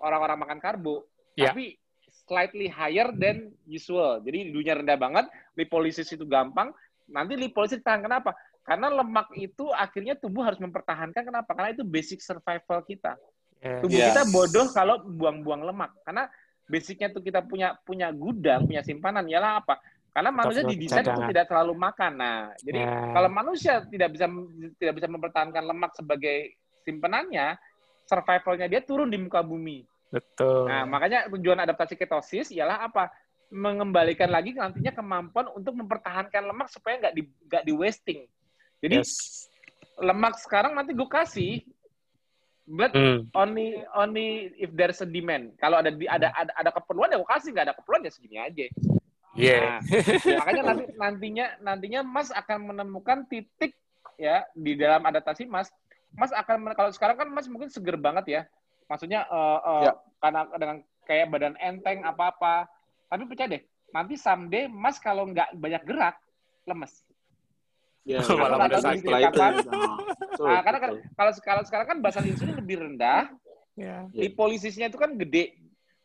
orang-orang makan karbo, Ya. tapi slightly higher than usual. Jadi dunia rendah banget, lipolisis itu gampang. Nanti lipolisis tahan kenapa? Karena lemak itu akhirnya tubuh harus mempertahankan kenapa? Karena itu basic survival kita. Tubuh Iya. kita bodoh kalau buang-buang lemak. Karena basicnya tuh kita punya punya gudang, punya simpanan. Ialah apa? Karena manusia didesain untuk tidak terlalu makan. Nah, jadi Ya. kalau manusia tidak bisa tidak bisa mempertahankan lemak sebagai simpenannya, survivalnya dia turun di muka bumi. Betul. Nah, makanya tujuan adaptasi ketosis ialah apa? Mengembalikan lagi nantinya kemampuan untuk mempertahankan lemak supaya nggak di nggak di wasting. Jadi yes. lemak sekarang nanti gue kasih, but Hmm. only only if there's a demand. Kalau ada ada ada, ada keperluan ya gue kasih, nggak ada keperluan ya segini aja. Yeah. Nah, makanya nanti nantinya nantinya Mas akan menemukan titik ya di dalam adaptasi Mas. Mas akan kalau sekarang kan Mas mungkin seger banget ya. Maksudnya eh, eh, Ya. karena dengan kayak badan enteng apa-apa. Tapi percaya deh, nanti someday Mas kalau nggak banyak gerak lemes. Ya, Malah pada setelah sakit. itu. Kapan? Nah, karena kan kalau kalau sekarang kan basal insulin lebih rendah, Ya. Iya. lipolisisnya itu kan gede.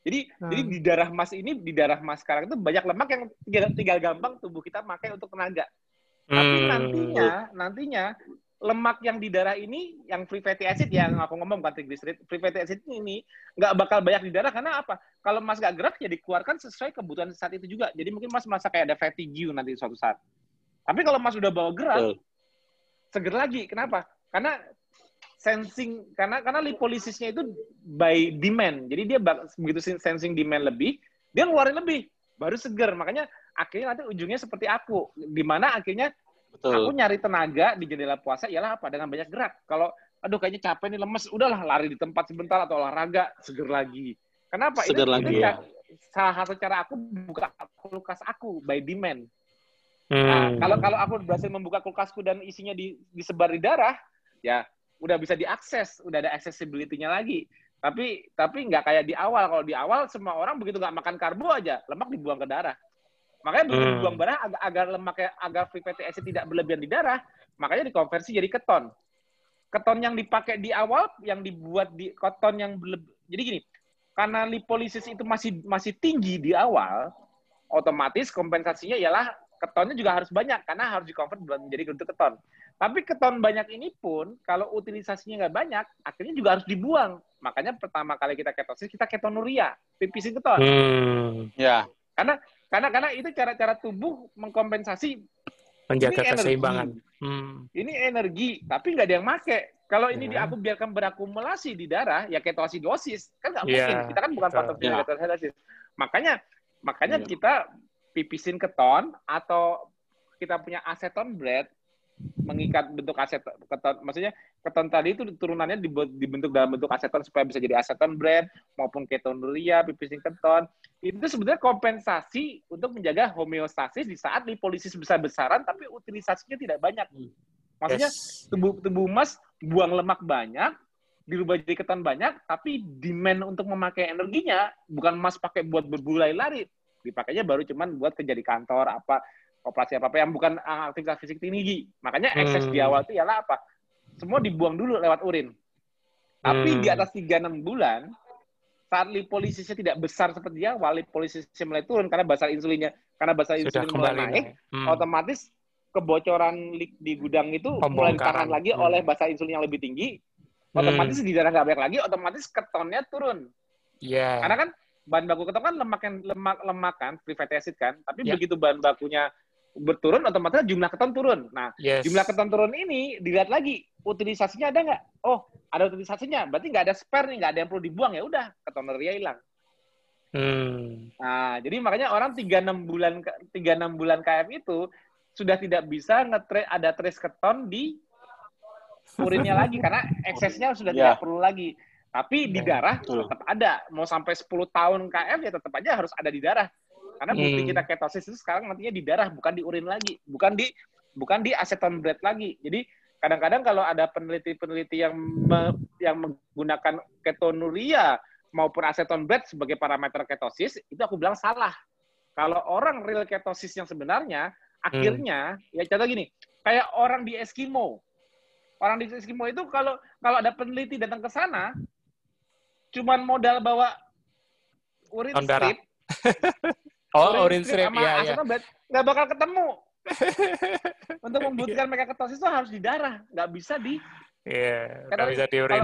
Jadi Hmm. jadi di darah Mas ini di darah Mas sekarang itu banyak lemak yang tinggal, tinggal gampang tubuh kita pakai untuk tenaga. Tapi Hmm. nantinya nantinya lemak yang di darah ini, yang free fatty acid yang aku ngomong bukan triglyceride, free fatty acid ini nggak bakal banyak di darah karena apa? Kalau Mas nggak gerak ya dikeluarkan sesuai kebutuhan saat itu juga. Jadi mungkin Mas merasa kayak ada fatigue nanti suatu saat. Tapi kalau Mas udah bawa gerak, uh. seger lagi. Kenapa? Karena sensing karena karena lipolisisnya itu by demand. Jadi dia begitu sensing demand lebih, dia ngeluarin lebih, baru seger. Makanya akhirnya nanti ujungnya seperti aku, di mana akhirnya Betul. Aku nyari tenaga di jendela puasa ialah apa? Dengan banyak gerak. Kalau aduh kayaknya capek nih lemes, udahlah lari di tempat sebentar atau olahraga, seger lagi. Kenapa? Seger itu, lagi itu ya. Salah satu cara aku buka kulkas aku by demand. Nah, hmm. Nah, kalau kalau aku berhasil membuka kulkasku dan isinya di, disebar di darah, ya udah bisa diakses, udah ada accessibility-nya lagi. Tapi tapi nggak kayak di awal. Kalau di awal semua orang begitu nggak makan karbo aja, lemak dibuang ke darah. Makanya begitu hmm. buang darah agar, agar lemaknya agar free fatty acid tidak berlebihan di darah, makanya dikonversi jadi keton. Keton yang dipakai di awal yang dibuat di keton yang berlebih. Jadi gini, karena lipolisis itu masih masih tinggi di awal, otomatis kompensasinya ialah ketonnya juga harus banyak karena harus dikonvert menjadi bentuk keton. Tapi keton banyak ini pun kalau utilisasinya nggak banyak, akhirnya juga harus dibuang. Makanya pertama kali kita ketosis kita ketonuria, pipisin keton. Hmm. Ya. Karena karena karena itu cara-cara tubuh mengkompensasi menjaga ini keseimbangan. Hmm. Ini energi, tapi nggak ada yang make. Kalau ini yeah. aku biarkan berakumulasi di darah, ya ketoasidosis kan nggak yeah. mungkin. Kita kan bukan patogen yeah. ketoasidosis. Makanya makanya yeah. kita pipisin keton atau kita punya aseton bread mengikat bentuk aseton keton maksudnya keton tadi itu turunannya dibentuk dalam bentuk aseton supaya bisa jadi aseton bread maupun ketonuria pipisin keton. Itu sebenarnya kompensasi untuk menjaga homeostasis di saat lipolisis besar-besaran tapi utilisasinya tidak banyak. Maksudnya yes. tubuh tubuh emas buang lemak banyak dirubah jadi keton banyak tapi demand untuk memakai energinya bukan emas pakai buat berbulai lari dipakainya baru cuman buat kerja di kantor apa operasi apa apa yang bukan ah, aktivitas fisik tinggi. Makanya ekses hmm. di awal itu ialah apa? Semua dibuang dulu lewat urin. Tapi hmm. di atas 3-6 bulan, saat lipolisisnya tidak besar seperti di awal, lipolisisnya mulai turun karena basal insulinnya, karena basal insulin mulai naik, hmm. otomatis kebocoran di gudang itu mulai ditahan lagi hmm. oleh basal insulin yang lebih tinggi, otomatis hmm. di darah nggak banyak lagi, otomatis ketonnya turun. Iya. Yeah. Karena kan bahan baku keton kan lemak yang lemak lemak kan, free fatty acid kan, tapi yeah. begitu bahan bakunya berturun otomatis jumlah keton turun. Nah, yes. jumlah keton turun ini dilihat lagi utilisasinya ada nggak? Oh, ada utilisasinya. Berarti nggak ada spare nih, nggak ada yang perlu dibuang ya udah ketoneria hilang. Hmm. Nah, jadi makanya orang 36 bulan 36 bulan KF itu sudah tidak bisa ngetre ada trace keton di urinnya lagi karena eksesnya sudah yeah. tidak perlu lagi. Tapi di ya, darah tetap ada. Mau sampai 10 tahun KF ya tetap aja harus ada di darah. Karena bukti hmm. kita ketosis itu sekarang nantinya di darah, bukan di urin lagi, bukan di bukan di aseton bread lagi. Jadi kadang-kadang kalau ada peneliti-peneliti yang me, yang menggunakan ketonuria maupun aseton bread sebagai parameter ketosis, itu aku bilang salah. Kalau orang real ketosis yang sebenarnya, akhirnya hmm. ya contoh gini, kayak orang di Eskimo. Orang di Eskimo itu kalau kalau ada peneliti datang ke sana, cuman modal bawa urin strip, Oh, orange strip, sama ya, ya. nggak bakal ketemu. Untuk membuktikan mereka ketosis itu harus di darah, nggak bisa di Iya, yeah, nggak bisa di urin.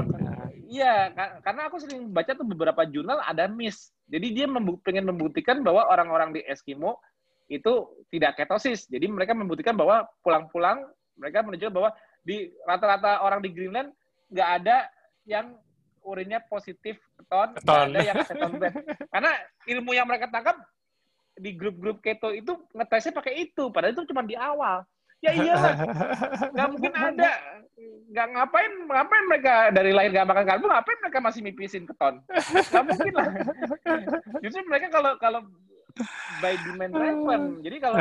Iya, karena aku sering baca tuh beberapa jurnal ada miss. Jadi dia membu pengen membuktikan bahwa orang-orang di Eskimo itu tidak ketosis. Jadi mereka membuktikan bahwa pulang-pulang mereka menunjukkan bahwa di rata-rata orang di Greenland nggak ada yang urinnya positif keton, keton. ada yang keton Karena ilmu yang mereka tangkap di grup-grup keto itu ngetesnya pakai itu, padahal itu cuma di awal. Ya iyalah, nggak mungkin ada. Nggak ngapain, ngapain mereka dari lahir nggak makan karbo, ngapain mereka masih mipisin keton? Nggak mungkin lah. Justru mereka kalau kalau by demand driven, jadi kalau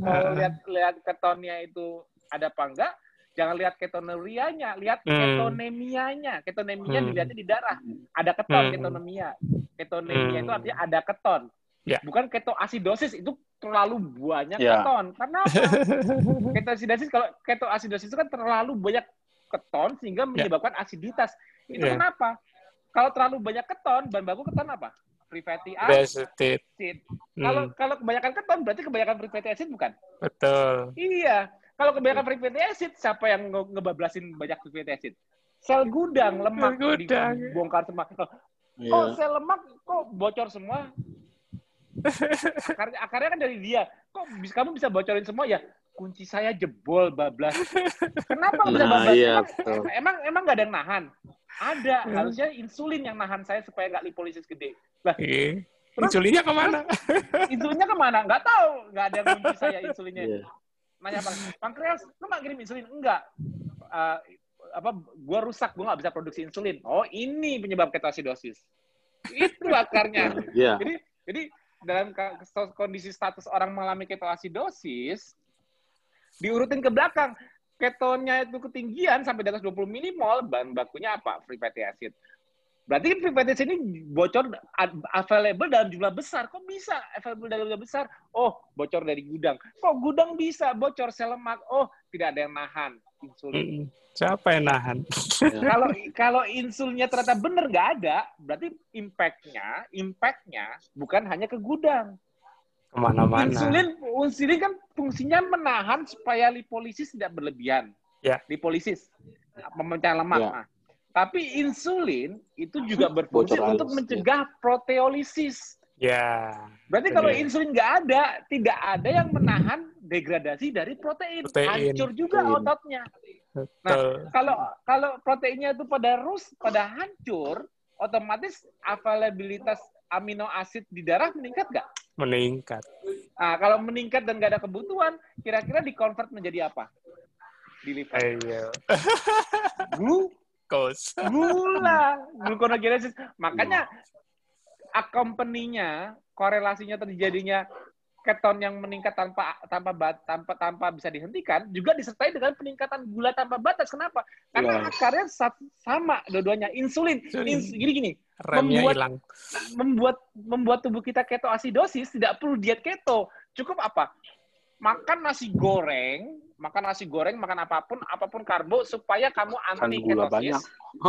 mau, lihat lihat ketonnya itu ada apa enggak, jangan lihat ketonurianya, lihat hmm. ketonemianya. Ketonemia hmm. dilihatnya di darah. Ada keton hmm. ketonemia. Ketonemia itu artinya ada keton. Yeah. Bukan ketoasidosis itu terlalu banyak yeah. keton. Karena ketoasidosis kalau ketoasidosis itu kan terlalu banyak keton sehingga ya. menyebabkan yeah. asiditas. Itu yeah. kenapa? Kalau terlalu banyak keton, bahan baku keton apa? Free fatty acid. Hmm. Kalau kalau kebanyakan keton berarti kebanyakan free fatty acid bukan? Betul. Iya. Kalau kebanyakan free fatty acid, siapa yang nge ngebablasin banyak free fatty acid? Sel gudang, lemak Gudang. dibongkar semua. Iya. sel lemak kok bocor semua? Akarnya, akarnya kan dari dia. Kok bisa, kamu bisa bocorin semua ya? Kunci saya jebol bablas. Kenapa bisa Nah, bablas? iya, emang, emang emang nggak ada yang nahan. Ada, Hmm. harusnya insulin yang nahan saya supaya nggak lipolisis gede. Iya. Insulinnya ke mana? Insulinnya ke mana? Nggak tahu. Nggak ada yang kunci saya insulinnya. Iya. Nanya bang, pankreas, lu nggak kirim insulin? Enggak. Eh, apa? Gua rusak, gua nggak bisa produksi insulin. Oh, ini penyebab ketoasidosis. Itu akarnya. Iya. Jadi, jadi dalam kondisi status orang mengalami ketoasidosis, diurutin ke belakang. Ketonnya itu ketinggian sampai di atas 20 milimol, bahan bakunya apa? Free fatty acid. Berarti fatty acid ini bocor available dalam jumlah besar. Kok bisa available dalam jumlah besar? Oh, bocor dari gudang. Kok gudang bisa bocor sel lemak? Oh, tidak ada yang nahan insulin. Siapa yang nahan? kalau kalau insulnya ternyata benar nggak ada, berarti impact-nya, impact-nya bukan hanya ke gudang. Ke mana-mana. Insulin, insulin kan fungsinya menahan supaya lipolisis tidak berlebihan. Ya. Lipolisis, memecah lemak. Ya. Nah, tapi insulin itu juga berfungsi Bocor untuk halus, mencegah proteolisis. Ya. Berarti kalau insulin nggak ada, tidak ada yang menahan degradasi dari protein. Protein. Hancur juga Protein. ototnya. Betul. Kalau kalau proteinnya itu pada rus, pada hancur, otomatis availabilitas amino asid di darah meningkat nggak? Meningkat. Nah, kalau meningkat dan nggak ada kebutuhan, kira-kira dikonvert menjadi apa? Di liver. Ayo. Glu, Kos. gula, gluconeogenesis. Makanya accompany-nya, korelasinya terjadinya keton yang meningkat tanpa tanpa bat- tanpa tanpa bisa dihentikan juga disertai dengan peningkatan gula tanpa batas. Kenapa? Karena Iya. akarnya sa- sama dua-duanya. Insulin, Insulin. ins- gini gini, Remnya Membuat- hilang. membuat membuat tubuh kita ketoasidosis tidak perlu diet keto. Cukup apa? Makan nasi goreng, makan nasi goreng, makan apa pun, apa pun karbo supaya kamu anti ketosis.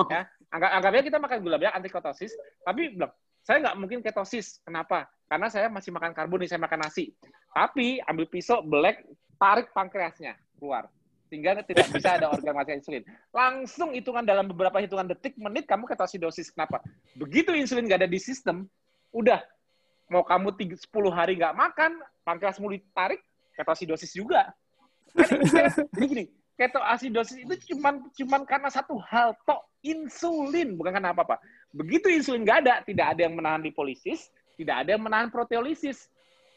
ya, anggap anggapnya kita makan gula banyak anti ketosis, tapi bilang saya nggak mungkin ketosis. Kenapa? Karena saya masih makan karbo nih, saya makan nasi. Tapi ambil pisau, belek, tarik pankreasnya keluar. Sehingga tidak bisa ada organ menghasilkan insulin. Langsung hitungan dalam beberapa hitungan detik, menit, kamu ketosidosis. Kenapa? Begitu insulin nggak ada di sistem, udah. Mau kamu tiga- 10 hari nggak makan, pankreasmu ditarik, ketosidosis juga. Kan Jadi gini, ketoasidosis itu cuman cuman karena satu hal tok insulin bukan karena apa-apa. Begitu insulin nggak ada, tidak ada yang menahan lipolisis, tidak ada yang menahan proteolisis.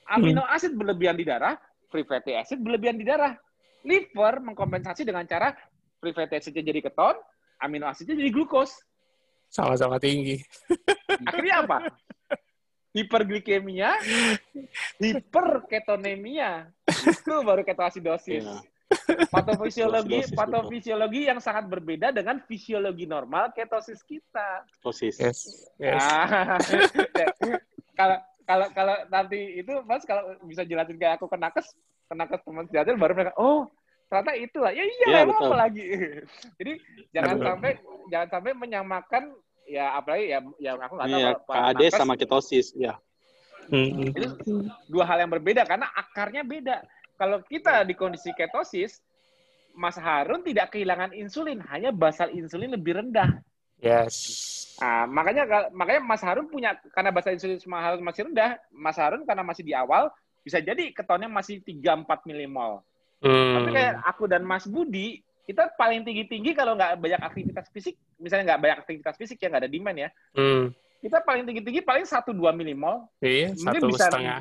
Amino asid berlebihan di darah, free fatty acid berlebihan di darah. Liver mengkompensasi dengan cara free fatty acidnya jadi keton, amino asidnya jadi glukos. Sama-sama tinggi. Akhirnya apa? Hiperglikemia, hiperketonemia. Itu baru ketoasidosis. Iya. Patofisiologi, patofisiologi yang sangat berbeda dengan fisiologi normal ketosis kita. Tosis. Yes. Yes. Ah, kalau kalau kalau nanti itu Mas kalau bisa jelasin kayak aku ke nakes, ke nakes teman sejajar baru mereka, oh ternyata itulah. Ya iya, Iya, emang apa lagi. Jadi jangan sampai jangan sampai menyamakan ya apalagi ya yang aku nggak tahu Iya, para KAD nakes, sama ketosis. Ya. Mm-mm. itu dua hal yang berbeda karena akarnya beda. Kalau kita di kondisi ketosis, Mas Harun tidak kehilangan insulin, hanya basal insulin lebih rendah. Yes. Nah, makanya makanya Mas Harun punya karena basal insulin Mas Harun masih rendah, Mas Harun karena masih di awal bisa jadi ketonnya masih 3 4 milimol. Tapi Hmm. kayak aku dan Mas Budi, kita paling tinggi-tinggi kalau nggak banyak aktivitas fisik, misalnya nggak banyak aktivitas fisik ya nggak ada demand ya. Hmm. Kita paling tinggi-tinggi paling 1 2 milimol. Iya, Mungkin satu bisa setengah.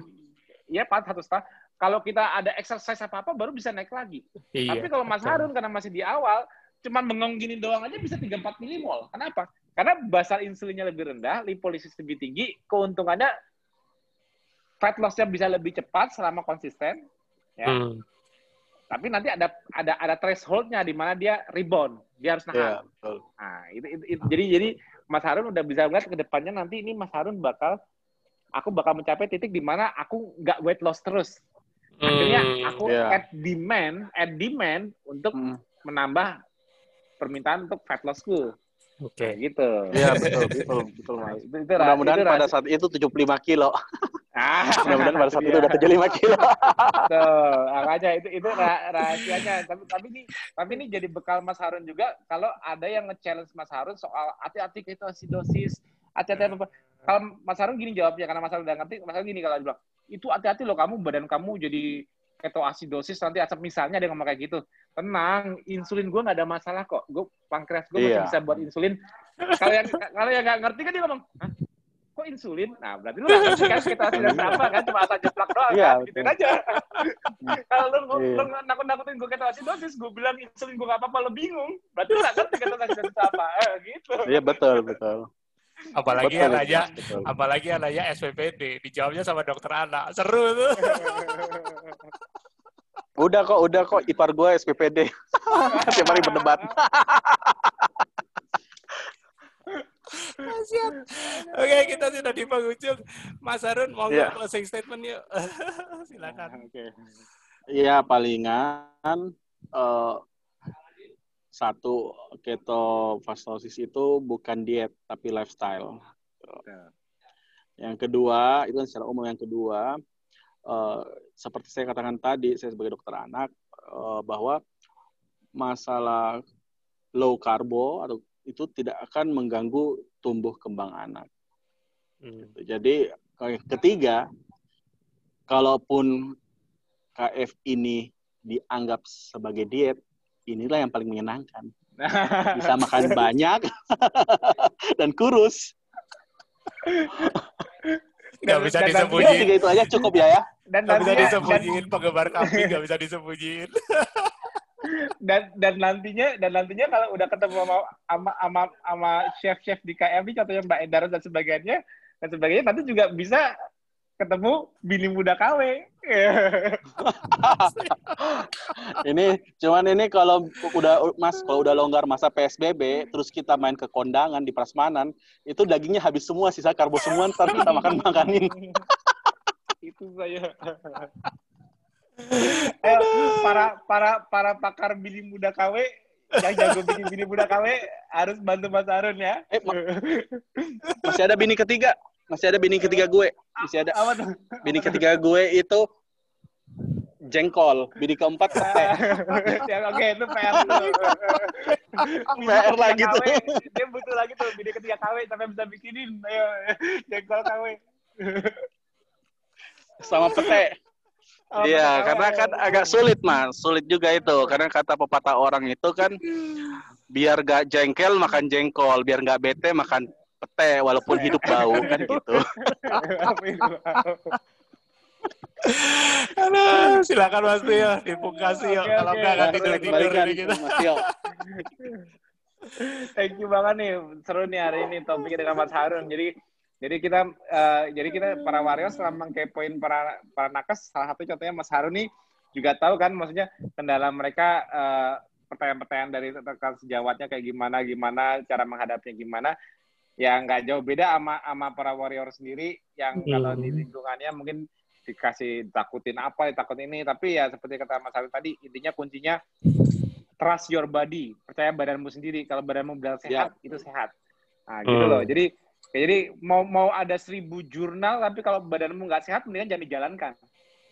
Iya, Pak, satu setengah. Kalau kita ada exercise apa-apa baru bisa naik lagi. Iya. Tapi kalau Mas betul. Harun karena masih di awal, cuma bengong gini doang aja bisa 3-4 milimol. Kenapa? Karena basal insulinnya lebih rendah, lipolisis lebih tinggi, keuntungannya fat loss-nya bisa lebih cepat selama konsisten. Ya. Hmm. Tapi nanti ada ada ada threshold-nya di mana dia rebound, dia harus Iya, nahan. betul. Nah, itu, itu- itu- jadi jadi Mas Harun udah bisa lihat ke depannya nanti ini Mas Harun bakal aku bakal mencapai titik di mana aku nggak weight loss terus. Akhirnya Hmm. aku add demand, add demand untuk Hmm. menambah permintaan untuk fat lossku. Oke. Kayak gitu. Iya, betul, betul, betul, Mas. Itu, itu, Mudah-mudahan itu pada saat itu 75 kilo. Ah, mudah-mudahan pada saat itu udah 75 kilo. Tuh, makanya itu itu rahasianya. Tapi tapi ini tapi ini jadi bekal Mas Harun juga kalau ada yang nge-challenge Mas Harun soal hati-hati ketoasidosis, hati-hati apa. Kalau Mas Harun gini jawabnya karena Mas Harun udah ngerti, Mas Harun gini kalau bilang, itu hati-hati loh kamu badan kamu jadi ketoasidosis nanti asap misalnya dia ngomong kayak gitu. Tenang, insulin gue nggak ada masalah kok. Gue pankreas gue masih iya. bisa buat insulin. Kalau yang kalau yang nggak ngerti kan dia ngomong, Hah? Kok insulin? Nah, berarti lu nggak ngerti kan kita iya. berapa kan? Cuma asal jeplak doang iya, kan? Gitu aja. Kalau lu, iya. lu nakut-nakutin gue ketoasidosis, gue bilang insulin gue nggak apa-apa, lu bingung. Berarti lu nggak ngerti ketoasidosis apa. Eh, gitu. Iya, betul, betul. Apalagi betul, anaknya, betul. apalagi anaknya SPPD, dijawabnya sama dokter anak. Seru tuh. Udah kok, udah kok. Ipar gue SPPD. Tiap hari berdebat. Siap. Oke, kita sudah di penghujung. Mas Harun, mau yeah. closing statement yuk. Silakan. Oke. Okay. Iya, palingan uh, satu ketofastosis itu bukan diet tapi lifestyle. Yang kedua, itu kan secara umum yang kedua, uh, seperti saya katakan tadi, saya sebagai dokter anak, uh, bahwa masalah low carbo atau itu tidak akan mengganggu tumbuh kembang anak. Hmm. Gitu. Jadi ketiga, kalaupun KF ini dianggap sebagai diet, inilah yang paling menyenangkan. Bisa makan banyak dan kurus. Gak bisa disembunyiin. Tiga itu aja cukup ya ya. Dan gak bisa disembunyiin penggemar kambing, gak bisa disembunyiin. dan dan nantinya dan nantinya kalau udah ketemu sama sama sama, sama chef-chef di KMI contohnya Mbak Endar dan sebagainya dan sebagainya nanti juga bisa ketemu bini muda KW. ini cuman ini kalau udah Mas kalau udah longgar masa PSBB terus kita main ke kondangan di prasmanan itu dagingnya habis semua sisa karbo semua ntar kita makan makanin. itu saya eh, para para para pakar bini muda KW yang jago bini bini muda KW harus bantu Mas Arun ya. Eh, ma masih ada bini ketiga, masih ada bini ketiga gue, masih ada. Apa tuh? Bini ketiga gue itu jengkol, bini keempat teh. ya, Oke, itu PR tuh. PR lagi tuh. Dia butuh lagi tuh bini ketiga KW sampai bisa bikinin ayo jengkol KW. Sama pete. Oh, iya, karena kan agak sulit mas, sulit juga itu. Karena kata pepatah orang itu kan biar gak jengkel makan jengkol, biar gak bete makan pete walaupun hidup bau kan gitu. Aduh, silakan Mas Tio, dipungkasi yuk. Kalau enggak nggak tidur tidur ini kita. Thank you banget nih, seru nih hari ini topiknya dengan Mas Harun. Jadi jadi kita uh, jadi kita para warriors setelah mengkepoin para para nakes. Salah satu contohnya Mas Harun nih juga tahu kan maksudnya kendala mereka uh, pertanyaan-pertanyaan dari rekan sejawatnya kayak gimana gimana cara menghadapinya gimana ya nggak jauh beda sama sama para warrior sendiri yang hmm. kalau di lingkungannya mungkin dikasih takutin apa ditakutin ini. Tapi ya seperti kata Mas Harun tadi intinya kuncinya trust your body. Percaya badanmu sendiri. Kalau badanmu benar sehat ya. itu sehat. Nah gitu hmm. loh. Jadi jadi mau mau ada seribu jurnal tapi kalau badanmu nggak sehat mendingan jangan dijalankan.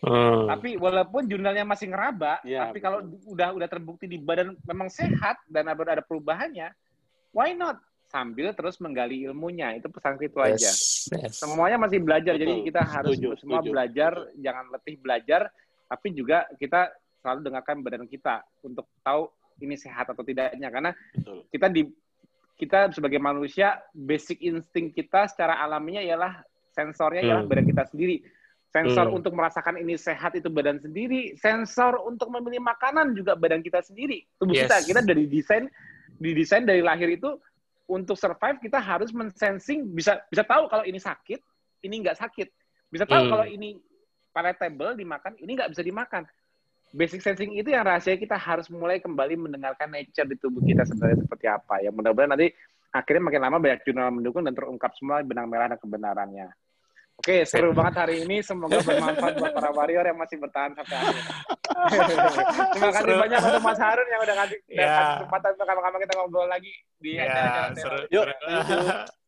Hmm. Tapi walaupun jurnalnya masih ngeraba, ya, tapi kalau udah udah terbukti di badan memang sehat dan ada ada perubahannya, why not? Sambil terus menggali ilmunya, itu pesan itu yes, aja. Yes. Semuanya masih belajar, Betul. jadi kita harus setuju, semua setuju, belajar, setuju. jangan letih belajar, tapi juga kita selalu dengarkan badan kita untuk tahu ini sehat atau tidaknya, karena Betul. kita di kita sebagai manusia basic insting kita secara alaminya ialah sensornya hmm. ialah badan kita sendiri. Sensor hmm. untuk merasakan ini sehat itu badan sendiri, sensor untuk memilih makanan juga badan kita sendiri. Tubuh yes. kita kita dari desain didesain dari lahir itu untuk survive kita harus mensensing bisa bisa tahu kalau ini sakit, ini nggak sakit. Bisa tahu hmm. kalau ini palatable dimakan, ini nggak bisa dimakan basic sensing itu yang rahasia kita harus mulai kembali mendengarkan nature di tubuh kita sebenarnya seperti apa. Ya mudah-mudahan nanti akhirnya makin lama banyak jurnal mendukung dan terungkap semua benang merah dan kebenarannya Oke, seru banget hari ini. Semoga bermanfaat buat para warrior yang masih bertahan sampai akhir. Terima kasih seru. banyak untuk Mas Harun yang udah ngasih yeah. kesempatan untuk kamu kita ngobrol lagi di yeah, acara seru. Yuk.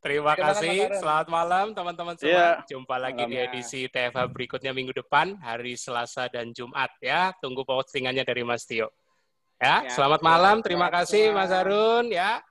Terima kasih. Selamat malam teman-teman semua. Yeah. Jumpa lagi Malam di edisi TFH berikutnya minggu depan, hari Selasa dan Jumat ya. Tunggu postingannya dari Mas Tio. Ya, ya selamat malam. Terima kasih Mas Harun ya.